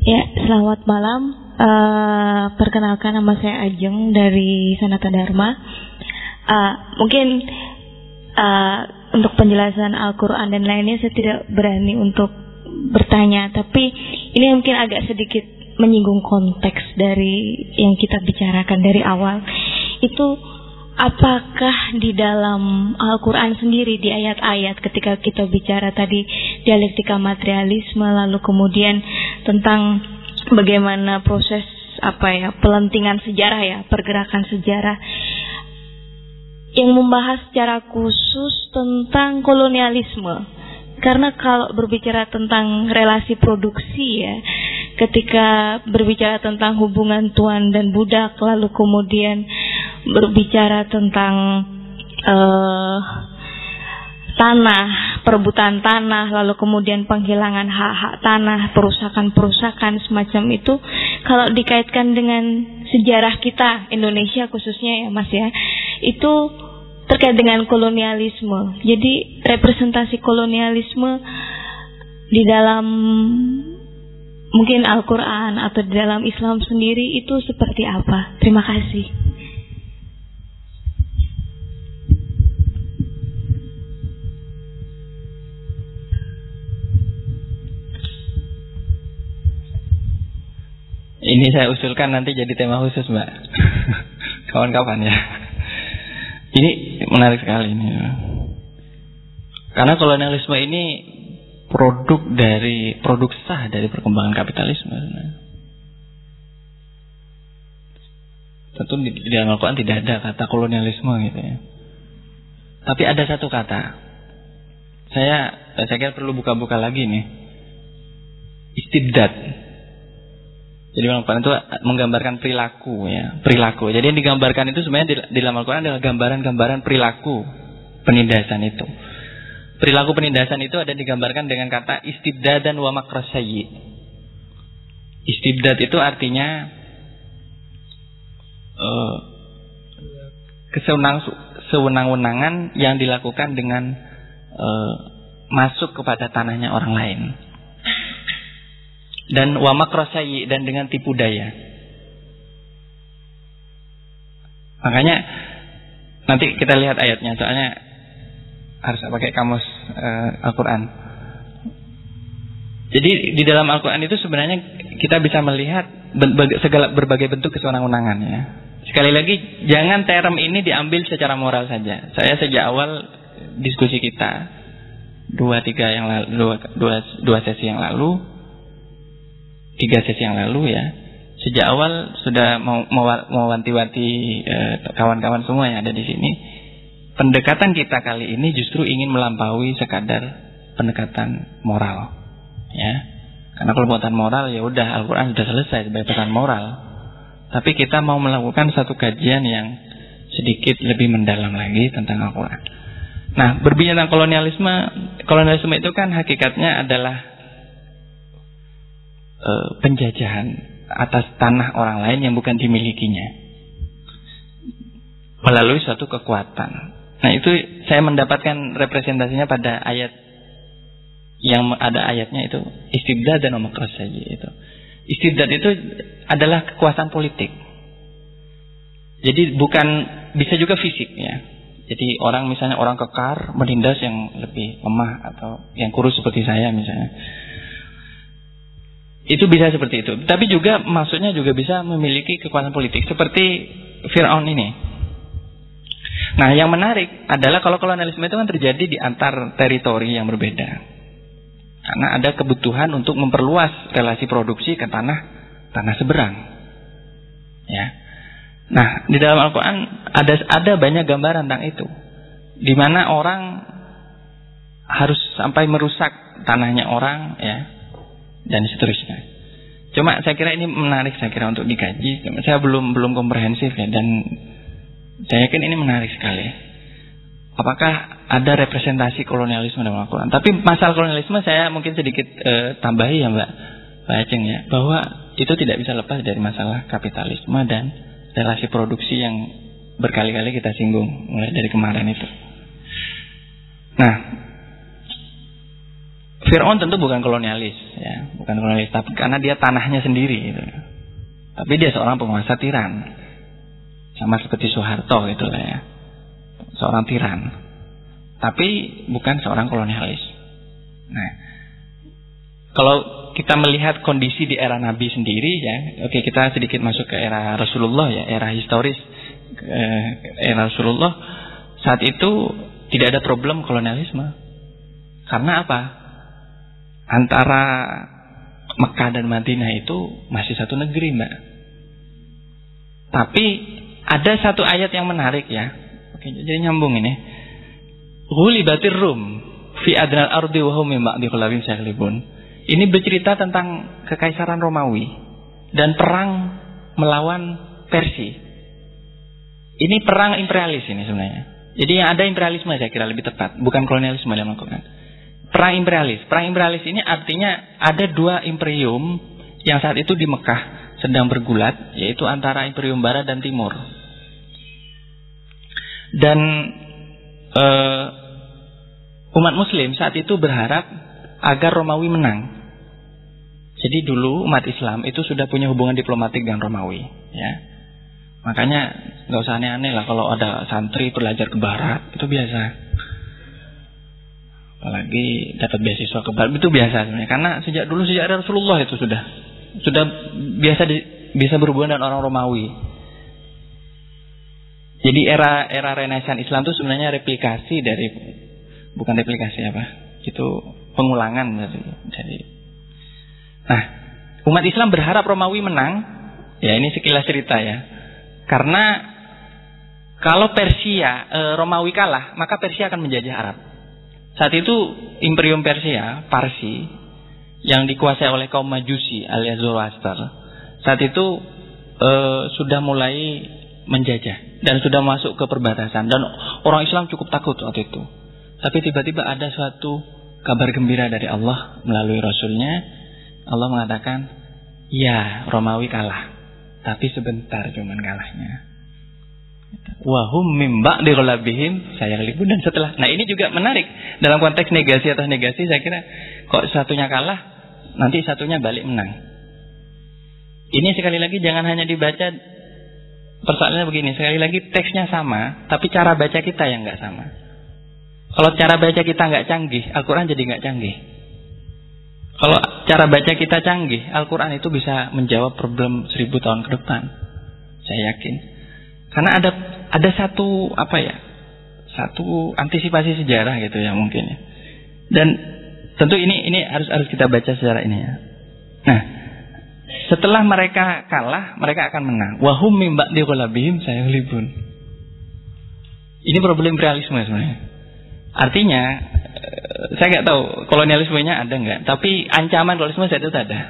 Ya, selamat malam. Uh, perkenalkan nama saya Ajeng dari Sanata Dharma. Uh, mungkin uh, untuk penjelasan Al-Quran dan lainnya saya tidak berani untuk bertanya, tapi ini mungkin agak sedikit menyinggung konteks dari yang kita bicarakan dari awal. Itu apakah di dalam Al-Quran sendiri di ayat-ayat ketika kita bicara tadi dialektika materialisme lalu kemudian tentang bagaimana proses apa ya pelentingan sejarah ya pergerakan sejarah yang membahas secara khusus tentang kolonialisme. Karena kalau berbicara tentang relasi produksi ya ketika berbicara tentang hubungan tuan dan budak lalu kemudian berbicara tentang uh, tanah, perebutan tanah, lalu kemudian penghilangan hak-hak tanah, perusakan-perusakan semacam itu, kalau dikaitkan dengan sejarah kita Indonesia khususnya ya Mas ya, itu terkait dengan kolonialisme. Jadi representasi kolonialisme di dalam mungkin Al-Quran atau di dalam Islam sendiri itu seperti apa? Terima kasih. Ini saya usulkan nanti jadi tema khusus mbak. Kawan-kawan ya. Ini menarik sekali ini Karena kolonialisme ini Produk dari Produk sah dari perkembangan kapitalisme Tentu di, di dalam Al-Quran tidak ada kata kolonialisme gitu ya. Tapi ada satu kata. Saya Saya kira perlu buka-buka lagi nih. Istibdad jadi Al-Quran itu menggambarkan perilaku ya, perilaku. Jadi yang digambarkan itu sebenarnya di, di dalam Al-Quran adalah gambaran-gambaran perilaku penindasan itu. Perilaku penindasan itu ada digambarkan dengan kata istibdad dan wa makrasayyi. Istibdad itu artinya uh, sewenang-wenangan yang dilakukan dengan uh, masuk kepada tanahnya orang lain dan wa makrosayi dan dengan tipu daya. Makanya nanti kita lihat ayatnya soalnya harus pakai kamus uh, Al-Qur'an. Jadi di dalam Al-Qur'an itu sebenarnya kita bisa melihat segala berbagai bentuk kesewenang-wenangan ya. Sekali lagi jangan term ini diambil secara moral saja. Saya sejak awal diskusi kita dua tiga yang lalu dua, dua, dua sesi yang lalu tiga sesi yang lalu ya. Sejak awal sudah mau mewanti-wanti eh, kawan-kawan semua yang ada di sini. Pendekatan kita kali ini justru ingin melampaui sekadar pendekatan moral ya. Karena kalau buatan moral ya udah Al-Quran sudah selesai sebagai pesan moral. Tapi kita mau melakukan satu kajian yang sedikit lebih mendalam lagi tentang Al-Quran. Nah berbicara tentang kolonialisme kolonialisme itu kan hakikatnya adalah e, penjajahan atas tanah orang lain yang bukan dimilikinya melalui suatu kekuatan. Nah itu saya mendapatkan representasinya pada ayat yang ada ayatnya itu istibdad dan saja itu. Istibdad itu adalah kekuasaan politik. Jadi bukan bisa juga fisik ya. Jadi orang misalnya orang kekar menindas yang lebih lemah atau yang kurus seperti saya misalnya. Itu bisa seperti itu. Tapi juga maksudnya juga bisa memiliki kekuatan politik seperti Firaun ini. Nah, yang menarik adalah kalau kolonialisme itu kan terjadi di antar teritori yang berbeda. Karena ada kebutuhan untuk memperluas relasi produksi ke tanah tanah seberang. Ya. Nah, di dalam Al-Qur'an ada ada banyak gambaran tentang itu. Di mana orang harus sampai merusak tanahnya orang ya dan seterusnya. Cuma saya kira ini menarik saya kira untuk dikaji. Saya belum belum komprehensif ya dan saya yakin ini menarik sekali. Apakah ada representasi kolonialisme dalam Al-Quran? Tapi masalah kolonialisme saya mungkin sedikit eh, tambahi ya Mbak Mbak Aceng ya bahwa itu tidak bisa lepas dari masalah kapitalisme dan relasi produksi yang berkali-kali kita singgung mulai dari kemarin itu. Nah, Fir'aun tentu bukan kolonialis, ya, bukan kolonialis, tapi karena dia tanahnya sendiri. Gitu. Tapi dia seorang penguasa tiran, sama seperti Soeharto gitu lah ya, seorang tiran. Tapi bukan seorang kolonialis. Nah, Kalau kita melihat kondisi di era Nabi sendiri ya, oke kita sedikit masuk ke era Rasulullah ya, era historis eh, era Rasulullah saat itu tidak ada problem kolonialisme. Karena apa? Antara Mekah dan Madinah itu masih satu negeri, Mbak. Tapi ada satu ayat yang menarik ya. Oke, jadi nyambung ini. Ghulibatir Rum fi adnal ardi wa hum min ba'di Ini bercerita tentang kekaisaran Romawi dan perang melawan Persia. Ini perang imperialis ini sebenarnya. Jadi yang ada imperialisme saya kira lebih tepat, bukan kolonialisme yang melakukan. Perang imperialis. Perang imperialis ini artinya ada dua imperium yang saat itu di Mekah sedang bergulat, yaitu antara imperium Barat dan Timur. Dan uh, umat Muslim saat itu berharap agar Romawi menang. Jadi dulu umat Islam itu sudah punya hubungan diplomatik dengan Romawi, ya. Makanya nggak usah aneh-aneh lah kalau ada santri belajar ke Barat itu biasa. Apalagi dapat beasiswa ke Barat itu biasa sebenarnya. Karena sejak dulu sejak Rasulullah itu sudah sudah biasa di, bisa berhubungan dengan orang Romawi. Jadi era era Renaissance Islam itu sebenarnya replikasi dari bukan replikasi apa? Itu pengulangan dari dari Nah, umat Islam berharap Romawi menang. Ya, ini sekilas cerita ya. Karena kalau Persia e, Romawi kalah, maka Persia akan menjajah Arab. Saat itu Imperium Persia, Parsi, yang dikuasai oleh kaum Majusi alias Zoroaster, saat itu e, sudah mulai menjajah dan sudah masuk ke perbatasan dan orang Islam cukup takut waktu itu. Tapi tiba-tiba ada suatu kabar gembira dari Allah melalui Rasulnya. Allah mengatakan, ya Romawi kalah. Tapi sebentar cuman kalahnya. Wahum mimba di saya libu dan setelah. Nah ini juga menarik dalam konteks negasi atau negasi saya kira kok satunya kalah nanti satunya balik menang. Ini sekali lagi jangan hanya dibaca persoalannya begini sekali lagi teksnya sama tapi cara baca kita yang nggak sama. Kalau cara baca kita nggak canggih, Al-Quran jadi nggak canggih. Kalau cara baca kita canggih, Al-Quran itu bisa menjawab problem seribu tahun ke depan. Saya yakin. Karena ada ada satu apa ya, satu antisipasi sejarah gitu ya mungkin ya. Dan tentu ini ini harus harus kita baca secara ini ya. Nah, setelah mereka kalah, mereka akan menang. Wahum mimba di saya libun. Ini problem realisme sebenarnya. Artinya eh, saya nggak tahu kolonialismenya ada nggak, tapi ancaman kolonialisme saya itu ada.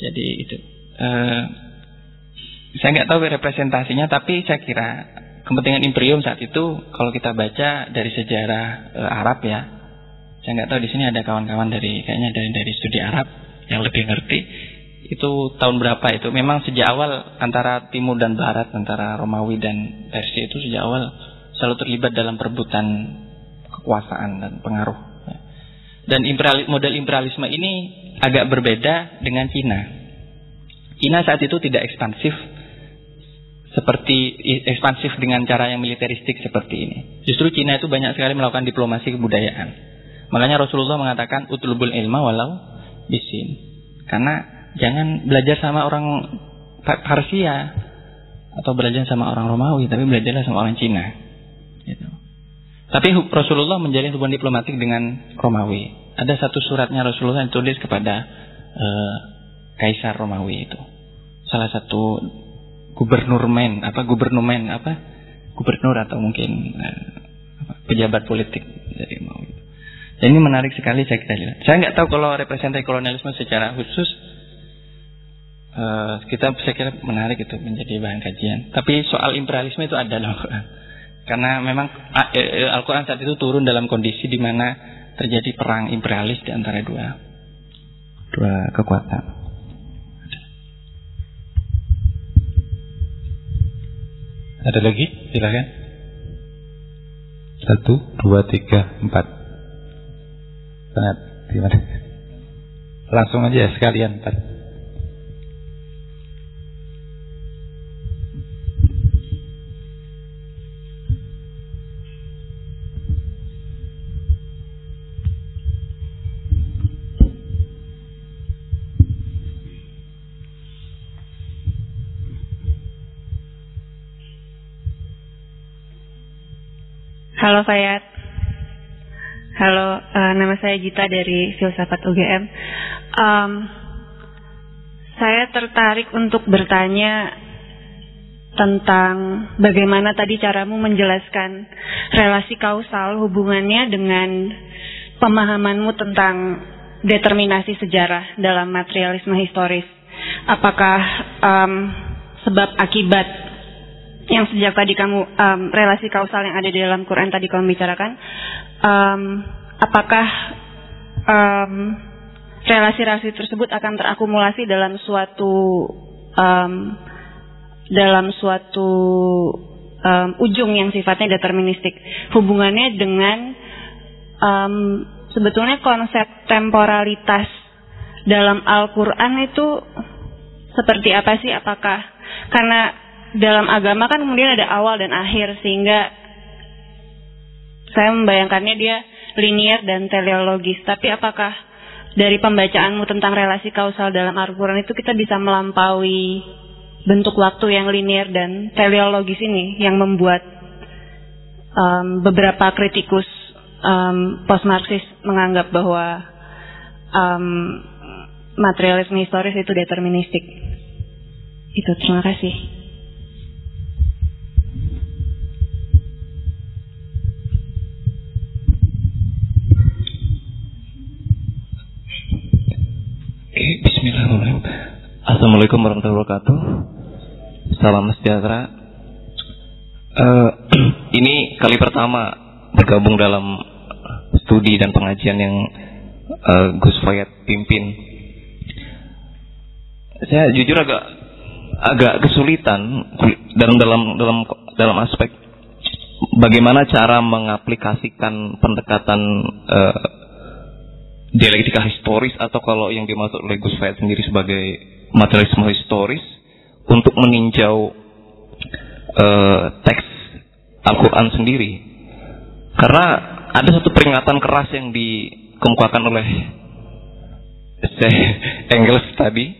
Jadi itu uh, saya nggak tahu representasinya, tapi saya kira kepentingan imperium saat itu kalau kita baca dari sejarah uh, Arab ya, saya nggak tahu di sini ada kawan-kawan dari kayaknya dari dari studi Arab yang lebih ngerti itu tahun berapa itu memang sejak awal antara timur dan barat antara Romawi dan Persia itu sejak awal selalu terlibat dalam perebutan kekuasaan dan pengaruh. Dan imperial, model imperialisme ini agak berbeda dengan Cina. Cina saat itu tidak ekspansif seperti ekspansif dengan cara yang militeristik seperti ini. Justru Cina itu banyak sekali melakukan diplomasi kebudayaan. Makanya Rasulullah mengatakan utlubul ilma walau bisin. Karena jangan belajar sama orang Persia atau belajar sama orang Romawi, tapi belajarlah sama orang Cina. Gitu. Tapi Rasulullah menjalin hubungan diplomatik dengan Romawi. Ada satu suratnya Rasulullah yang tulis kepada uh, Kaisar Romawi itu. Salah satu gubernur men, apa gubernur men, apa gubernur atau mungkin apa, pejabat politik dari Romawi. Dan ini menarik sekali saya kira. Saya nggak tahu kalau representasi kolonialisme secara khusus uh, kita saya kira menarik itu menjadi bahan kajian. Tapi soal imperialisme itu ada loh. Karena memang e, e, Al-Quran saat itu turun dalam kondisi di mana terjadi perang imperialis di antara dua dua kekuatan. Ada lagi? Silakan. Satu, dua, tiga, empat. Sangat? Langsung aja sekalian empat. Halo Fayat. Halo, uh, nama saya Gita dari Filsafat UGM. Um, saya tertarik untuk bertanya tentang bagaimana tadi caramu menjelaskan relasi kausal hubungannya dengan pemahamanmu tentang determinasi sejarah dalam materialisme historis. Apakah um, sebab akibat yang sejak tadi kamu um, relasi kausal yang ada di dalam Quran tadi kamu bicarakan, um, apakah um, relasi-relasi tersebut akan terakumulasi dalam suatu um, dalam suatu um, ujung yang sifatnya deterministik, hubungannya dengan um, sebetulnya konsep temporalitas dalam Al-Quran itu seperti apa sih? Apakah karena dalam agama kan kemudian ada awal dan akhir sehingga saya membayangkannya dia linier dan teleologis. Tapi apakah dari pembacaanmu tentang relasi kausal dalam Al-Quran itu kita bisa melampaui bentuk waktu yang linier dan teleologis ini yang membuat um, beberapa kritikus um, post-Marxis menganggap bahwa um, materialisme historis itu deterministik. Itu terima kasih. Bismillahirrahmanirrahim. Assalamualaikum warahmatullahi wabarakatuh. Salam sejahtera. Uh, ini kali pertama bergabung dalam studi dan pengajian yang uh, Gus Fayat pimpin. Saya jujur agak agak kesulitan dalam dalam dalam dalam aspek bagaimana cara mengaplikasikan pendekatan uh, dialektika historis atau kalau yang dimaksud oleh Gus Fayed sendiri sebagai materialisme historis untuk meninjau uh, teks Al-Quran sendiri. Karena ada satu peringatan keras yang dikemukakan oleh Engels tadi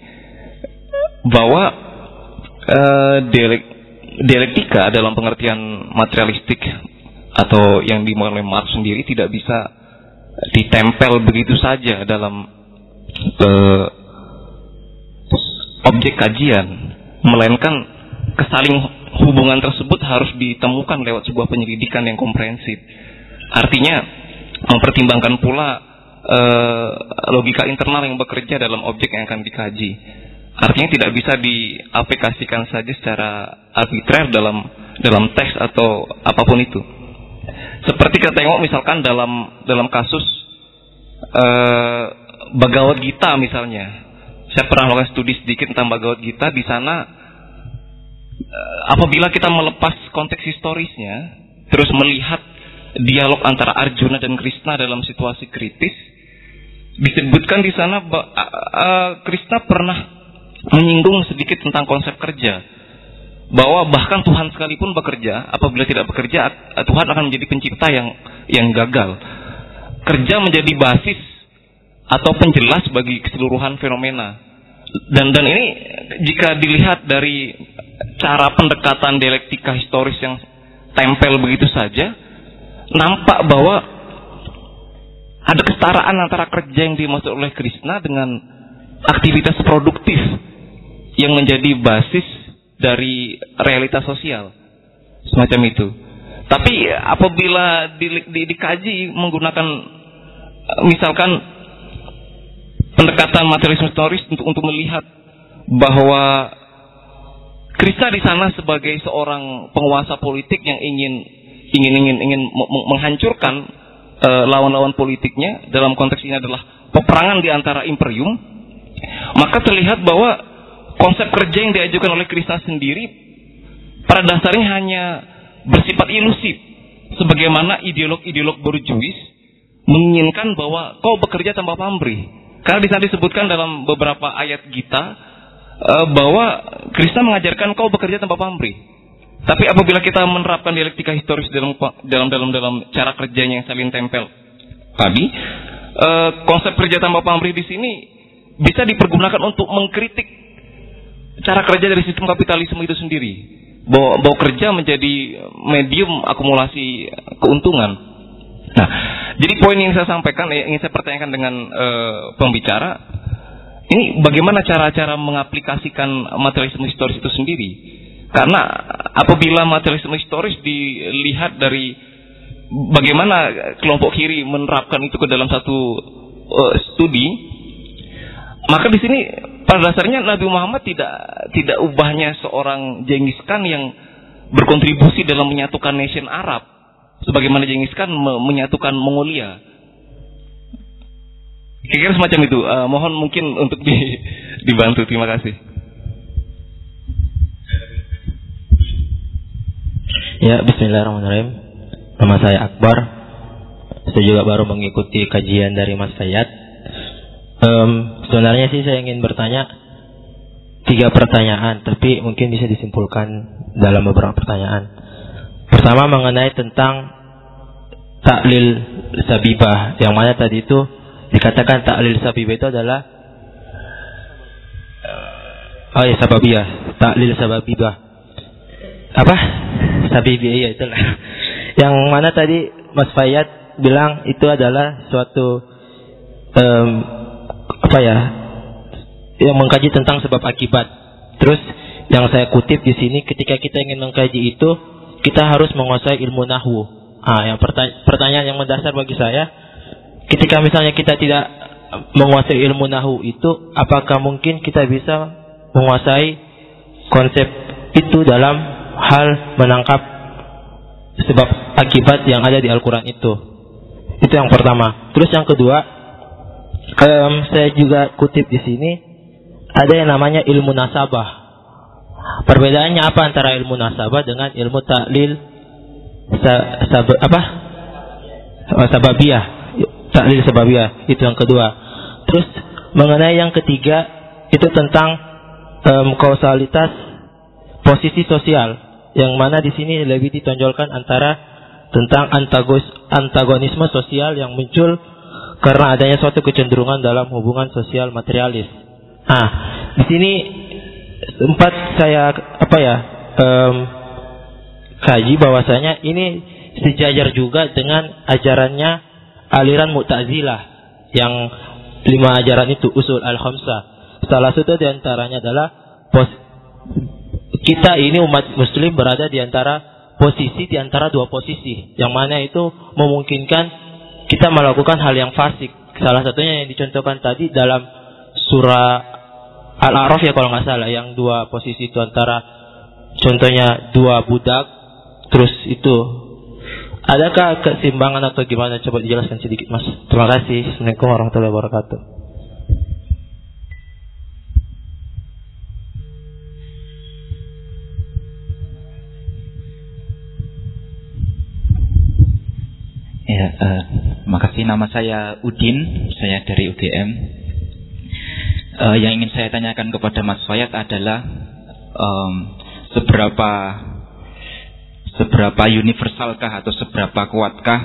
bahwa uh, dialek, dialektika dalam pengertian materialistik atau yang dimulai Marx sendiri tidak bisa ditempel begitu saja dalam uh, objek kajian, melainkan kesaling hubungan tersebut harus ditemukan lewat sebuah penyelidikan yang komprehensif. Artinya mempertimbangkan pula uh, logika internal yang bekerja dalam objek yang akan dikaji. Artinya tidak bisa diaplikasikan saja secara arbitrer dalam dalam teks atau apa pun itu. Seperti kita tengok misalkan dalam dalam kasus uh, Bagawat Gita misalnya. Saya pernah melakukan studi sedikit tentang Bagawat Gita di sana uh, apabila kita melepas konteks historisnya terus melihat dialog antara Arjuna dan Krishna dalam situasi kritis disebutkan di sana uh, Krishna pernah menyinggung sedikit tentang konsep kerja bahwa bahkan Tuhan sekalipun bekerja, apabila tidak bekerja, Tuhan akan menjadi pencipta yang yang gagal. Kerja menjadi basis atau penjelas bagi keseluruhan fenomena. Dan dan ini jika dilihat dari cara pendekatan dialektika historis yang tempel begitu saja, nampak bahwa ada kesetaraan antara kerja yang dimaksud oleh Krishna dengan aktivitas produktif yang menjadi basis dari realitas sosial semacam itu. Tapi apabila di, di, dikaji menggunakan misalkan pendekatan materialisme historis untuk untuk melihat bahwa Krista di sana sebagai seorang penguasa politik yang ingin ingin ingin ingin menghancurkan uh, lawan-lawan politiknya dalam konteks ini adalah peperangan di antara imperium maka terlihat bahwa konsep kerja yang diajukan oleh Krishna sendiri pada dasarnya hanya bersifat ilusif. Sebagaimana ideolog-ideolog borjuis menginginkan bahwa kau bekerja tanpa pamrih. Karena di sana disebutkan dalam beberapa ayat Gita eh, bahwa Krishna mengajarkan kau bekerja tanpa pamrih. Tapi apabila kita menerapkan dialektika historis dalam dalam dalam dalam cara kerjanya yang saling tempel tadi eh, konsep kerja tanpa pamrih di sini bisa dipergunakan untuk mengkritik cara kerja dari sistem kapitalisme itu sendiri. bahwa, bahwa kerja menjadi medium akumulasi keuntungan. Nah, jadi poin yang saya sampaikan, yang ingin saya pertanyakan dengan uh, pembicara, ini bagaimana cara-cara mengaplikasikan materialisme historis itu sendiri? Karena apabila materialisme historis dilihat dari bagaimana kelompok kiri menerapkan itu ke dalam satu uh, studi, maka di sini pada dasarnya Nabi Muhammad tidak tidak ubahnya seorang Genghis Khan yang berkontribusi dalam menyatukan nation Arab sebagaimana Genghis Khan menyatukan Mongolia. Kira-kira semacam itu. Uh, mohon mungkin untuk di, dibantu. Terima kasih. Ya, Bismillahirrahmanirrahim. Nama saya Akbar. Saya juga baru mengikuti kajian dari Mas Sayyad. Um, sebenarnya sih saya ingin bertanya tiga pertanyaan, tapi mungkin bisa disimpulkan dalam beberapa pertanyaan. Pertama mengenai tentang taklil sabibah, yang mana tadi itu dikatakan taklil sabibah itu adalah oh ya sababiyah, taklil sababibah. Apa? Sabibiyah ya itulah. Yang mana tadi Mas Fayyad bilang itu adalah suatu um, apa ya yang mengkaji tentang sebab akibat. Terus yang saya kutip di sini ketika kita ingin mengkaji itu kita harus menguasai ilmu nahwu. Ah, yang pertanyaan yang mendasar bagi saya, ketika misalnya kita tidak menguasai ilmu nahwu itu, apakah mungkin kita bisa menguasai konsep itu dalam hal menangkap sebab akibat yang ada di Al-Quran itu? Itu yang pertama. Terus yang kedua, um, saya juga kutip di sini ada yang namanya ilmu nasabah. Perbedaannya apa antara ilmu nasabah dengan ilmu taklil sa, sab, apa? Oh, sababiyah. Taklil sababiyah itu yang kedua. Terus mengenai yang ketiga itu tentang um, kausalitas posisi sosial yang mana di sini lebih ditonjolkan antara tentang antagonisme sosial yang muncul karena adanya suatu kecenderungan dalam hubungan sosial materialis. Nah, di sini sempat saya apa ya um, kaji bahwasanya ini sejajar juga dengan ajarannya aliran Mu'tazilah yang lima ajaran itu usul al khamsah. Salah satu di antaranya adalah pos kita ini umat muslim berada di antara posisi di antara dua posisi yang mana itu memungkinkan kita melakukan hal yang fasik. Salah satunya yang dicontohkan tadi dalam surah Al-A'raf ya kalau nggak salah yang dua posisi itu antara contohnya dua budak terus itu adakah keseimbangan atau gimana coba dijelaskan sedikit Mas. Terima kasih. Assalamualaikum warahmatullahi wabarakatuh. Ya, uh, makasih. Nama saya Udin, saya dari UGM. Uh, eh, yang ingin saya tanyakan kepada Mas Fayat adalah um, seberapa seberapa universalkah atau seberapa kuatkah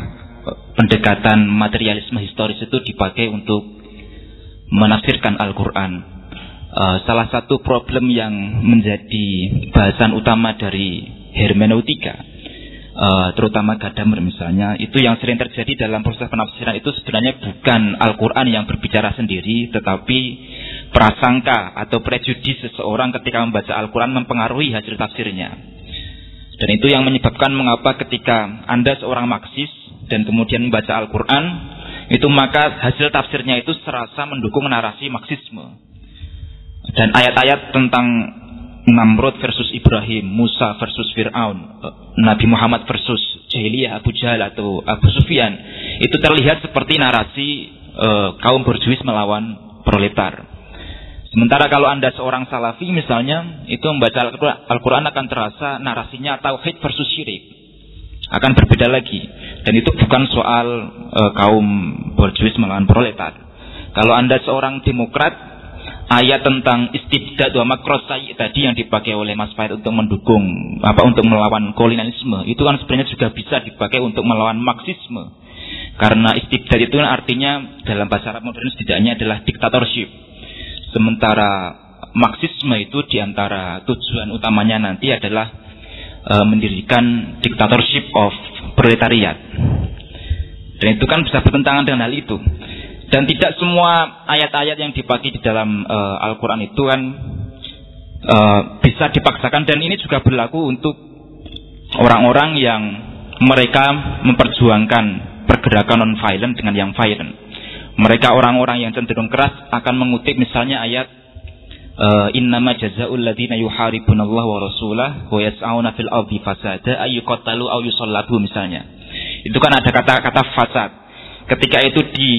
pendekatan materialisme historis itu dipakai untuk menafsirkan Al-Quran. Uh, salah satu problem yang menjadi bahasan utama dari hermeneutika uh, terutama Gadamer misalnya, itu yang sering terjadi dalam proses penafsiran itu sebenarnya bukan Al-Quran yang berbicara sendiri, tetapi prasangka atau prejudis seseorang ketika membaca Al-Quran mempengaruhi hasil tafsirnya. Dan itu yang menyebabkan mengapa ketika Anda seorang Maksis dan kemudian membaca Al-Quran, itu maka hasil tafsirnya itu serasa mendukung narasi Marxisme. Dan ayat-ayat tentang Namrud versus Ibrahim, Musa versus Fir'aun, eh, Nabi Muhammad versus Jahiliyah, Abu Jahal atau Abu Sufyan. Itu terlihat seperti narasi uh, kaum berjuis melawan proletar. Sementara kalau Anda seorang salafi misalnya, itu membaca Al-Quran akan terasa narasinya tauhid versus syirik. Akan berbeda lagi. Dan itu bukan soal uh, kaum berjuis melawan proletar. Kalau Anda seorang demokrat, ayat tentang istibdad wa makrosai tadi yang dipakai oleh Mas Fahid untuk mendukung apa untuk melawan kolonialisme itu kan sebenarnya juga bisa dipakai untuk melawan marxisme karena istibdad itu kan artinya dalam bahasa Arab modern setidaknya adalah diktatorship sementara marxisme itu di antara tujuan utamanya nanti adalah uh, mendirikan dictatorship of proletariat. Dan itu kan bisa bertentangan dengan hal itu. Dan tidak semua ayat-ayat yang dipakai di dalam uh, Al-Quran itu kan uh, bisa dipaksakan dan ini juga berlaku untuk orang-orang yang mereka memperjuangkan pergerakan non-violent dengan yang violent. Mereka orang-orang yang cenderung keras akan mengutip misalnya ayat uh, innama jazaa'ul ladzina yuharibunallaha wa rasulah wa yas'auna fil ardi fasada yusallabu misalnya. Itu kan ada kata-kata fasad. Ketika itu di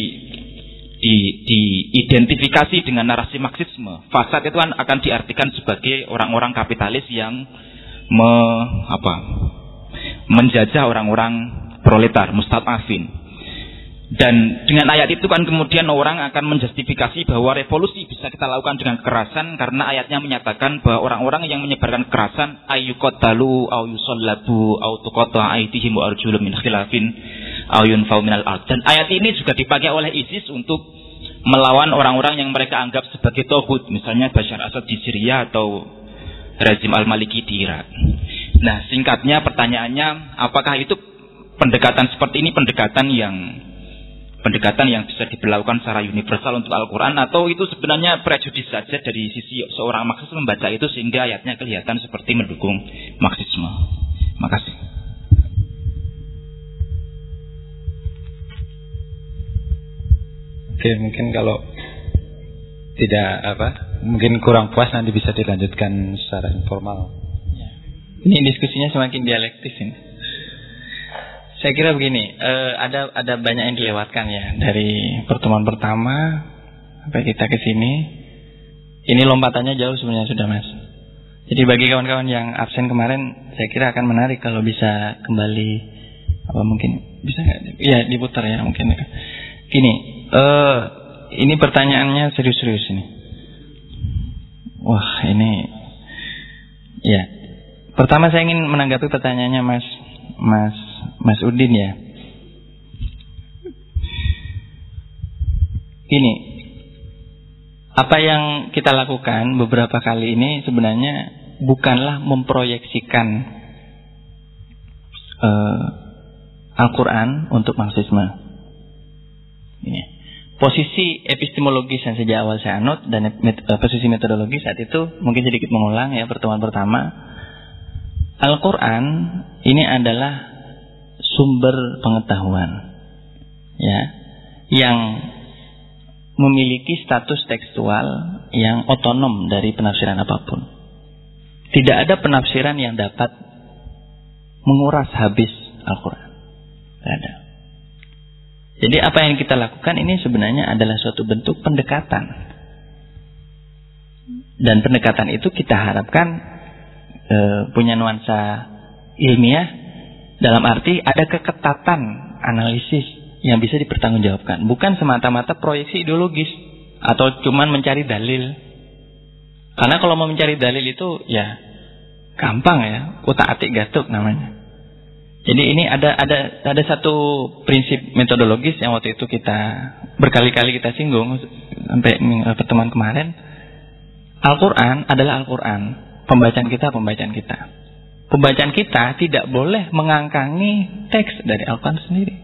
di diidentifikasi dengan narasi marxisme, fasad itu kan akan diartikan sebagai orang-orang kapitalis yang me, apa, menjajah orang-orang proletar, mustadafin. Dan dengan ayat itu kan kemudian orang akan menjustifikasi bahwa revolusi bisa kita lakukan dengan kekerasan karena ayatnya menyatakan bahwa orang-orang yang menyebarkan kekerasan ayyuqatalu au yusallabu au tuqata aydihim wa arjulum min khilafin au yunfau minal ard. Dan ayat ini juga dipakai oleh ISIS untuk melawan orang-orang yang mereka anggap sebagai tohut, misalnya Bashar Assad di Syria atau rezim Al-Maliki di Irak. Nah, singkatnya pertanyaannya, apakah itu pendekatan seperti ini pendekatan yang pendekatan yang bisa diberlakukan secara universal untuk Al-Quran atau itu sebenarnya prejudis saja dari sisi seorang Marxis membaca itu sehingga ayatnya kelihatan seperti mendukung Marxisme. Makasih. Oke, mungkin kalau tidak apa, mungkin kurang puas nanti bisa dilanjutkan secara informal. Ini diskusinya semakin dialektis ini. Saya kira begini, uh, ada ada banyak yang dilewatkan ya dari pertemuan pertama sampai kita ke sini. Ini lompatannya jauh sebenarnya sudah mas. Jadi bagi kawan-kawan yang absen kemarin, saya kira akan menarik kalau bisa kembali apa mungkin bisa nggak? Iya diputar ya mungkin. Gini, uh, ini pertanyaannya serius-serius ini. Wah ini, ya. Pertama saya ingin menanggapi pertanyaannya Mas Mas Mas Udin ya. Ini apa yang kita lakukan beberapa kali ini sebenarnya bukanlah memproyeksikan uh, Al-Quran untuk Marxisme. Ini. Posisi epistemologis yang sejak awal saya anut dan met, uh, posisi metodologi saat itu mungkin sedikit mengulang ya pertemuan pertama. Al-Quran ini adalah sumber pengetahuan ya yang memiliki status tekstual yang otonom dari penafsiran apa pun. Tidak ada penafsiran yang dapat menguras habis Al-Quran. Tidak ada. Jadi apa yang kita lakukan ini sebenarnya adalah suatu bentuk pendekatan. Dan pendekatan itu kita harapkan e, punya nuansa ilmiah dalam arti ada keketatan analisis yang bisa dipertanggungjawabkan, bukan semata-mata proyeksi ideologis atau cuman mencari dalil. Karena kalau mau mencari dalil itu ya gampang ya, utak-atik gatuk namanya. Jadi ini ada ada ada satu prinsip metodologis yang waktu itu kita berkali-kali kita singgung sampai pertemuan kemarin. Al-Quran adalah Al-Quran. Pembacaan kita, pembacaan kita. Pembacaan kita tidak boleh mengangkangi teks dari Al-Quran sendiri.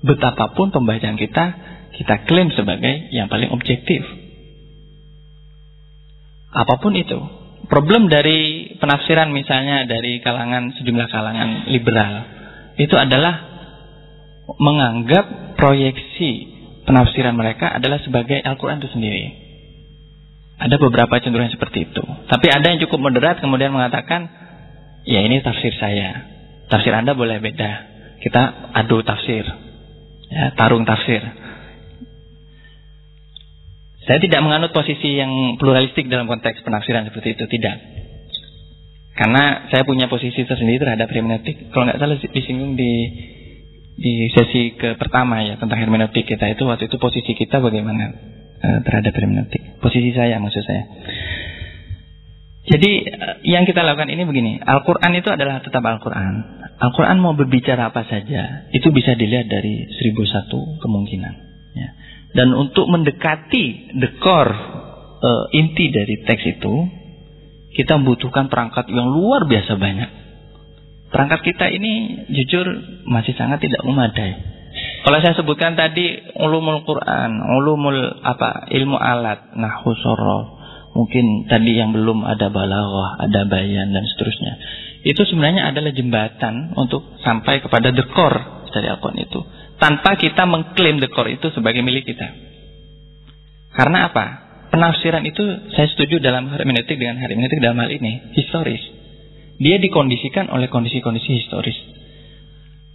Betapapun pembacaan kita, kita klaim sebagai yang paling objektif. Apa pun itu. Problem dari penafsiran misalnya dari kalangan sejumlah kalangan liberal itu adalah menganggap proyeksi penafsiran mereka adalah sebagai Al-Quran itu sendiri. Ada beberapa cenderungan seperti itu. Tapi ada yang cukup moderat kemudian mengatakan Ya ini tafsir saya. Tafsir Anda boleh beda. Kita adu tafsir. Ya, tarung tafsir. Saya tidak menganut posisi yang pluralistik dalam konteks penafsiran seperti itu, tidak. Karena saya punya posisi tersendiri terhadap hermeneutik. Kalau nggak salah disinggung di di sesi ke pertama ya tentang hermeneutik kita itu waktu itu posisi kita bagaimana eh, terhadap hermeneutik. Posisi saya maksud saya. Jadi eh, yang kita lakukan ini begini, Al-Quran itu adalah tetap Al-Quran. Al-Quran mau berbicara apa saja, itu bisa dilihat dari seribu satu kemungkinan. Ya. Dan untuk mendekati dekor uh, inti dari teks itu, kita membutuhkan perangkat yang luar biasa banyak. Perangkat kita ini jujur masih sangat tidak memadai. Kalau saya sebutkan tadi ulumul Quran, ulumul apa ilmu alat, sorof, mungkin tadi yang belum ada balaghah, ada bayan dan seterusnya. Itu sebenarnya adalah jembatan untuk sampai kepada dekor dari Al-Quran itu. Tanpa kita mengklaim dekor itu sebagai milik kita. Karena apa? Penafsiran itu saya setuju dalam hermeneutik dengan hermeneutik dalam hal ini historis. Dia dikondisikan oleh kondisi-kondisi historis.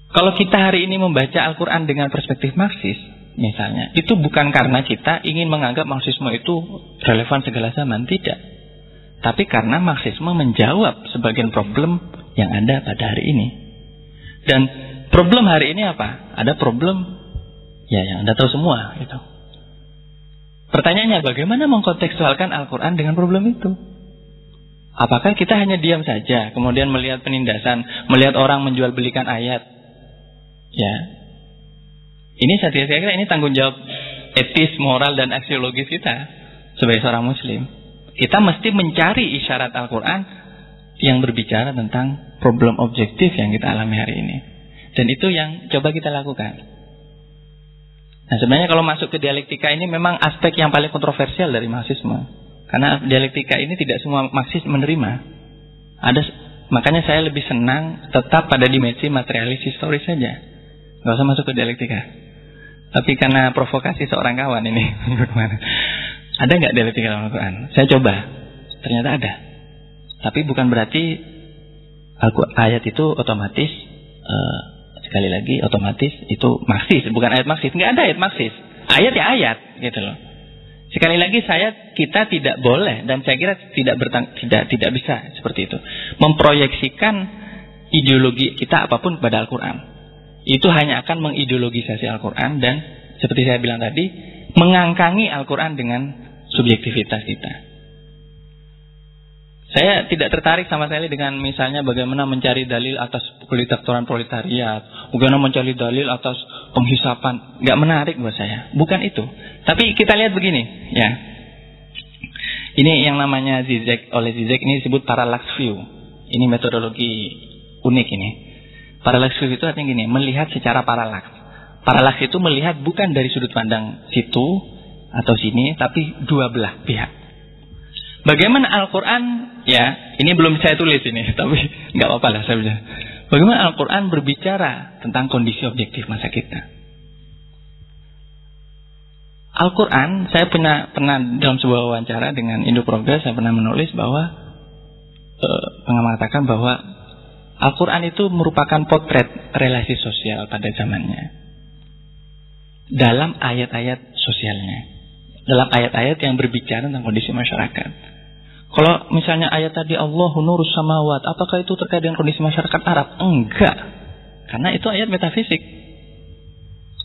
Kalau kita hari ini membaca Al-Quran dengan perspektif Marxis, misalnya, itu bukan karena kita ingin menganggap Marxisme itu relevan segala zaman, tidak. Tapi karena Marxisme menjawab sebagian problem yang ada pada hari ini. Dan problem hari ini apa? Ada problem ya yang Anda tahu semua gitu. Pertanyaannya bagaimana mengkontekstualkan Al-Quran dengan problem itu? Apakah kita hanya diam saja, kemudian melihat penindasan, melihat orang menjual belikan ayat, Ya. Ini saya kira ini tanggung jawab etis, moral dan aksiologis kita sebagai seorang muslim. Kita mesti mencari isyarat Al-Qur'an yang berbicara tentang problem objektif yang kita alami hari ini. Dan itu yang coba kita lakukan. Nah sebenarnya kalau masuk ke dialektika ini memang aspek yang paling kontroversial dari Marxisme. Karena dialektika ini tidak semua Marxis menerima. Ada makanya saya lebih senang tetap pada dimensi materialis historis saja. Gak usah masuk ke dialektika. Tapi karena provokasi seorang kawan ini, ada nggak dialektika dalam Al-Quran? Saya coba, ternyata ada. Tapi bukan berarti ayat itu otomatis uh, sekali lagi otomatis itu maksis, bukan ayat maksis. Nggak ada ayat maksis. Ayat ya ayat, gitu loh. Sekali lagi saya kita tidak boleh dan saya kira tidak bertang, tidak tidak bisa seperti itu memproyeksikan ideologi kita apa pun kepada Al-Quran itu hanya akan mengideologisasi Al-Quran dan seperti saya bilang tadi, mengangkangi Al-Quran dengan subjektivitas kita. Saya tidak tertarik sama sekali dengan misalnya bagaimana mencari dalil atas politaktoran proletariat, bagaimana mencari dalil atas penghisapan, nggak menarik buat saya. Bukan itu. Tapi kita lihat begini, ya. Ini yang namanya Zizek oleh Zizek ini disebut parallax view. Ini metodologi unik ini. Paralaks itu artinya gini, melihat secara paralaks. Paralaks itu melihat bukan dari sudut pandang situ atau sini, tapi dua belah pihak. Bagaimana Al-Quran, ya ini belum saya tulis ini, tapi nggak apa-apa lah saya bilang. Bagaimana Al-Quran berbicara tentang kondisi objektif masa kita. Al-Quran, saya pernah, pernah dalam sebuah wawancara dengan Indo Progress, saya pernah menulis bahwa, uh, mengatakan bahwa Al-Quran itu merupakan potret relasi sosial pada zamannya. Dalam ayat-ayat sosialnya. Dalam ayat-ayat yang berbicara tentang kondisi masyarakat. Kalau misalnya ayat tadi Allahu nurus samawat, apakah itu terkait dengan kondisi masyarakat Arab? Enggak. Karena itu ayat metafisik.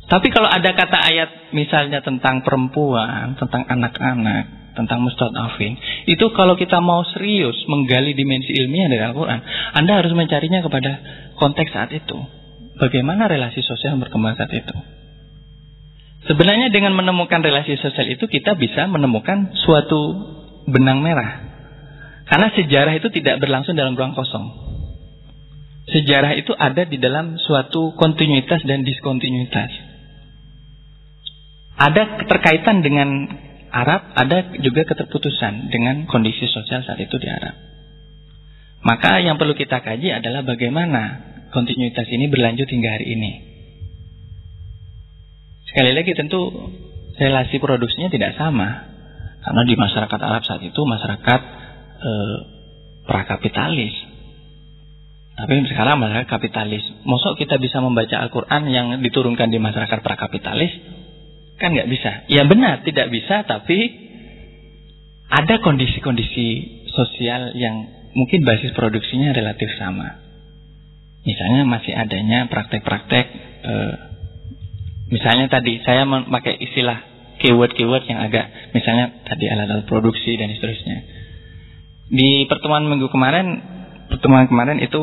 Tapi kalau ada kata ayat misalnya tentang perempuan, tentang anak-anak, tentang mustadafin itu kalau kita mau serius menggali dimensi ilmiah dari Al-Quran Anda harus mencarinya kepada konteks saat itu bagaimana relasi sosial berkembang saat itu sebenarnya dengan menemukan relasi sosial itu kita bisa menemukan suatu benang merah karena sejarah itu tidak berlangsung dalam ruang kosong sejarah itu ada di dalam suatu kontinuitas dan diskontinuitas ada keterkaitan dengan Arab ada juga keterputusan dengan kondisi sosial saat itu di Arab. Maka yang perlu kita kaji adalah bagaimana kontinuitas ini berlanjut hingga hari ini. Sekali lagi tentu relasi produksinya tidak sama. Karena di masyarakat Arab saat itu masyarakat eh, prakapitalis. Tapi sekarang masyarakat kapitalis. Mosok kita bisa membaca Al-Quran yang diturunkan di masyarakat prakapitalis Kan nggak bisa. Ya benar, tidak bisa, tapi ada kondisi-kondisi sosial yang mungkin basis produksinya relatif sama. Misalnya masih adanya praktek-praktek, eh, misalnya tadi saya memakai istilah keyword-keyword yang agak, misalnya tadi alat-alat produksi dan seterusnya. Di pertemuan minggu kemarin, pertemuan kemarin itu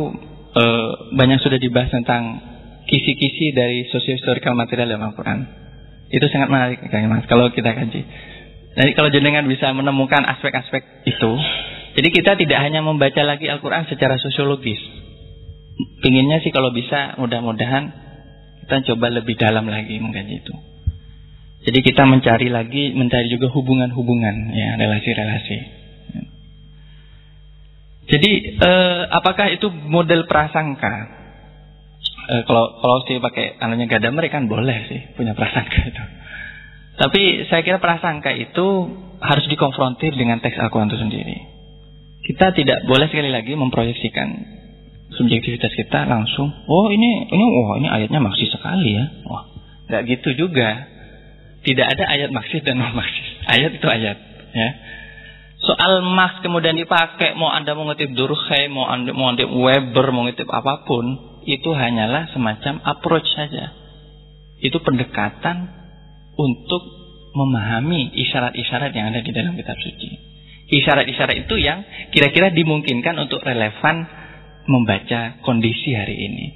eh, banyak sudah dibahas tentang kisi-kisi dari sosiohistorical material dalam Al-Quran. Itu sangat menarik Kang Mas kalau kita kaji. Jadi kalau jenengan bisa menemukan aspek-aspek itu, jadi kita tidak hanya membaca lagi Al-Quran secara sosiologis. pinginnya sih kalau bisa mudah-mudahan kita coba lebih dalam lagi mengkaji itu. Jadi kita mencari lagi, mencari juga hubungan-hubungan, ya relasi-relasi. Jadi eh, apakah itu model prasangka? Eh, kalau kalau sih pakai anunya Gadamer kan boleh sih punya prasangka itu. Tapi saya kira prasangka itu harus dikonfrontir dengan teks Al-Quran itu sendiri. Kita tidak boleh sekali lagi memproyeksikan subjektivitas kita langsung. Oh ini ini wah oh, ini ayatnya maksud sekali ya. Wah nggak gitu juga. Tidak ada ayat maksud dan non maksud. Ayat itu ayat ya. Soal mas kemudian dipakai mau anda mau ngutip Durkheim, mau anda mau ngutip Weber, mau ngutip apa pun, itu hanyalah semacam approach saja. Itu pendekatan untuk memahami isyarat-isyarat yang ada di dalam kitab suci. Isyarat-isyarat itu yang kira-kira dimungkinkan untuk relevan membaca kondisi hari ini.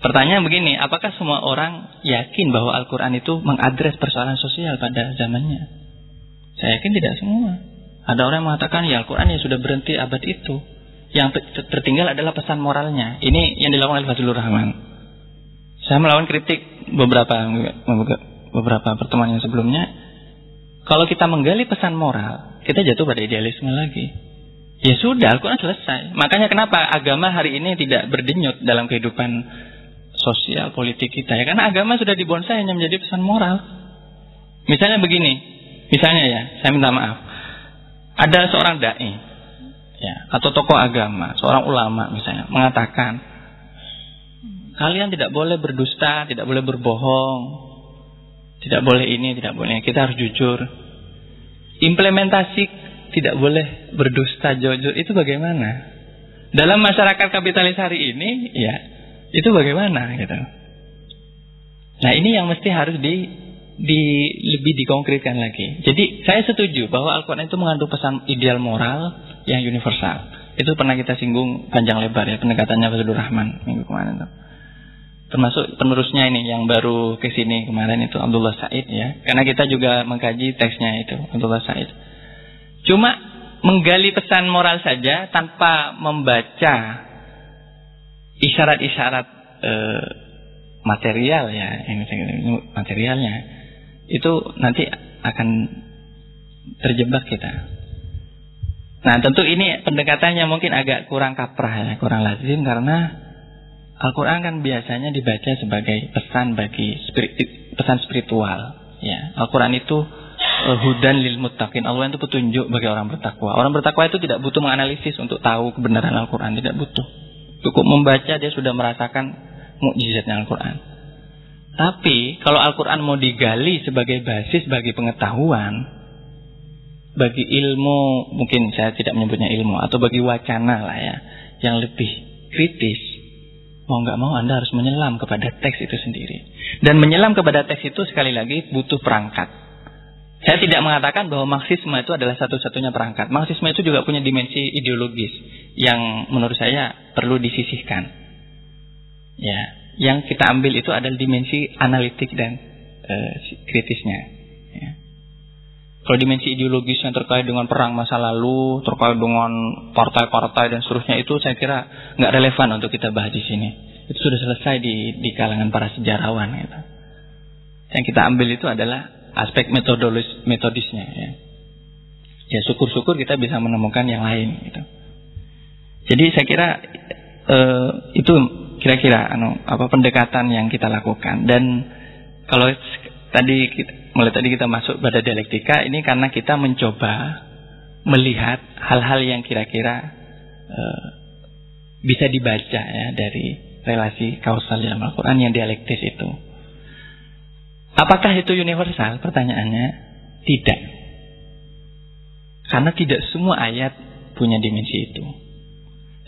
Pertanyaan begini, apakah semua orang yakin bahwa Al-Quran itu mengadres persoalan sosial pada zamannya? Saya yakin tidak semua. Ada orang yang mengatakan ya Al-Quran ya sudah berhenti abad itu. Yang tertinggal adalah pesan moralnya. Ini yang dilakukan oleh Fazlur Rahman. Saya melawan kritik beberapa beberapa pertemuan yang sebelumnya. Kalau kita menggali pesan moral, kita jatuh pada idealisme lagi. Ya sudah, Al-Quran selesai. Makanya kenapa agama hari ini tidak berdenyut dalam kehidupan sosial politik kita ya karena agama sudah dibonsai hanya menjadi pesan moral. Misalnya begini, Misalnya ya, saya minta maaf. Ada seorang dai ya, atau tokoh agama, seorang ulama misalnya mengatakan kalian tidak boleh berdusta, tidak boleh berbohong, tidak boleh ini, tidak boleh. Kita harus jujur. Implementasi tidak boleh berdusta, jujur itu bagaimana? Dalam masyarakat kapitalis hari ini, ya itu bagaimana gitu. Nah ini yang mesti harus di di lebih dikonkretkan lagi. Jadi saya setuju bahwa Al-Quran itu mengandung pesan ideal moral yang universal. Itu pernah kita singgung panjang lebar ya pendekatannya Fazlur Rahman minggu kemarin itu. Termasuk penerusnya ini yang baru ke sini kemarin itu Abdullah Said ya. Karena kita juga mengkaji teksnya itu Abdullah Said. Cuma menggali pesan moral saja tanpa membaca isyarat-isyarat eh, material ya, ini materialnya itu nanti akan terjebak kita. Nah tentu ini pendekatannya mungkin agak kurang kaprah ya, kurang lazim karena Al-Quran kan biasanya dibaca sebagai pesan bagi spirit, pesan spiritual. Ya, Al-Quran itu uh, hudan lil muttaqin. Allah itu petunjuk bagi orang bertakwa. Orang bertakwa itu tidak butuh menganalisis untuk tahu kebenaran Al-Quran, tidak butuh. Cukup membaca dia sudah merasakan mukjizatnya Al-Quran. Tapi kalau Al-Quran mau digali sebagai basis bagi pengetahuan, bagi ilmu, mungkin saya tidak menyebutnya ilmu, atau bagi wacana lah ya, yang lebih kritis, mau nggak mau Anda harus menyelam kepada teks itu sendiri. Dan menyelam kepada teks itu sekali lagi butuh perangkat. Saya tidak mengatakan bahwa Marxisme itu adalah satu-satunya perangkat. Marxisme itu juga punya dimensi ideologis yang menurut saya perlu disisihkan. Ya, yang kita ambil itu adalah dimensi analitik dan e, kritisnya. Ya. Kalau dimensi ideologis yang terkait dengan perang masa lalu, terkait dengan partai-partai dan seterusnya itu saya kira nggak relevan untuk kita bahas di sini. Itu sudah selesai di, di kalangan para sejarawan. Gitu. Yang kita ambil itu adalah aspek metodologis metodisnya. Ya, ya syukur-syukur kita bisa menemukan yang lain. Gitu. Jadi saya kira e, itu kira-kira anu apa pendekatan yang kita lakukan dan kalau tadi kita, mulai tadi kita masuk pada dialektika ini karena kita mencoba melihat hal-hal yang kira-kira uh, bisa dibaca ya dari relasi kausal dalam Al-Quran yang dialektis itu. Apakah itu universal? Pertanyaannya tidak. Karena tidak semua ayat punya dimensi itu.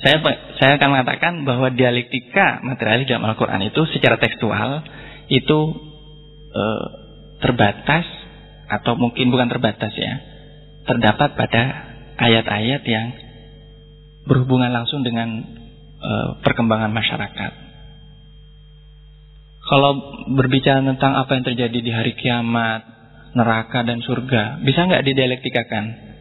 Saya saya akan mengatakan bahwa dialektika materialis dalam Al-Quran itu secara tekstual itu e, terbatas atau mungkin bukan terbatas ya, terdapat pada ayat-ayat yang berhubungan langsung dengan e, perkembangan masyarakat. Kalau berbicara tentang apa yang terjadi di hari kiamat, neraka dan surga, bisa nggak didialektikakan?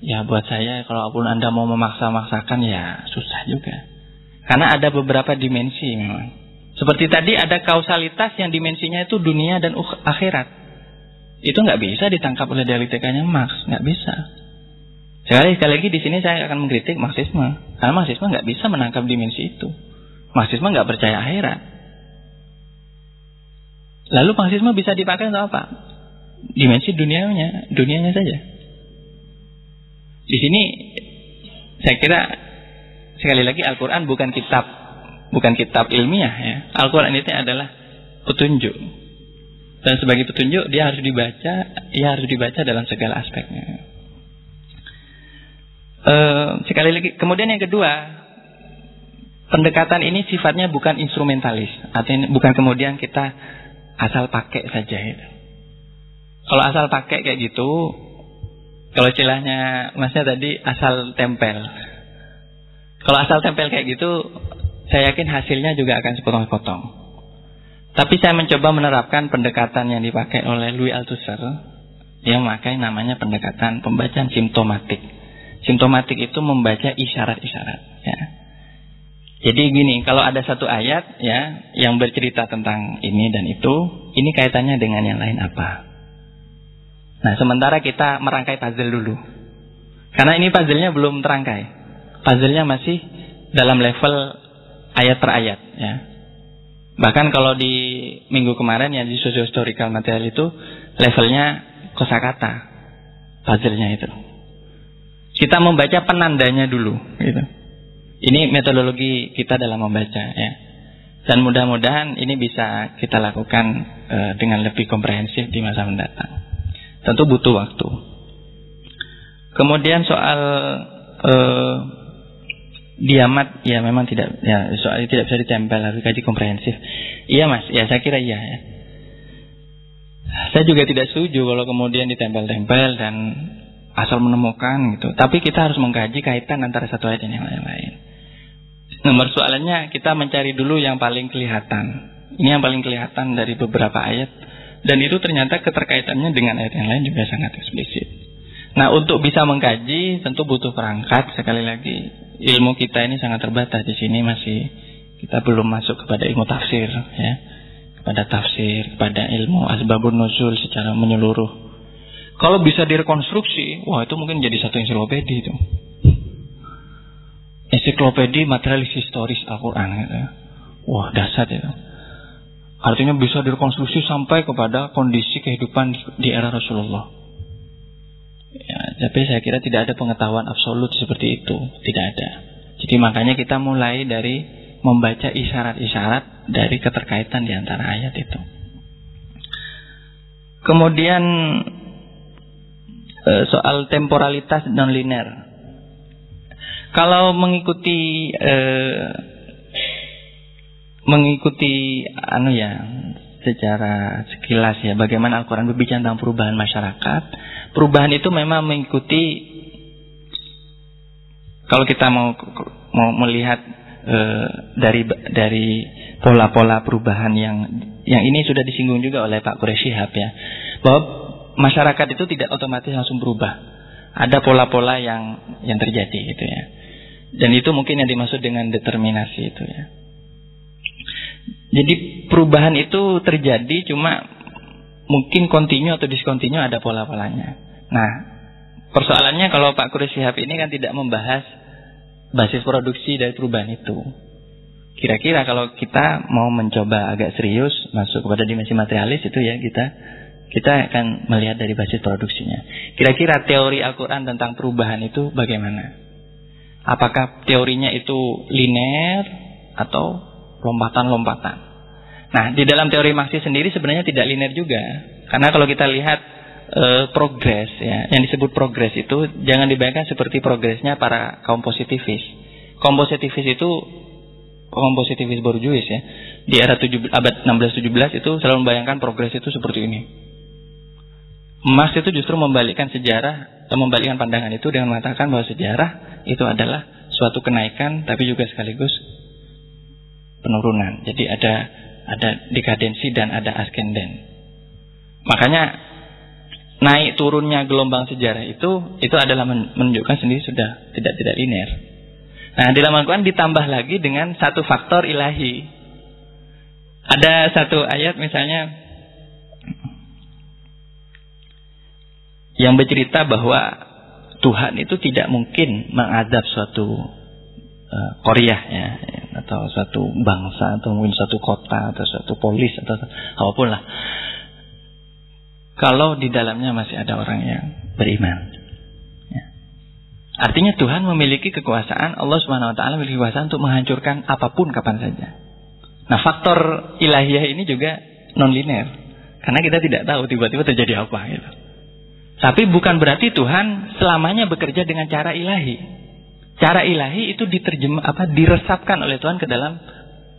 Ya buat saya kalau pun Anda mau memaksa-maksakan ya susah juga. Karena ada beberapa dimensi memang. Seperti tadi ada kausalitas yang dimensinya itu dunia dan akhirat. Itu nggak bisa ditangkap oleh dialektikanya Marx, nggak bisa. Sekali sekali lagi di sini saya akan mengkritik Marxisme, karena Marxisme nggak bisa menangkap dimensi itu. Marxisme nggak percaya akhirat. Lalu Marxisme bisa dipakai untuk apa? Dimensi dunianya, dunianya saja. Di sini saya kira sekali lagi Al-Quran bukan kitab bukan kitab ilmiah ya. Al-Quran itu adalah petunjuk. Dan sebagai petunjuk dia harus dibaca, ia harus dibaca dalam segala aspeknya. Uh, sekali lagi, kemudian yang kedua, pendekatan ini sifatnya bukan instrumentalis, artinya bukan kemudian kita asal pakai saja itu. Kalau asal pakai kayak gitu, kalau istilahnya masnya tadi asal tempel. Kalau asal tempel kayak gitu, saya yakin hasilnya juga akan sepotong-potong. Tapi saya mencoba menerapkan pendekatan yang dipakai oleh Louis Althusser. Dia memakai namanya pendekatan pembacaan simptomatik. Simptomatik itu membaca isyarat-isyarat. Ya. Jadi gini, kalau ada satu ayat ya yang bercerita tentang ini dan itu, ini kaitannya dengan yang lain apa? Nah, sementara kita merangkai puzzle dulu. Karena ini puzzle-nya belum terangkai. Puzzle-nya masih dalam level ayat per ayat ya. Bahkan kalau di minggu kemarin yang di socio historical material itu levelnya kosakata puzzle-nya itu. Kita membaca penandanya dulu gitu. Ini metodologi kita dalam membaca ya. Dan mudah-mudahan ini bisa kita lakukan uh, dengan lebih komprehensif di masa mendatang. Tentu butuh waktu. Kemudian soal uh, diamat ya memang tidak ya soalnya tidak bisa ditempel harus kaji komprehensif. Iya mas, ya saya kira iya ya. Saya juga tidak setuju kalau kemudian ditempel-tempel dan asal menemukan gitu. Tapi kita harus mengkaji kaitan antara satu ayat dan yang lain-lain. Nomor soalannya kita mencari dulu yang paling kelihatan. Ini yang paling kelihatan dari beberapa ayat dan itu ternyata keterkaitannya dengan ayat yang lain juga sangat eksplisit. Nah untuk bisa mengkaji tentu butuh perangkat. Sekali lagi ilmu kita ini sangat terbatas di sini. Masih kita belum masuk kepada ilmu tafsir ya. Kepada tafsir kepada ilmu asbabun nuzul secara menyeluruh. Kalau bisa direkonstruksi wah itu mungkin jadi satu ensiklopedi itu. Ensiklopedi materialis historis Al-Quran gitu. wah dasar itu artinya bisa direkonstruksi sampai kepada kondisi kehidupan di era Rasulullah Ya, tapi saya kira tidak ada pengetahuan absolut seperti itu, tidak ada. Jadi makanya kita mulai dari membaca isyarat-isyarat dari keterkaitan di antara ayat itu. Kemudian eh, soal temporalitas non linear. Kalau mengikuti eh, mengikuti anu ya secara sekilas ya bagaimana Al-Qur'an berbicara tentang perubahan masyarakat. Perubahan itu memang mengikuti kalau kita mau mau melihat e, dari dari pola-pola perubahan yang yang ini sudah disinggung juga oleh Pak Quraisy ya bahwa masyarakat itu tidak otomatis langsung berubah. Ada pola-pola yang yang terjadi gitu ya. Dan itu mungkin yang dimaksud dengan determinasi itu ya jadi perubahan itu terjadi cuma mungkin kontinu atau diskontinu ada pola-polanya. Nah, persoalannya kalau Pak Kures Shihab ini kan tidak membahas basis produksi dari perubahan itu. Kira-kira kalau kita mau mencoba agak serius masuk kepada dimensi materialis itu ya kita kita akan melihat dari basis produksinya. Kira-kira teori Al-Quran tentang perubahan itu bagaimana? Apakah teorinya itu linear atau lompatan-lompatan? Nah, di dalam teori Marxis sendiri sebenarnya tidak linear juga. Karena kalau kita lihat e, progres ya, yang disebut progres itu jangan dibayangkan seperti progresnya para kaum positivis. Kaum positivis itu kaum positivis borjuis ya. Di era 7, abad 16-17 itu selalu membayangkan progres itu seperti ini. Marx itu justru membalikkan sejarah atau membalikkan pandangan itu dengan mengatakan bahwa sejarah itu adalah suatu kenaikan tapi juga sekaligus penurunan. Jadi ada ada dekadensi dan ada askenden. Makanya naik turunnya gelombang sejarah itu itu adalah menunjukkan sendiri sudah tidak tidak linear. Nah, di dalam Al-Quran ditambah lagi dengan satu faktor ilahi. Ada satu ayat misalnya yang bercerita bahwa Tuhan itu tidak mungkin mengadab suatu uh, Korea ya atau suatu bangsa atau mungkin suatu kota atau suatu polis atau apa pun lah. Kalau di dalamnya masih ada orang yang beriman. Ya. Artinya Tuhan memiliki kekuasaan, Allah Subhanahu wa taala memiliki kekuasaan untuk menghancurkan apa pun kapan saja. Nah, faktor ilahiyah ini juga non linear. Karena kita tidak tahu tiba-tiba terjadi apa gitu. Tapi bukan berarti Tuhan selamanya bekerja dengan cara ilahi. Cara ilahi itu diterjem apa diresapkan oleh Tuhan ke dalam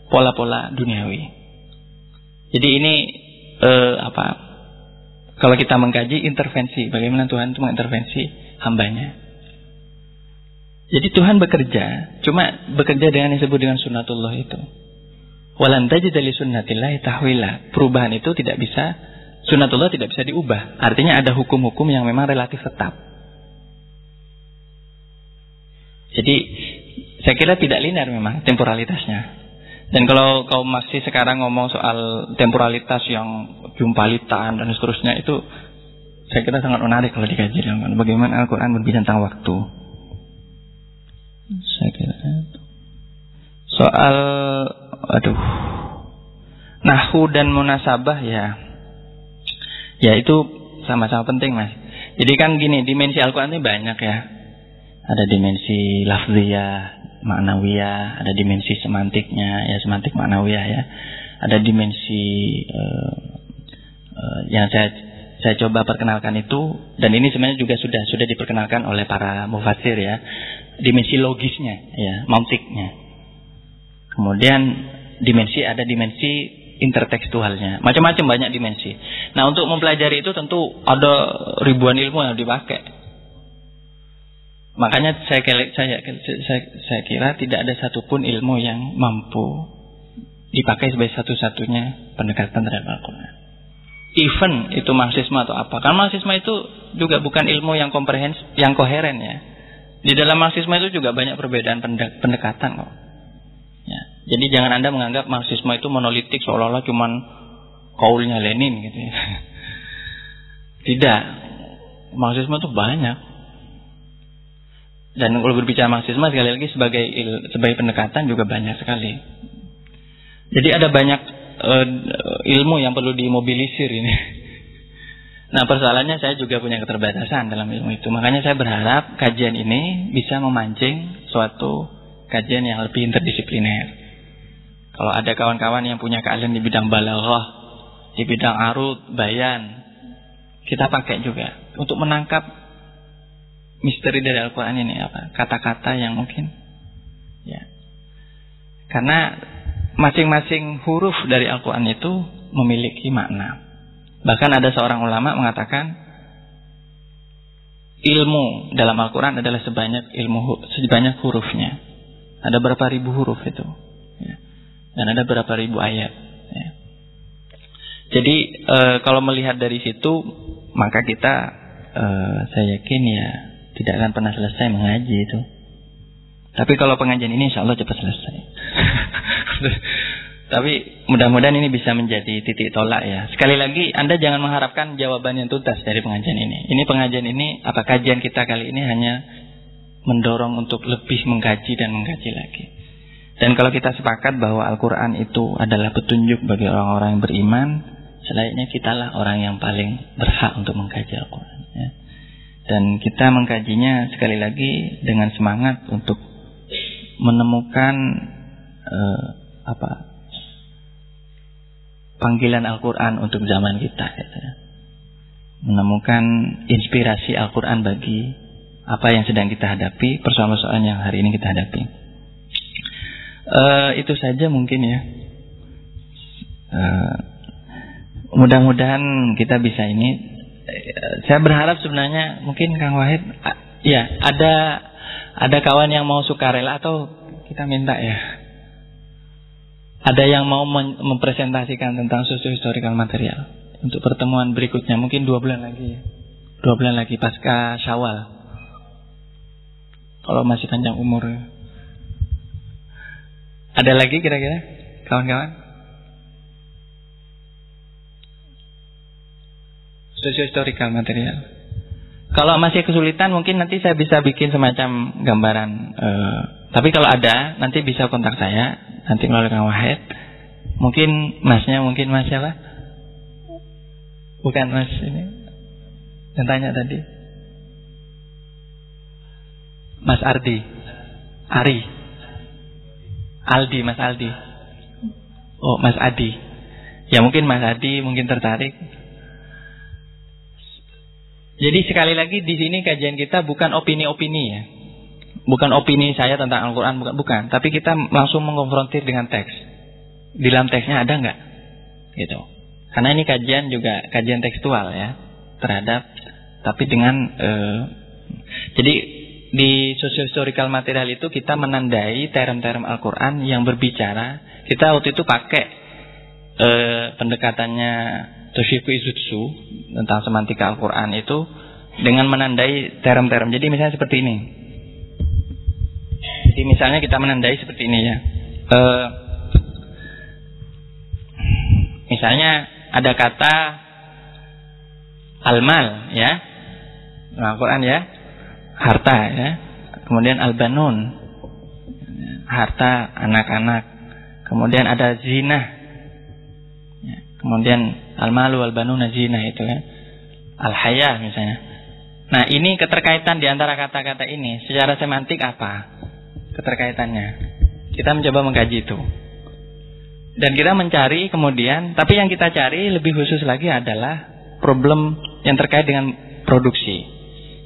pola-pola duniawi. Jadi ini eh, apa? Kalau kita mengkaji intervensi, bagaimana Tuhan itu mengintervensi hambanya. Jadi Tuhan bekerja, cuma bekerja dengan yang disebut dengan sunnatullah itu. Walan tajid li sunnatillahi tahwila. Perubahan itu tidak bisa Sunatullah tidak bisa diubah. Artinya ada hukum-hukum yang memang relatif tetap. Saya kira tidak linear memang temporalitasnya. Dan kalau kau masih sekarang ngomong soal temporalitas yang jumpalitan dan seterusnya itu saya kira sangat menarik kalau dikaji bagaimana Al-Quran berbicara tentang waktu. Saya kira soal aduh nahu dan munasabah ya Ya itu sama-sama penting mas. Jadi kan gini, dimensi Al-Quran ini banyak ya. Ada dimensi lafziyah, maknawiyah, ada dimensi semantiknya, ya semantik maknawiyah ya. Ada dimensi uh, uh, yang saya saya coba perkenalkan itu dan ini sebenarnya juga sudah sudah diperkenalkan oleh para mufasir ya. Dimensi logisnya ya, mantiknya. Kemudian dimensi ada dimensi intertekstualnya. Macam-macam banyak dimensi. Nah, untuk mempelajari itu tentu ada ribuan ilmu yang dipakai. Makanya saya, saya, saya, saya kira tidak ada satupun ilmu yang mampu dipakai sebagai satu-satunya pendekatan terhadap Al-Quran. Even itu marxisme atau apa. Karena marxisme itu juga bukan ilmu yang komprehens, yang koheren ya. Di dalam marxisme itu juga banyak perbedaan pendekatan kok. Ya. Jadi jangan Anda menganggap Marxisme itu monolitik seolah-olah cuman kaulnya Lenin gitu ya. Tidak. Marxisme itu banyak. Dan kalau berbicara Marxisme sekali lagi sebagai il, sebagai pendekatan juga banyak sekali. Jadi ada banyak uh, ilmu yang perlu dimobilisir ini. Nah persoalannya saya juga punya keterbatasan dalam ilmu itu. Makanya saya berharap kajian ini bisa memancing suatu kajian yang lebih interdisipliner. Kalau ada kawan-kawan yang punya keahlian di bidang balaghah, di bidang arut, bayan, kita pakai juga untuk menangkap misteri dari Al-Qur'an ini apa? Kata-kata yang mungkin ya. Karena masing-masing huruf dari Al-Qur'an itu memiliki makna. Bahkan ada seorang ulama mengatakan ilmu dalam Al-Quran adalah sebanyak ilmu sebanyak hurufnya. Ada berapa ribu huruf itu. Ya. Dan ada berapa ribu ayat. Ya. Jadi e, kalau melihat dari situ, maka kita e, saya yakin ya tidak akan pernah selesai mengaji itu. Tapi kalau pengajian ini insya Allah cepat selesai. Tapi mudah-mudahan ini bisa menjadi titik tolak ya. Sekali lagi Anda jangan mengharapkan jawaban yang tuntas dari pengajian ini. Ini pengajian ini apa kajian kita kali ini hanya mendorong untuk lebih mengkaji dan mengkaji lagi. Dan kalau kita sepakat bahwa Al-Quran itu adalah petunjuk bagi orang-orang yang beriman, selainnya kitalah orang yang paling berhak untuk mengkaji Al-Quran. Ya. Dan kita mengkajinya sekali lagi dengan semangat untuk menemukan uh, apa panggilan Al-Quran untuk zaman kita. Gitu ya. Menemukan inspirasi Al-Quran bagi apa yang sedang kita hadapi, persoalan-persoalan yang hari ini kita hadapi. Uh, itu saja mungkin ya. Uh, Mudah-mudahan kita bisa ini. Saya berharap sebenarnya mungkin Kang Wahid, ya ada ada kawan yang mau sukarela atau kita minta ya. Ada yang mau mempresentasikan tentang susu historical material untuk pertemuan berikutnya mungkin dua bulan lagi ya. Dua bulan lagi pasca Syawal. Kalau masih panjang umur. Ada lagi kira-kira kawan-kawan? Sosiohistorical material. Kalau masih kesulitan mungkin nanti saya bisa bikin semacam gambaran. Uh, tapi kalau ada nanti bisa kontak saya nanti melalui Kang Wahid. Mungkin masnya mungkin mas siapa? Bukan mas ini yang tanya tadi. Mas Ardi. Ari. Aldi, Mas Aldi. Oh, Mas Adi. Ya mungkin Mas Adi mungkin tertarik. Jadi sekali lagi di sini kajian kita bukan opini-opini ya. Bukan opini saya tentang Al-Quran, bukan, bukan. Tapi kita langsung mengkonfrontir dengan teks. Di dalam teksnya ada nggak? Gitu. Karena ini kajian juga kajian tekstual ya terhadap, tapi dengan uh, jadi di sosiohistorical material itu kita menandai term-term Al-Quran yang berbicara. Kita waktu itu pakai eh, pendekatannya Toshiku Izutsu tentang semantika Al-Quran itu dengan menandai term-term. Jadi misalnya seperti ini. Jadi misalnya kita menandai seperti ini ya. Eh, misalnya ada kata almal ya. Al-Quran ya harta ya. Kemudian albanun harta anak-anak. Kemudian ada zina. Ya. Kemudian almalu albanuna zina itu ya. Al-haya misalnya. Nah, ini keterkaitan di antara kata-kata ini secara semantik apa? Keterkaitannya. Kita mencoba mengkaji itu. Dan kita mencari kemudian, tapi yang kita cari lebih khusus lagi adalah problem yang terkait dengan produksi.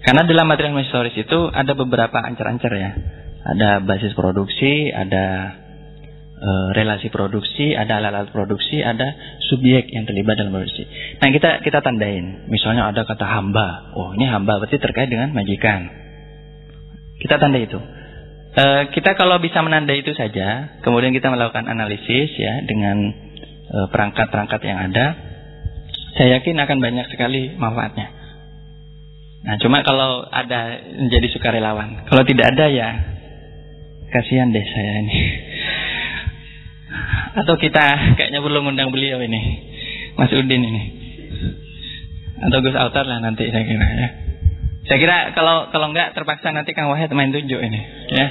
Karena dalam material historis itu ada beberapa ancar-ancar ya. Ada basis produksi, ada e, relasi produksi, ada alat-alat produksi, ada subjek yang terlibat dalam produksi. Nah kita kita tandain. Misalnya ada kata hamba. Oh ini hamba berarti terkait dengan majikan. Kita tanda itu. E, kita kalau bisa menandai itu saja, kemudian kita melakukan analisis ya dengan e, perangkat-perangkat yang ada, saya yakin akan banyak sekali manfaatnya. Nah, cuma kalau ada menjadi sukarelawan. Kalau tidak ada ya kasihan deh saya ini. Atau kita kayaknya perlu ngundang beliau ini. Mas Udin ini. Atau Gus Autar lah nanti saya kira ya. Saya kira kalau kalau enggak terpaksa nanti Kang Wahid main tunjuk ini, ya.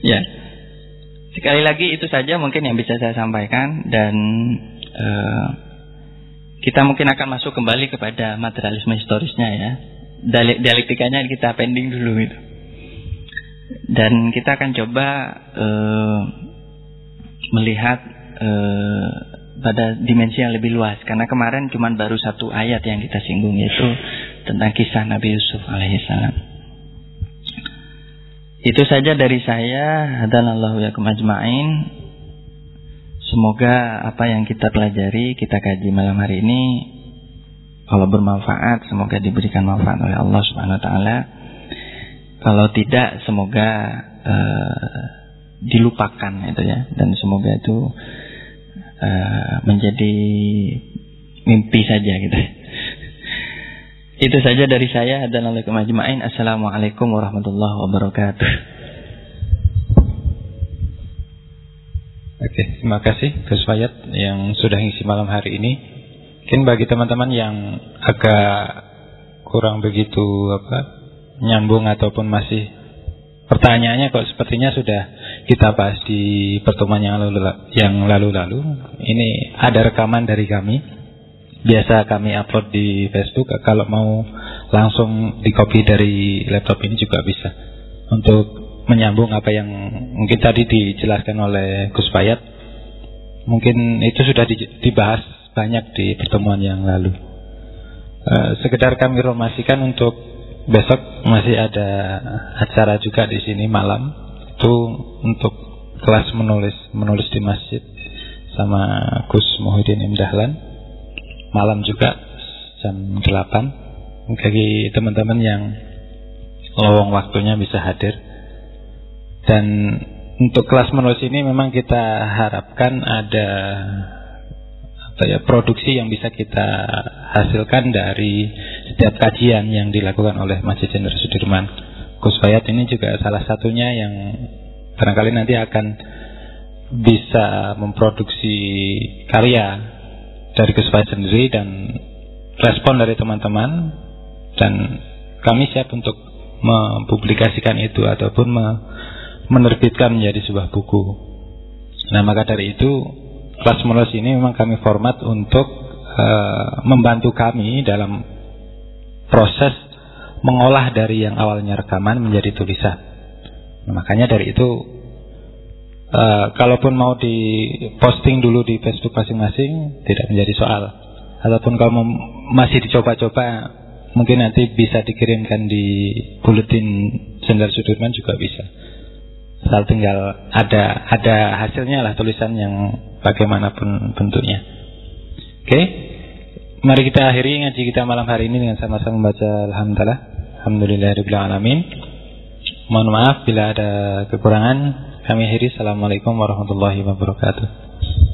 Ya. Sekali lagi itu saja mungkin yang bisa saya sampaikan dan uh, kita mungkin akan masuk kembali kepada materialisme historisnya ya. Dialektikanya kita pending dulu itu. Dan kita akan coba uh, melihat uh, pada dimensi yang lebih luas karena kemarin cuma baru satu ayat yang kita singgung yaitu tentang kisah Nabi Yusuf alaihissalam. Itu saja dari saya. Hadanallahu yakum ajma'in. Semoga apa yang kita pelajari, kita kaji malam hari ini kalau bermanfaat, semoga diberikan manfaat oleh Allah Subhanahu wa taala. Kalau tidak, semoga uh, dilupakan itu ya dan semoga itu uh, menjadi mimpi saja gitu. Itu saja dari saya. Assalamualaikum warahmatullahi wabarakatuh. Oke, terima kasih Gus Fayat yang sudah ngisi malam hari ini. Mungkin bagi teman-teman yang agak kurang begitu apa nyambung ataupun masih pertanyaannya kok sepertinya sudah kita bahas di pertemuan yang lalu yang lalu-lalu. Ini ada rekaman dari kami. Biasa kami upload di Facebook. Kalau mau langsung di copy dari laptop ini juga bisa. Untuk menyambung apa yang mungkin tadi dijelaskan oleh Gus Payat. Mungkin itu sudah dibahas banyak di pertemuan yang lalu. Uh, sekedar kami romasikan untuk besok masih ada acara juga di sini malam. Itu untuk kelas menulis menulis di masjid sama Gus Muhyiddin Imdahlan. Malam juga jam 8 bagi teman-teman yang lowong waktunya bisa hadir. Dan untuk kelas menulis ini memang kita harapkan ada apa ya produksi yang bisa kita hasilkan dari setiap kajian yang dilakukan oleh Masjid Jenderal Sudirman Gus ini juga salah satunya yang barangkali nanti akan bisa memproduksi karya dari Gus sendiri dan respon dari teman-teman dan kami siap untuk mempublikasikan itu ataupun menerbitkan menjadi sebuah buku. Nah maka dari itu kelas menulis ini memang kami format untuk uh, membantu kami dalam proses mengolah dari yang awalnya rekaman menjadi tulisan. Nah, makanya dari itu uh, kalaupun mau diposting dulu di Facebook masing-masing tidak menjadi soal. Ataupun kalau masih dicoba-coba mungkin nanti bisa dikirimkan di buletin Sendar Sudirman juga bisa. Asal tinggal ada ada hasilnya lah tulisan yang bagaimanapun bentuknya. Oke. Okay? Mari kita akhiri ngaji kita malam hari ini dengan sama-sama membaca alhamdulillah. Alhamdulillahirabbil alamin. Mohon maaf bila ada kekurangan. Kami akhiri. Assalamualaikum warahmatullahi wabarakatuh.